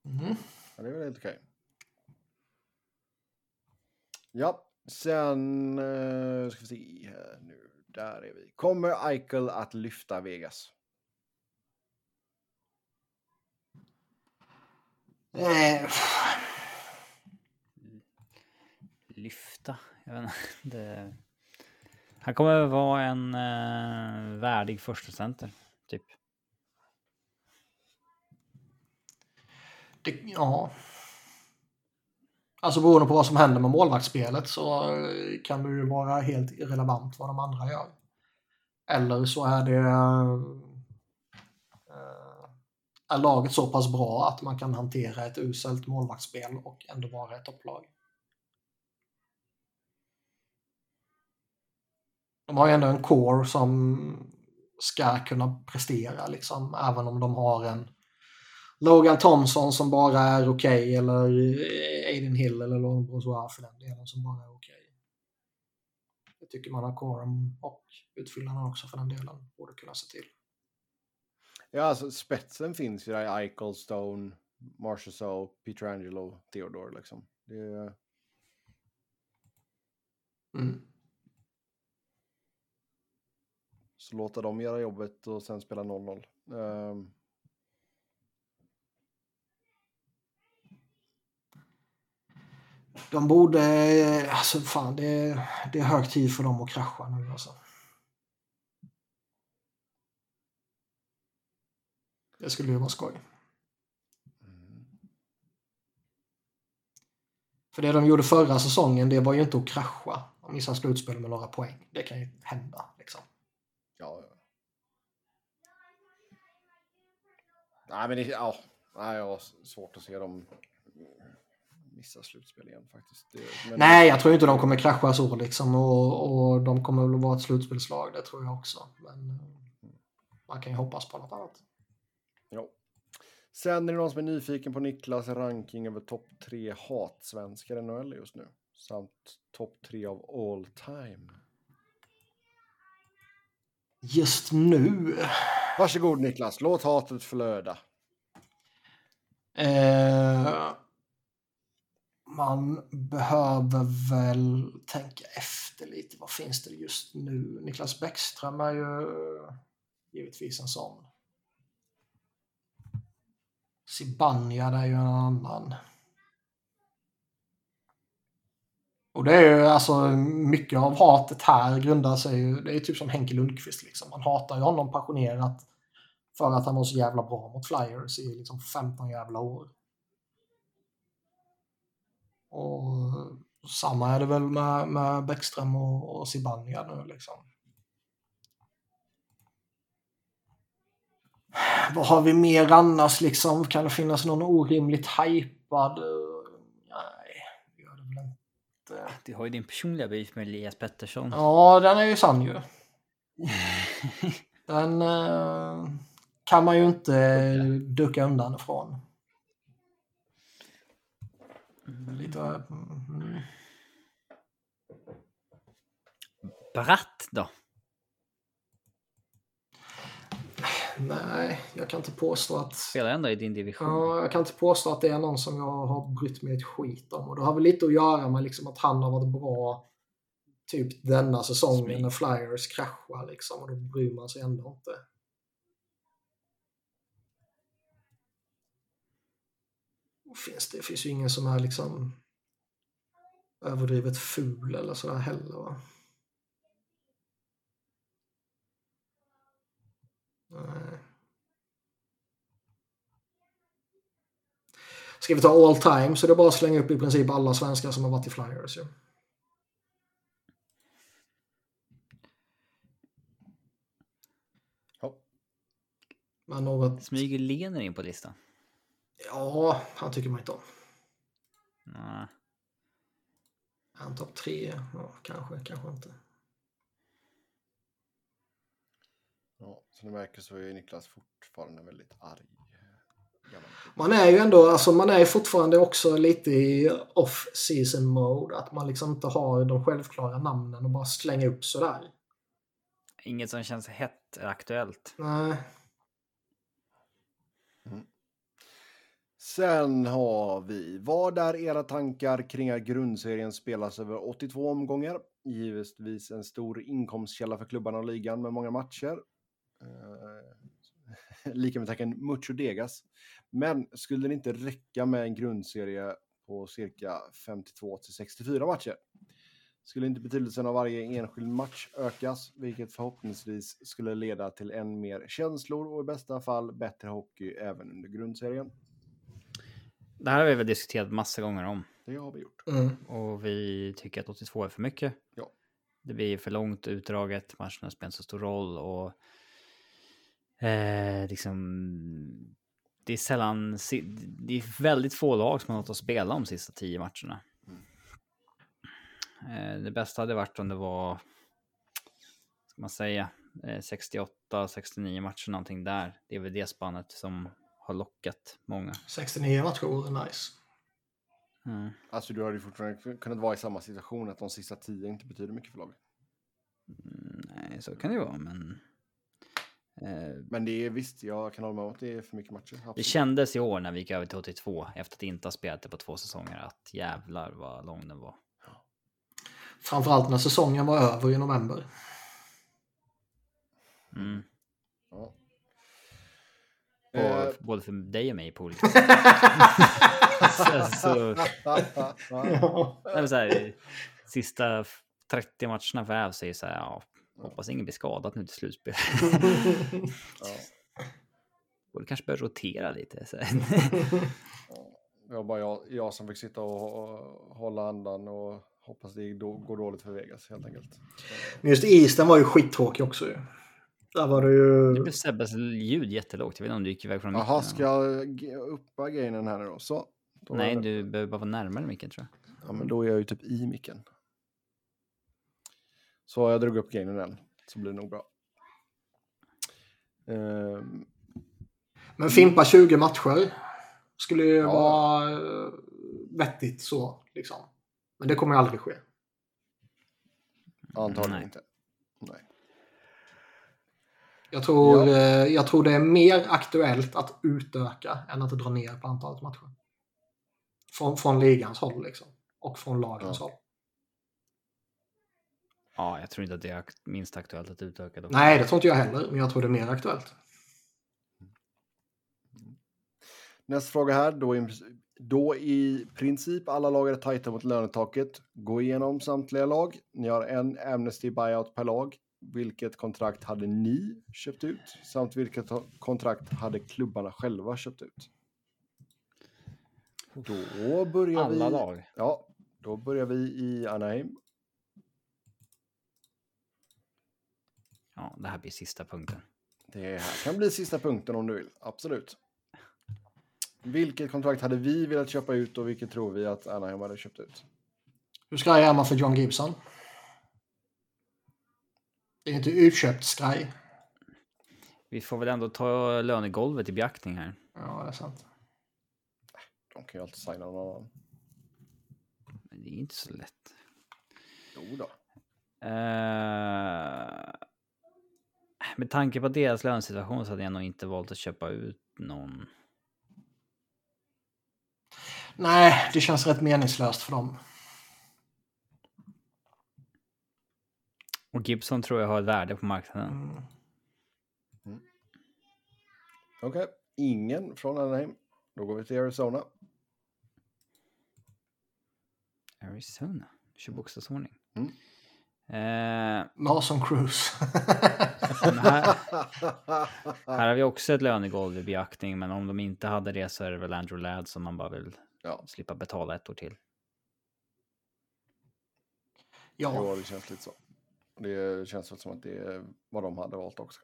Mm. ja, det är väl helt okej. Ja, sen uh, ska vi se här nu. Där är vi. Kommer Eichel att lyfta Vegas? Eh, Lyfta. Jag vet inte. Det... Han kommer vara en eh, värdig första center, typ. det, ja. Alltså beroende på vad som händer med målvaktsspelet så kan det ju vara helt irrelevant vad de andra gör. Eller så är det eh, är laget så pass bra att man kan hantera ett uselt målvaktsspel och ändå vara ett topplag. De har ju ändå en core som ska kunna prestera liksom, även om de har en Logan Thompson som bara är okej eller Aiden Hill eller Laurent Brossois för den delen som bara är okej. Jag tycker man har coren och utfyllnaden också för den delen borde kunna se till. Ja, alltså spetsen finns ju där i Eichel, Stone, Marchessault, Pietrangelo, Theodore liksom. Det är, Mm. så låta dem göra jobbet och sen spela 0-0. Ehm, De borde, alltså fan det det är hög tid för dem att krascha nu alltså. Det skulle ju vara skoj. mm. För det de gjorde förra säsongen, det var ju inte att krascha. De missade slutspel med några poäng. Det kan ju hända liksom. Ja, ja. Nej, men det, ja. Nej, jag har svårt att se dem missa slutspel igen faktiskt. Det, men, Nej, jag tror inte de kommer krascha så liksom och, och de kommer väl vara ett slutspelslag, det tror jag också. Men eh, man kan ju hoppas på något annat. Ja. Sen är det någon som är nyfiken på Niklas ranking över topp tre hatsvenskar i NHL just nu. Samt topp tre av all time. Just nu? Varsågod Niklas, låt hatet flöda. Eh, man behöver väl tänka efter lite. Vad finns det just nu? Niklas Bäckström är ju givetvis en sån. Zibanejad är ju en annan. Och det är ju alltså mycket av hatet här grundar sig ju, det är typ som Henke Lundqvist liksom. Man hatar ju honom passionerat för att han var så jävla bra mot Flyers i liksom 15 jävla år. Och samma är det väl med, med Bäckström och, och Zibanejad nu liksom. Vad har vi mer annars liksom? Kan det finnas någon orimligt hypad? Nej, det gör det väl inte. Du har ju din personliga beef med Elias Pettersson. Ja, den är ju sann ju. [LAUGHS] Den eh, kan man ju inte ducka undan ifrån. Lite... Mm. Bratt då? Nej, jag kan inte påstå att... Spelar ändå i din division. Ja, jag kan inte påstå att det är någon som jag har brytt mig ett skit om. Och det har väl lite att göra med liksom att han har varit bra typ denna säsongen när Flyers kraschar liksom. Och då bryr man sig ändå inte. Finns det, finns ju ingen som är liksom överdrivet ful eller sådär heller va. Nej. Ska vi ta all time så det är bara att slänga upp i princip alla svenskar som har varit i Flyers. Ja. Men något... Smyger Lener in på listan? Ja, han tycker man inte om. Nej. Han topp tre? Ja, kanske, kanske inte. Ja, som du märker så är Niklas fortfarande väldigt arg. Man är ju ändå, alltså man är fortfarande också lite i off-season mode. Att man liksom inte har de självklara namnen och bara slänga upp sådär. Inget som känns hett är aktuellt. Nej. Sen har vi, vad är era tankar kring att grundserien spelas över 82 omgångar? Givetvis en stor inkomstkälla för klubbarna och ligan med många matcher. Eh, lika med tacken Mucho Degas. Men skulle det inte räcka med en grundserie på cirka 52 till 64 matcher? Skulle inte betydelsen av varje enskild match ökas, vilket förhoppningsvis skulle leda till än mer känslor och i bästa fall bättre hockey även under grundserien? Det här har vi väl diskuterat massa gånger om. Det har vi gjort. Mm. Och vi tycker att 82 är för mycket. Ja. Det blir för långt utdraget, matcherna spelar så stor roll och eh, liksom det är sällan, det är väldigt få lag som har något att spela de sista tio matcherna. Eh, det bästa hade varit om det var, ska man säga, eh, 68, 69 matcher någonting där. Det är väl det spannet som har lockat många. 69 matcher vore nice. Mm. Alltså du hade ju fortfarande kunnat vara i samma situation att de sista tio inte betyder mycket för laget. Mm, Nej, så kan det ju vara, men... Eh, Men det är visst, jag kan hålla med om att det är för mycket matcher. det Absolut. kändes i år när vi gick över till 82, efter att inte ha spelat det på två säsonger, att jävlar vad lång den var. Framförallt när säsongen var över i november. Mm. Ja. Och, Eh, Både för dig och mig på olika [LAUGHS] sätt. så, så, ja. nej, men så här, sista 30 matcherna för Avs är så här, ja, hoppas ingen blir skadad nu till slutspel. [LAUGHS] Ja. Borde kanske börja rotera lite. Så. här. Det var bara jag, jag som fick sitta och, och hålla andan och hoppas det går dåligt för Vegas helt enkelt. Men just isen var ju skittråkig också ju. Där var det Nu ju... blev Sebbes ljud jättelågt. Jag vet inte om du gick iväg från micken. Jaha, ska jag uppa grejen här nu då? Så. Då Nej, det- du behöver bara vara närmare micken tror jag. Ja, men då är jag ju typ i micken. Så jag drog upp gainen den, så blir det nog bra. Ehm, Men Fimpa 20 matcher skulle ju Ja. vara eh, vettigt så. Liksom. Men det kommer aldrig ske. antagligen Nej. inte. Nej. Jag tror, Ja. eh, jag tror det är mer aktuellt att utöka än att dra ner på antalet matcher. Från, från ligans håll liksom. Och från lagens Ja. håll. Ja, jag tror inte att det är minst aktuellt att utöka. Dock. Nej, det tror inte jag heller. Men jag tror det är mer aktuellt. Nästa fråga här, då i, Då i princip alla lag är tajta mot lönetaket. Gå igenom samtliga lag. Ni har en Amnesty buyout per lag. Vilket kontrakt hade ni köpt ut? Samt vilket kontrakt hade klubbarna själva köpt ut? Då börjar Alla vi... lag. Ja, då börjar vi i Anaheim. Ja, det här blir sista punkten. Det här kan bli sista punkten om du vill. Absolut. Vilket kontrakt hade vi velat köpa ut och vilket tror vi att Anaheim hade köpt ut? Hur skraj är man för John Gibson? Det är inte utköpt skraj. Vi får väl ändå ta lönegolvet i beaktning här. Ja, det är sant. De kan ju alltid signa någon annan. Men det är inte så lätt. Jo då. Eh, med tanke på deras lönesituation så hade jag nog inte valt att köpa ut någon. Nej, det känns rätt meningslöst för dem. Och Gibson tror jag har ett värde på marknaden. Mm. Okej, ingen från Anaheim. Då går vi till Arizona. Arizona, 20 bokstavsordning. Mm. Eh, Nason Cruz. men här, [LAUGHS] här har vi också ett lönegolv i beaktning, men om de inte hade det så är det väl Andrew Ladd som man bara vill ja, slippa betala ett år till. ja, jo, det känns lite så. Det känns väl som att det är vad de hade valt också.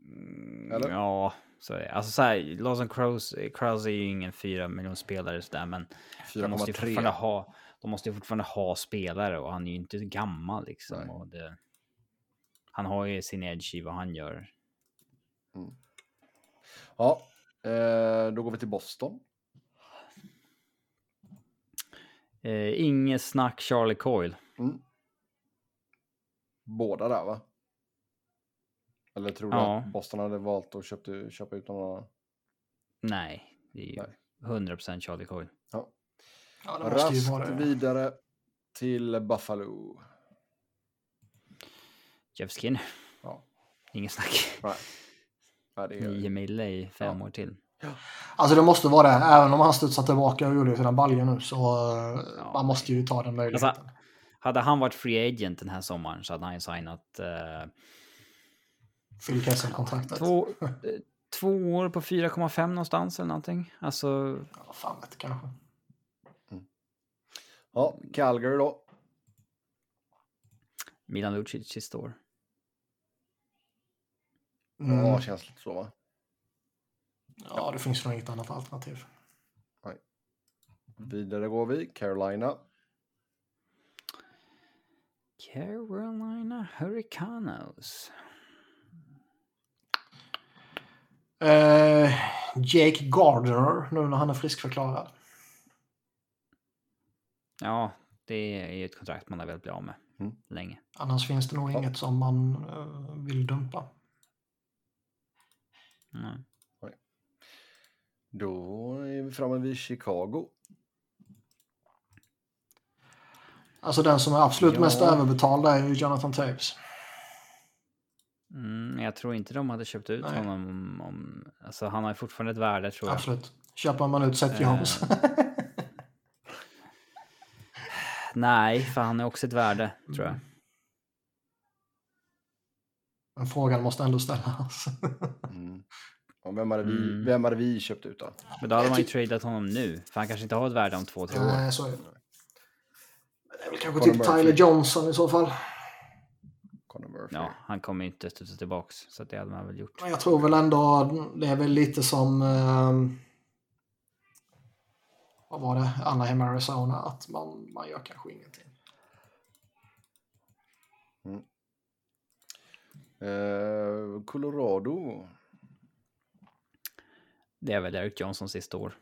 Mm, Eller? Ja, så är det. Alltså så här, Lawson Krause, Krause är ju ingen fyra miljon spelare sådär, men de måste, ju fortfarande 4,3. ha, de måste ju fortfarande ha spelare och han är ju inte gammal liksom. Det, han har ju sin edge i vad han gör. Ja, eh, då går vi till Boston. Eh, inget snack Charlie Coyle. Mm. Båda där va? Eller tror du Ja. att Boston hade valt att köpa, köpa ut någon annan? Nej, det är ju Nej. 100% Charlie Coyle. Ja. ja Raskt vara vidare till Buffalo. Jeff Skinner. Ja. Inget snack. Nej. Ja, det är... 9 mille i fem år till. Alltså det måste vara det. Även om han studsar tillbaka och gjorde sina baljor nu så eh, man måste ju ta den möjligheten. Alltså, hade han varit free agent den här sommaren så hade han ju signat eh, Phil Kessel-kontraktet. två, eh, två år på 4,5 någonstans eller någonting. Alltså, Ja, fan vet kanske. Ja, Calgary då. Milan Lucic sista år. Mm. Ja, känns lite så va? Ja, det finns nog inget annat alternativ. Vidare går vi. Carolina. Carolina Hurricanes. Eh, Jake Gardner, nu när han är friskförklarad. Ja, det är ju ett kontrakt man har velat bli av med Mm. länge. Annars finns det nog Ja. inget som man eh, vill dumpa. Mm. Då är vi framme vid Chicago. Alltså den som är absolut Ja. mest överbetald är ju Jonathan Taves. Mm, jag tror inte de hade köpt ut Nej. honom om, om... Alltså han har ju fortfarande ett värde tror jag. Absolut. Köper man ut Seth Eh. Jones. [LAUGHS] Nej, för han är också ett värde tror jag. Men frågan måste ändå ställas. Mm. Och vem, hade vi, Mm. vem hade vi köpt ut då? Men då hade man ju tradat honom nu. För han kanske inte har ett värde om två, tre år. Nej, så är det. Det är väl kanske Conor typ Murphy. Tyler Johnson i så fall. Conor Murphy. Ja, han kommer ju inte studsa tillbaks. Så det hade man väl gjort. Men jag tror väl ändå det är väl lite som ehm, vad var det? Anaheim Arizona att man, man gör kanske ingenting. Eh, Colorado. Det är väl Eric Johnson sista år.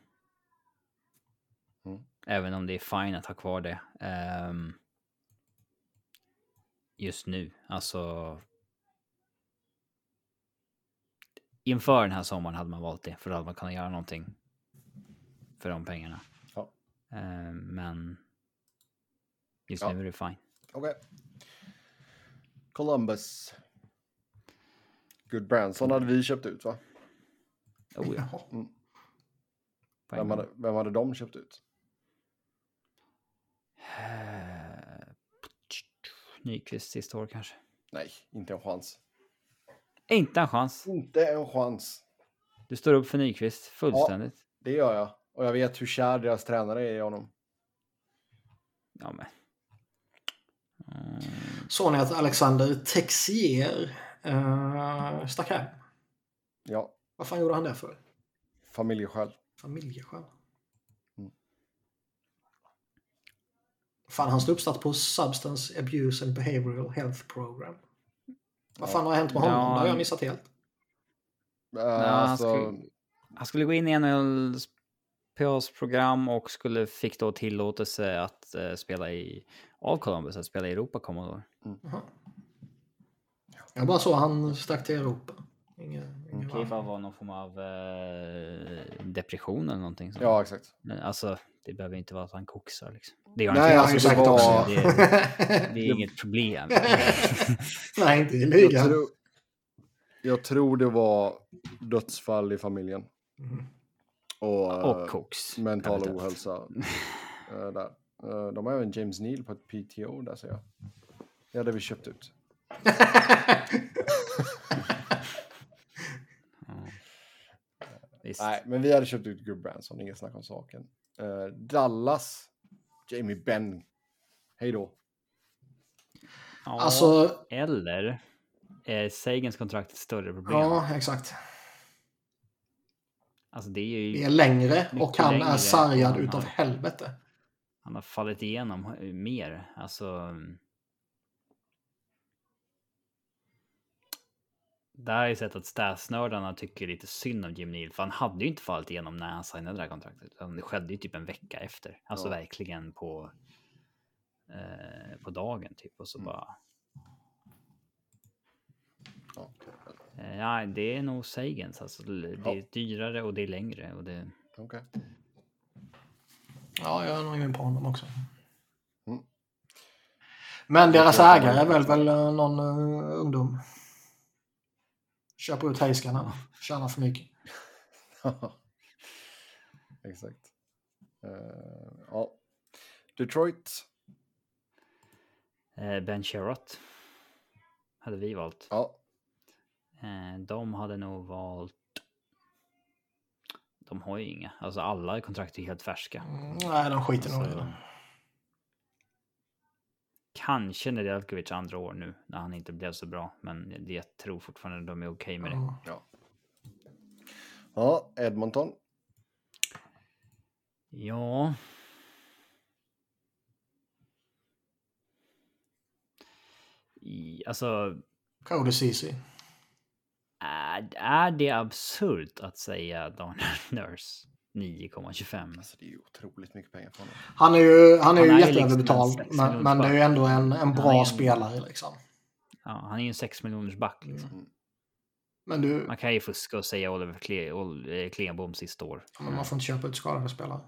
Mm. Även om det är fine att ha kvar det. ehm, just nu. Alltså. Inför den här sommaren hade man valt det. För då hade man kunnat göra någonting. För de pengarna. Ja. Ehm, men. Just Ja. nu är det fine. Okej. Columbus. Good Branson hade vi köpt ut va? Oh, ja. En Vem hade, vem hade de köpt ut? Eh, Nyqvist sista år kanske. Nej, inte en chans. Inte en chans. Inte en chans. Du står upp för Nyqvist fullständigt. Det gör jag. Och jag vet hur kär deras tränare är i honom. Ja, men. Mm, Såg ni att Alexander Texier uh, stack hem? Ja, Vad fan gjorde han det för? familjeskäl. Familjeskäl. Fan, han står uppsatt på Substance Abuse and Behavioral Health Program. Vad fan har hänt med honom? Ja. Det har jag missat helt. Äh, han alltså, skulle- Han skulle gå in i NHLs program och skulle fick då tillåtelse att eh, spela i av Columbus, att spela i Europa kommande år. Jaha. Jag bara såg han stack till Europa. Inga, inga Det kan ju bara vara någon form av eh, depression eller någonting. sånt. ja, exakt. Men Alltså, det behöver inte vara att han koksar liksom. Det gör Nej, alltså, inte. det alls. var- det, det är [LAUGHS] inget problem. [LAUGHS] Nej, inte i Jag ligan. tror, jag tror det var dödsfall i familjen. Mm. Och, eh, Och koks. mental eventuellt. ohälsa. [LAUGHS] eh, där. Eh, de har även James Neal på ett PTO där ser jag. Det hade vi köpt ut. Visst. Nej, men vi hade köpt ut Gubbranson, inget snack om saken. Eh, Dallas, Jamie Benn. Hej då. Ja, Alltså, Eller är Sagans kontrakt ett större problem? ja, exakt. Alltså det är ju... Det är längre och han längre är sargad utav han. helvete. Han har fallit igenom mer. Alltså... Där har jag sett att statsnördarna tycker lite synd om Jim Neal, för han hade ju inte fallit igenom när han signade det här kontraktet. Det skedde ju typ en vecka efter. Alltså Ja. verkligen på, eh, på dagen typ. Och så Mm. bara... Ja. Eh, ja, det är nog Sagans. Alltså, det är Ja. dyrare och det är längre. Och det... Okej. Ja, jag är nog inne på honom också. Mm. Men deras ägare är väl, väl eh, någon uh, ungdom. Köper ut hejskarna. Tjänar för mycket. [LAUGHS] Exakt. Eh, ja. Detroit. Eh, ben Sherratt hade vi valt. Ja. Eh, de hade nog valt... De har ju inga. Alltså alla kontrakt är helt färska. Mm, nej, de skiter nog i det. Kanske Nedeljkovic andra år nu när han inte blev så bra. Men det- jag tror fortfarande de är okej med det. Ja. Ja. Ja, Edmonton. Ja. I, alltså, Cody Ceesay. är, är det absurt att säga Daniel Nurse 9,25? Alltså det är ju otroligt mycket pengar för honom. Han är ju, han är Han ju jätteöverbetald. liksom en men, men det är ju ändå en, en bra en- spelare liksom. Ja, han är ju en 6 miljoners back. Liksom. Men du, Man kan ju fuska och säga Oliver Kle- eh, Klenbom sista år. ja, men man får inte köpa ut skadade spelare.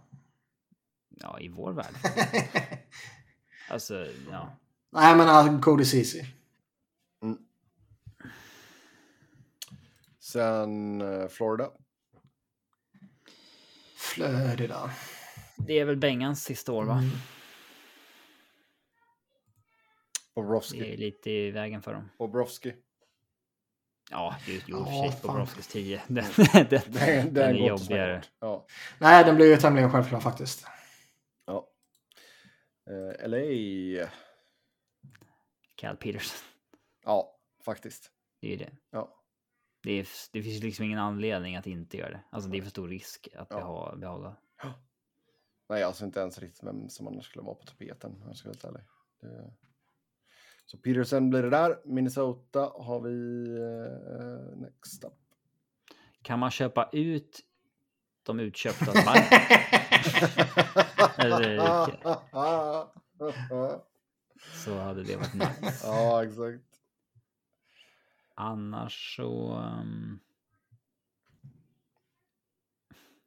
Ja, i vår värld. [LAUGHS] Alltså, ja. Nej, men uh, Cody Ceesay. Sen eh, Florida. Det är väl Bengans sista år, va? Mm. Bobrovski. Det är lite i vägen för dem. Bobrovski. Ja, ju- och Ja, för sig. fan. Bobrovskis 10. [LAUGHS] Den, den, Den, [LAUGHS] den, den är jobbigare. Ja. Nej, den blir ju tämligen självklar faktiskt. ja. Eh, LA. Cal Peterson. Ja, faktiskt. Det är ju det. Ja. Det, är, det finns liksom ingen anledning att inte göra det. Alltså det är för stor risk att Ja. behålla. Nej, alltså inte ens riktigt vem som annars skulle vara på tapeten. om Jag ska vara helt ärlig. Det... Så Peterson blir det där. Minnesota har vi eh, next up. Kan man köpa ut de utköpta? [LAUGHS] Eller- [LAUGHS] så hade det varit nice. ja, exakt. Annars så... Um...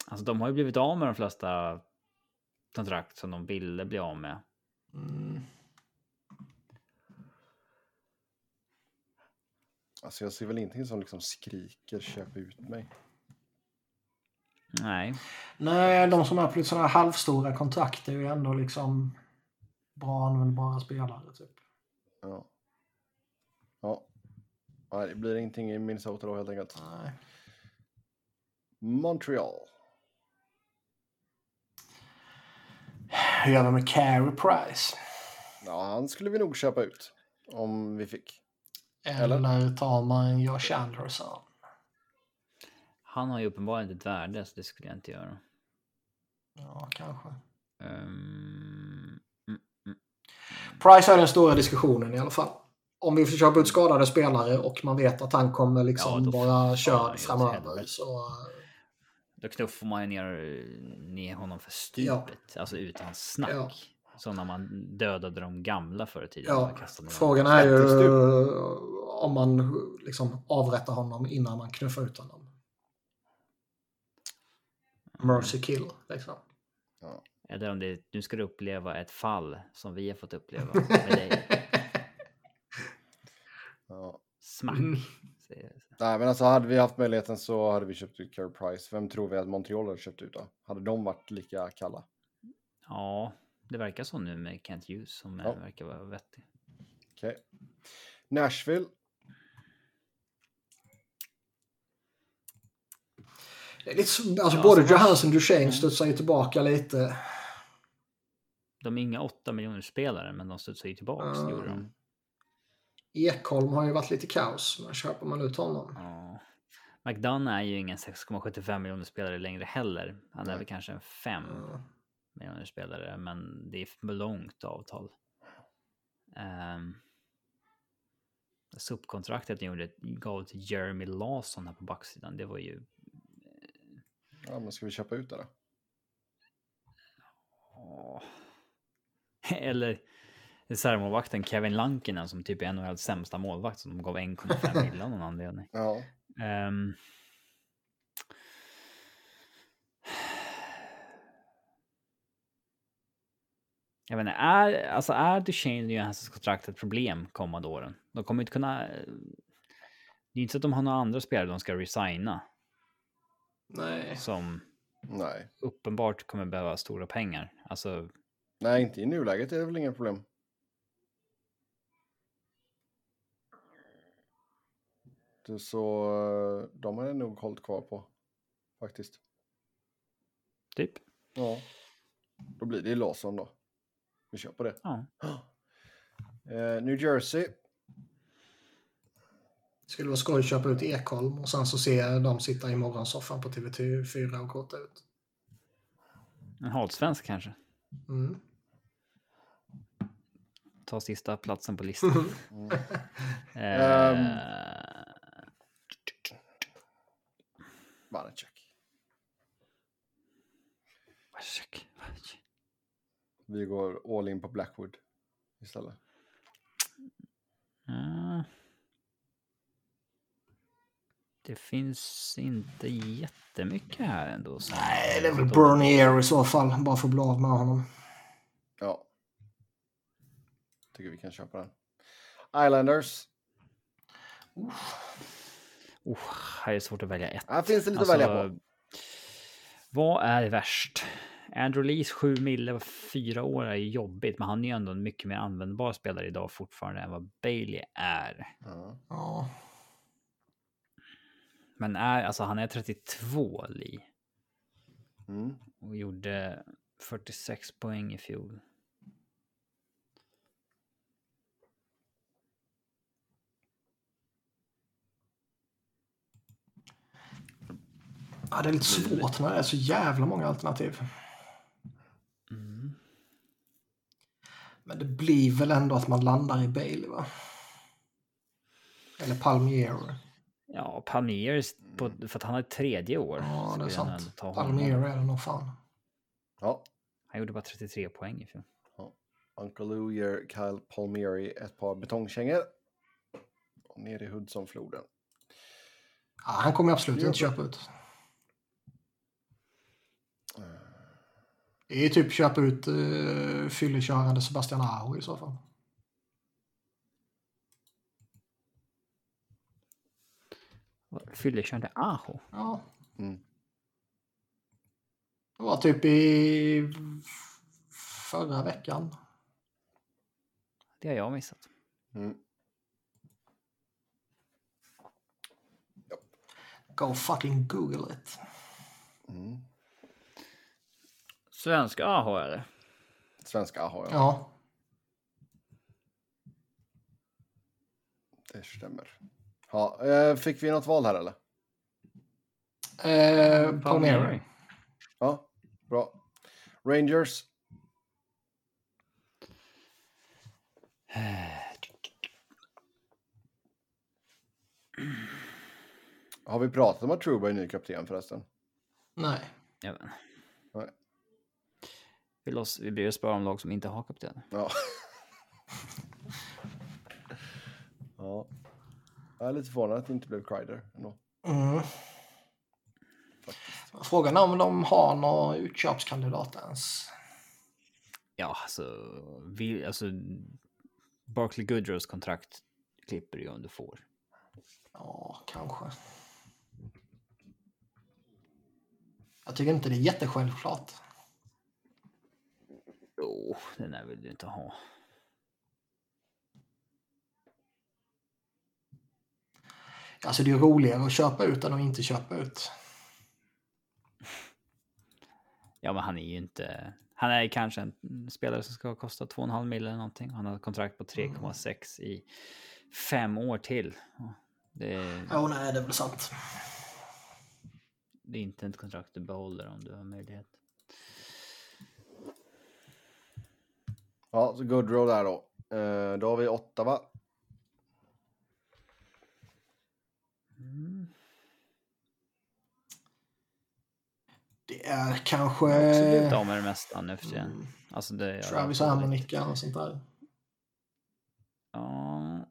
Alltså de har ju blivit av med de flesta kontrakt som de ville bli av med. Mm. Alltså jag ser väl ingenting som liksom skriker köp ut mig. Nej. Nej, de som på lite sådana här halvstora kontrakt är ju ändå liksom bra användbara spelare. Typ. Ja. Ja. Nej, det blir ingenting i Minnesota då helt enkelt. Nej. Montreal. Hur gör vi med Carey Price? Ja, han skulle vi nog köpa ut. Om vi fick. Eller, Eller? tar man Josh Anderson? Han har ju uppenbarligen ett värde, så det skulle jag inte göra. Ja, kanske. Um, Price är den stora diskussionen i alla fall. Om vi får köpa ut skadade spelare och man vet att han kommer liksom Ja, vara körd framöver. Så, då knuffar man ju ner, ner honom för stupet, alltså utan snack. Ja. Så när man dödade de gamla förr i tiden. ja, frågan är ju Svettig om man liksom avrättar honom innan man knuffar ut honom. Mercy kill, liksom. Eller om det nu ska du uppleva ett fall som vi har fått uppleva [LAUGHS] med dig. Ja. Smack. Mm. Nej, men alltså hade vi haft möjligheten så hade vi köpt ut Carey Price. Vem tror vi att Montreal hade köpt ut då? Hade de varit lika kalla? Ja, det verkar så nu med Kent Hughes som Ja. verkar vara vettig. Okej. Nashville. Det är lite, så- alltså Ja, både så var- Johansson och Duchene studsar ju tillbaka lite. De är inga 8 miljoner spelare, men de studsar ju tillbaks. Ja. Det gjorde de. Ekholm har ju varit lite kaos, men köper man ut honom? Ja. McDonough är ju ingen 6,75 miljoner spelare längre heller. Han är Nej. väl kanske en 5 Ja. miljoner spelare, men det är för långt avtal. Um, subkontraktet ni gjorde gav till Jeremy Lawson här på backsidan. Det var ju Ja, men ska vi köpa ut det då? Åh. [LAUGHS] Eller reservmålvakten Kevin Lankinen som typ är NHLs sämsta målvakt som de gav 1,5 [LAUGHS] mil av någon anledning. Ja. Ehm. Jag vet inte, är, alltså är Duchene och Johanssons kontrakt ett problem kommande åren? De kommer inte kunna... Det är inte så att de har några andra spelare de ska resigna Nej. som Nej. uppenbart kommer behöva stora pengar. Alltså, Nej, inte i nuläget är det väl inga problem. Så eh, de har jag nog hållit kvar på. Faktiskt. typ. Ja. Då blir det Lawson då. Vi kör på det. Ja. [GASPS] Eh, New Jersey. Skulle vara skoj att köpa ut Ekholm och sen så ser de sitta i morgonsoffan på TV4 och korta ut. En halvsvensk kanske. Mm. Ta sista platsen på listan. Mm. [LAUGHS] Eh, Vanacek. Check. Vi går all in på Blackwood istället. Ja. Det finns inte jättemycket här ändå. Nej, det är väl Bernier i så fall. Bara för att bli av med honom. Ja. Tycker vi kan köpa den. Islanders. Oh, här är det svårt att välja ett. Här finns det lite Alltså, att välja på. Vad är värst? Andrew Lees 7 mille var fyra år är jobbigt, men han är ju ändå en mycket mer användbar spelare idag fortfarande än vad Bailey är. Ja. Ja. Men är, alltså han är 32 Lee Mm. och gjorde 46 poäng i fjol. Ja, det är lite svårt när det är så jävla många alternativ. Mm. Men det blir väl ändå att man landar i Bailey, va? Eller Palmieri. Ja, Palmier, på, för att han har ett tredje år. Ja, det är sant. Palmieri är det nog fan. ja. Han gjorde bara 33 poäng i fjol. Uncle Lou ger Kyle Palmieri ett par betongkängor. Och ner i Hudsonfloden. Ja, han kommer absolut inte köpa ut. Det är typ köpa ut uh, fyllekörande Sebastian Aho i så fall. Fyllekörde Aho. Ja, Mm. Det var typ i förra veckan. Det har jag missat. Mm. Go fucking google it. Mm. Svenska AH är det. Svenska AHA, ja. Ja. Det stämmer. Ja, eh, fick vi något val här eller? Eh, Palmieri. Ja, bra. Rangers. Har vi pratat om att Truba är ny kapten förresten? Nej. Jag vet inte. Nej. Vi, loss, vi blir spara om lag som inte har kapten. Ja. [LAUGHS] ja. Jag är lite förvånad att det inte blev Kreider ändå. Mm. Frågan är om de har någon utköpskandidat ens. Ja, alltså, vi, alltså Barkley Goodrows kontrakt klipper ju om du får. Ja, kanske. Jag tycker inte det är jättesjälvklart. Jo, den där vill du inte ha. Alltså det är roligare att köpa ut än att inte köpa ut. Ja, men han är ju inte... Han är kanske en spelare som ska kosta 2,5 mil eller någonting. Han har kontrakt på 3,6 i fem år till. Det är, Ja, nej, det är väl sant. det är inte ett kontrakt du behåller om du har möjlighet. Ja, så Goodrow där då. Eh, då har vi åtta va? Det är kanske Absolut av med det mesta nu för tiden. Mm. Alltså det Travis Hamonic och sånt där. Ja,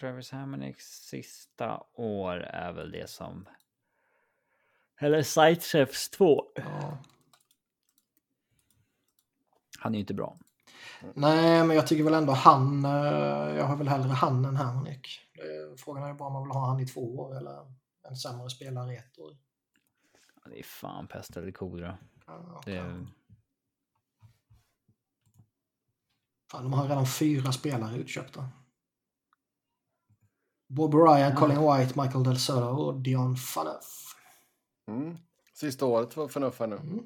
Travis Hammonicks sista år är väl det som... Eller Sightchefs 2. Ja. Han är ju inte bra. Nej, men jag tycker väl ändå han. eh, Jag har väl hellre han än. Eh, Frågan är ju bara om man vill ha han i två år eller en sämre spelare i ett år. Det är fan pest eller kolera. Ja, Det ja. är... Fan, de har redan fyra spelare utköpta. Bob Ryan, Colin White, Michael Del Soto och Dion Phaneuf. Mm. Sista året för Förnuff här nu. Mm.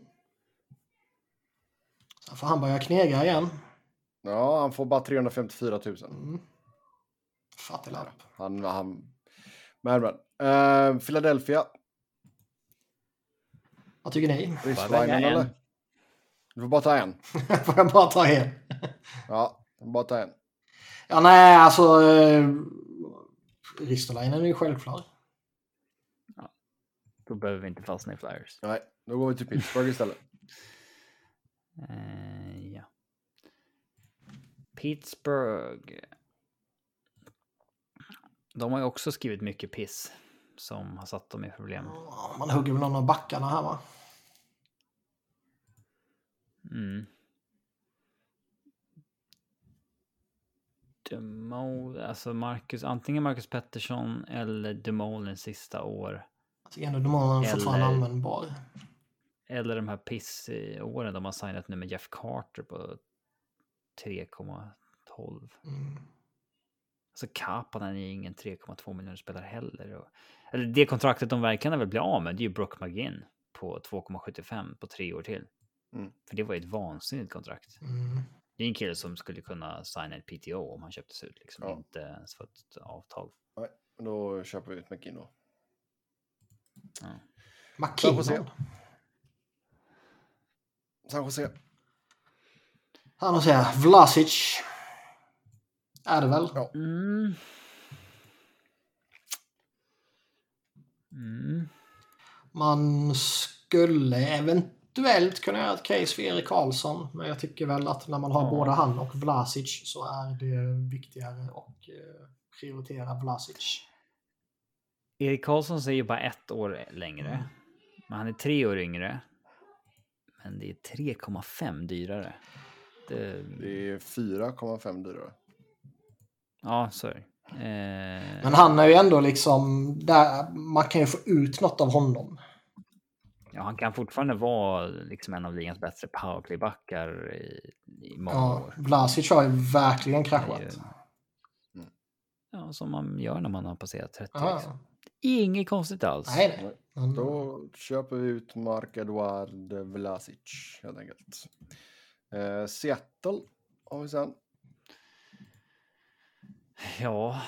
Sen får han börja knega igen. Ja, han får bara 354 000. Mm. Fattiglapp. Han, han... Men, men. Eh, Philadelphia. Vad tycker ni? en. eller? Du får bara ta en. [LAUGHS] får jag bara ta en? Ja, bara ta en. Ja, nej, alltså... Eh, Ristolainen är ju självklar. Då behöver vi inte fastna i Flyers. Nej, då går vi till Pittsburgh istället. Ja. Pittsburgh. De har ju också skrivit mycket piss som har satt dem i problem. Man hugger väl någon av backarna här va? Mm. Demol, alltså Marcus, antingen Marcus Pettersson eller Demolin sista år. Jag tycker ändå de är fortfarande användbar. Eller de här piss-åren de har signat nu med Jeff Carter på 3,12. Mm. Alltså Kapanen är ingen 3,2 miljoner spelare heller. Och, eller det kontraktet de verkligen vill bli av med, det är ju Brock McGinn på 2,75 på tre år till. Mm. För det var ju ett vansinnigt kontrakt. Mm. Det är en kille som skulle kunna signa ett PTO om han köptes ut, liksom Ja. inte ens för ett avtal. Nej, då köper vi ut McKinn då. McKinnon. se. San Jose. Han och säga Vlasic. Är det väl? Ja. Mm. Mm. Man skulle eventuellt kunna göra ett case för Erik Karlsson. Men jag tycker väl att när man har Ja. både han och Vlasic så är det viktigare att eh, prioritera Vlasic. Erik Karlsson säger bara ett år längre. Mm. Men han är tre år yngre. Men det är 3,5 dyrare. Det, Det är 4,5 dyrare. ja, sorry. Eh, Men han är ju ändå liksom, där, man kan ju få ut något av honom. Ja, han kan fortfarande vara liksom en av ligans bättre powerplaybackar i, i många Ja, år. Vlasic har ju verkligen Det är kraschat. ju- Ja, som man gör när man har passerat 30. Ja, Liksom. Inget konstigt alls. nej, nej. Men, Då köper vi ut Mark Eduard Vlasic helt enkelt. Eh, Seattle har vi sen. Ja,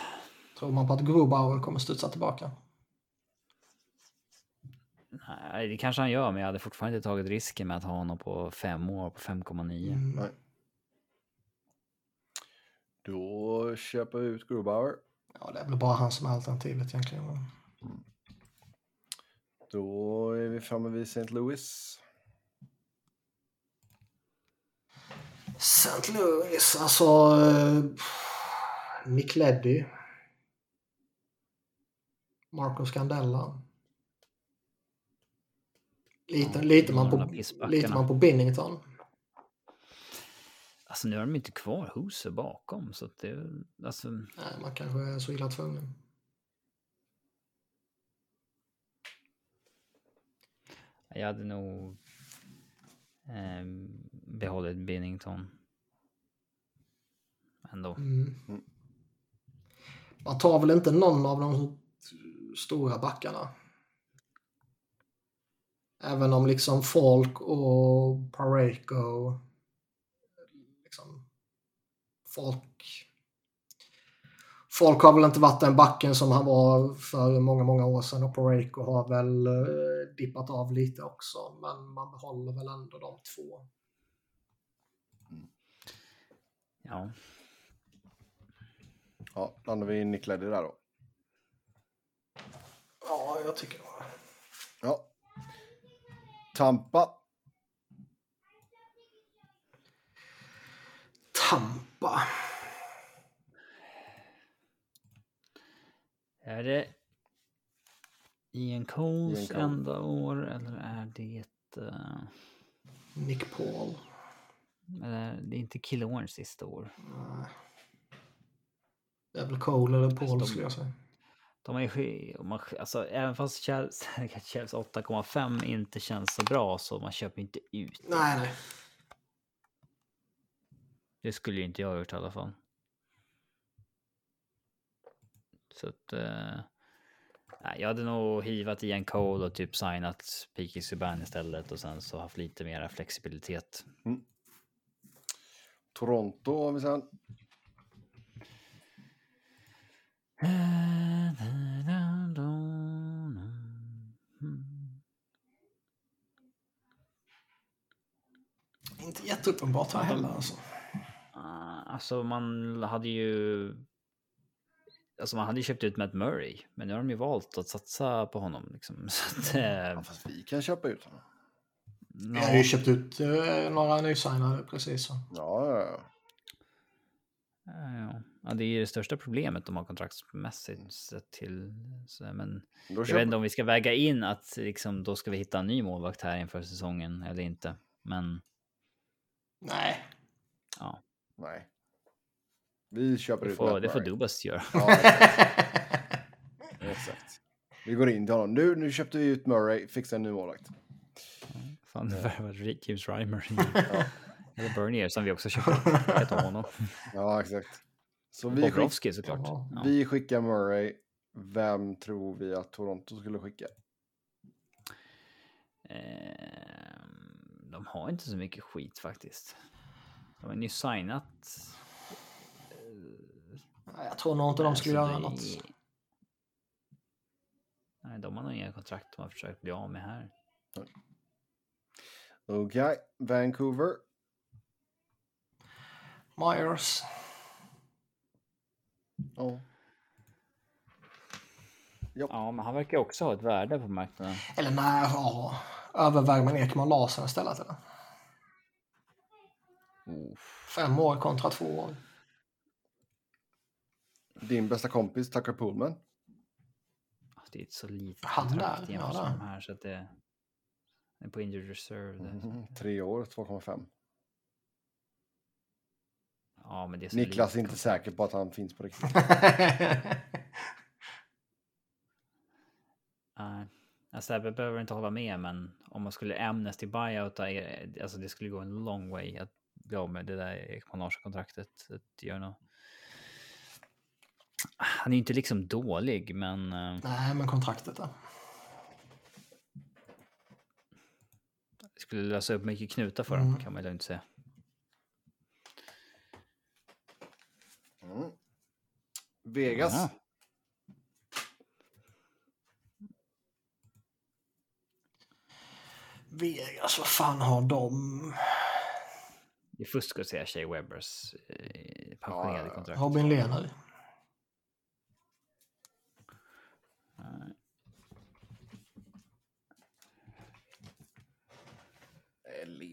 Tror man på att Grobauer kommer studsa tillbaka? nej, det kanske han gör, men jag hade fortfarande inte tagit risken med att ha honom på fem år på 5,9. Mm. Nej. Då köper vi ut Grubauer. Ja, det är väl bara han som är alternativet egentligen. men- Då är vi framme vid St. Louis. St. Louis, alltså... eh, Nick Leddy. Marco Scandella. Lite, lite, man gamla på, man på Binnington. Alltså nu har de inte kvar Huse bakom, så att det... Alltså, Nej, man kanske är så illa tvungen. jag hade nog eh, behållit Binnington. Ändå. Mm. Man tar väl inte någon av de stora backarna. Även om liksom Falk och Pareko liksom Falk Folk har väl inte varit den backen som han var för många, många år sedan och Pareko har väl eh, dippat av lite också. Men man behåller väl ändå de två. Ja. Ja, landar vi i Nick Leddy där då. Ja, jag tycker det. Ja. Tampa. Tampa. Är det Ian Coles Ian Cole. enda år eller är det... Uh, Nick Paul. Eller, det är inte Killorns sista år. Nej. Det är väl Cole eller Paul de- skulle jag säga. De är man, alltså, även fast Chels, [LAUGHS] Chels 8,5 inte känns så bra så man köper inte ut. Nej, nej. Det skulle ju inte jag ha gjort i alla fall. Så att... Eh, jag hade nog hivat Ian Cole och typ signat Peaky Subban istället och sen så haft lite mera flexibilitet. Toronto har vi sen. Inte jätteuppenbart här heller alltså. Ah, Alltså man hade ju... Alltså man hade ju köpt ut Matt Murray, men nu har de ju valt att satsa på honom. Liksom. [LAUGHS] Så att, Ja, eh, fast vi kan köpa ut honom. Vi har ju köpt ut eh, några nysignade precis. Så. Ja, ja, ja. ja, det är ju det största problemet de har kontraktsmässigt sett till. Så, men jag vet inte om vi ska väga in att liksom, då ska vi hitta en ny målvakt här inför säsongen eller inte. Men Nej. ja, Nej. Vi köper det ut får, det får. Dubas göra. Ja, [LAUGHS] exakt. Vi går in till honom. Nu, nu köpte vi ut Murray, fixa en ny målvakt. Fan, det värvar James Reimer. [LAUGHS] Eller Bernier som vi också köpte. Jag tar honom. Ja, exakt. Så vi, skick, Bobrovski såklart. Ja, Ja. vi skickar Murray. Vem tror vi att Toronto skulle skicka? Ehm, de har inte så mycket skit faktiskt. De har nyss signat. Nej, Jag tror nog inte de skulle Alltså, göra något. Nej, de har nog inga kontrakt de har försökt bli av med här. Okej, Vancouver. Myers. Ja. Ja, men han verkar också ha ett värde på marknaden. Eller nej, ja. Överväger man Ekman Larsson istället eller? Uff. Fem år kontra två år. Din bästa kompis, Tucker Pullman. Alltså, Det är ett så litet kontrakt jämfört med de här så att det på injured reserve. Mhm, Tre år, 2,5. Ja, men det är så Niklas är inte säker på att han finns på riktigt. [LAUGHS] Nej. Sebbe behöver inte hålla med, men om man skulle Amnesty buyout, alltså det skulle gå en long way att bli av med det där Ekmanage-kontraktet. Han är ju inte liksom dålig, men... eh, Nej, men kontraktet då? Skulle lösa upp mycket knutar för Mm. dem, kan man ju lugnt säga. Mm. Vegas. Ja. Vegas, vad fan har de? Det är fusk att säga Shea Webbers eh, pensionerade Ja, ja. kontrakt. Robin Lehner? Nej.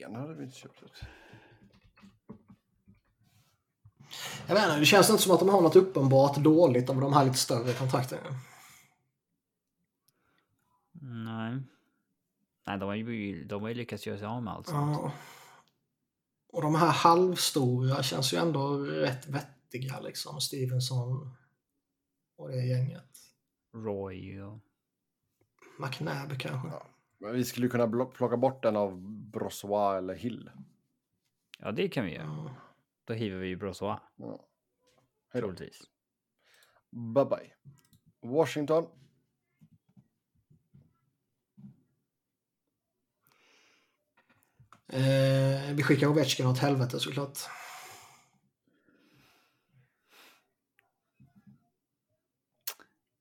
Lena hade vi inte köpt ut. Jag vet inte, det känns inte som att de har något uppenbart dåligt av de här lite större kontrakten. Nej. Nej, de har ju, de har ju lyckats göra sig av med allt sånt. Ja. Och de här halvstora känns ju ändå rätt vettiga liksom. Stevenson och det gänget. Roy och... McNabb kanske. Ja. Men vi skulle kunna plocka bort den av Brossois eller Hill. Ja, det kan vi göra. Då hivar vi ju Brossois, Ja. Troligtvis. Bye bye. Washington. Eh, vi skickar Ovechkin åt helvete såklart.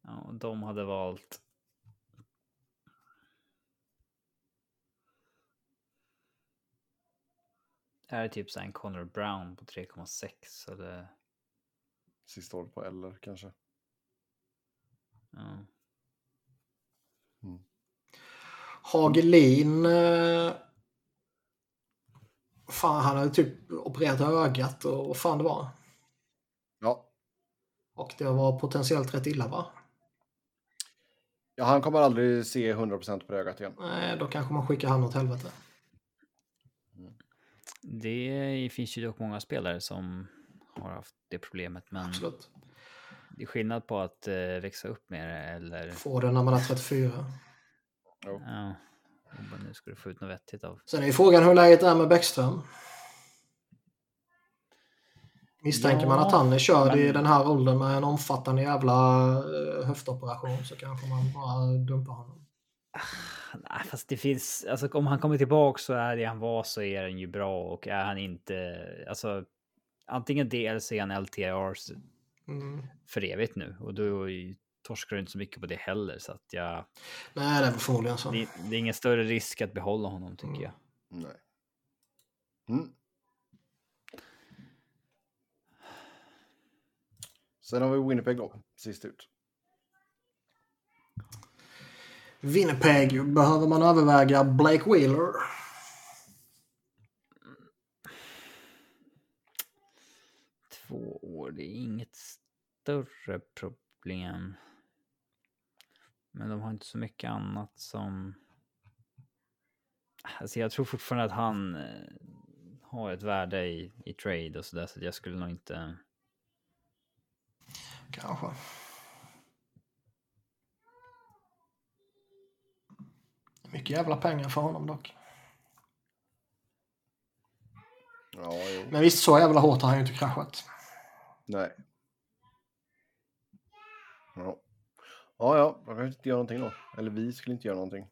Ja, och de hade valt... Det här är typ så en Connor Brown på 3,6 eller... Sista året på eller kanske. Ja. Hagelin. Eh, fan, han hade typ opererat ögat och vad fan det var. Ja. Och det var potentiellt rätt illa va? ja, han kommer aldrig se 100% på det ögat igen. Nej, då kanske man skickar han åt helvete. Det finns ju dock många spelare som har haft det problemet, men Absolut. det är skillnad på att eh, växa upp med det eller... Får det när man är 34. Jo. Ja, men nu ska du få ut något vettigt av. Sen är ju frågan hur läget är med Bäckström. Misstänker Ja, man att han är körd i men- den här åldern med en omfattande jävla eh, höftoperation så kanske man bara dumpar honom. Nej, fast det finns, alltså om han kommer tillbaka så är det han var så är den ju bra och är han inte, alltså antingen det eller så är han LTR Mm. för evigt nu och då torskar du inte så mycket på det heller så att jag, Nej, det är förmodligen så. det, det är ingen större risk att behålla honom tycker Mm. jag. Nej. Mm. Sen har vi Winnipeg då, sist ut. Winnipeg, behöver man överväga Blake Wheeler? Två år, det är inget större problem. Men de har inte så mycket annat som... Alltså jag tror fortfarande att han eh, har ett värde i, i trade och sådär så jag skulle nog inte... Kanske. Mycket jävla pengar för honom dock. Ja, jo. Men visst, så jävla hårt har han ju inte kraschat. Nej. Ja. Ja, ja, jag kanske inte göra någonting då. Eller vi skulle inte göra någonting.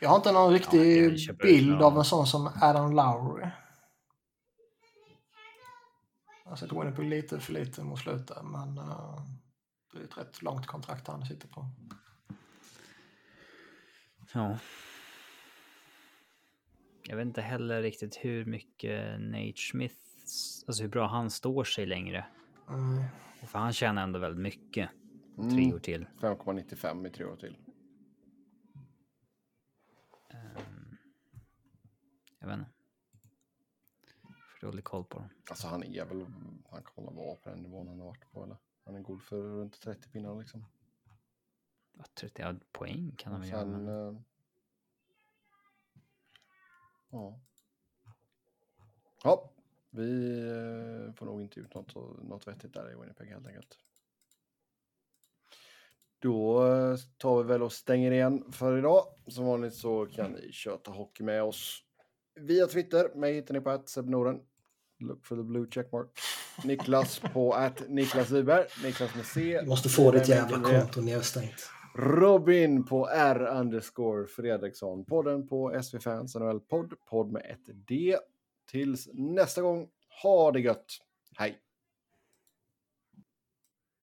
Jag har inte någon Ja, riktig köper bild ut av en sån som Adam Lowry. Jag har sett Winnipeg lite för lite mot slutet, men eh, det är ett rätt långt kontrakt han sitter på. Ja. Jag vet inte heller riktigt hur mycket Nate Smith, alltså hur bra han står sig längre. Mm. För han tjänar ändå väldigt mycket. Tre Mm. år till. 5,95 i tre år till. Ehm, jag vet inte. För dålig koll på dem. Alltså han är väl, han kommer vara på den nivån han har varit på eller? Han är god för runt 30 pinnar liksom. Ja, 30 poäng kan han väl göra. Men... eh, ja. Ja, vi eh, får nog inte ut något, något vettigt där i Winnipeg helt enkelt. Då eh, tar vi väl och stänger igen för idag. Som vanligt så kan ni köta hockey med oss via Twitter. Mig hittar ni på att Norden. Look for the blue checkmark. Niklas på [LAUGHS] att Niklas Wiberg. Niklas med C. Du måste få ditt jävla konto nedstängt. Robin på R underscore Fredriksson. Podden på SV Fans NHL podd. Podd med ett D. Tills nästa gång. Ha det gött. Hej!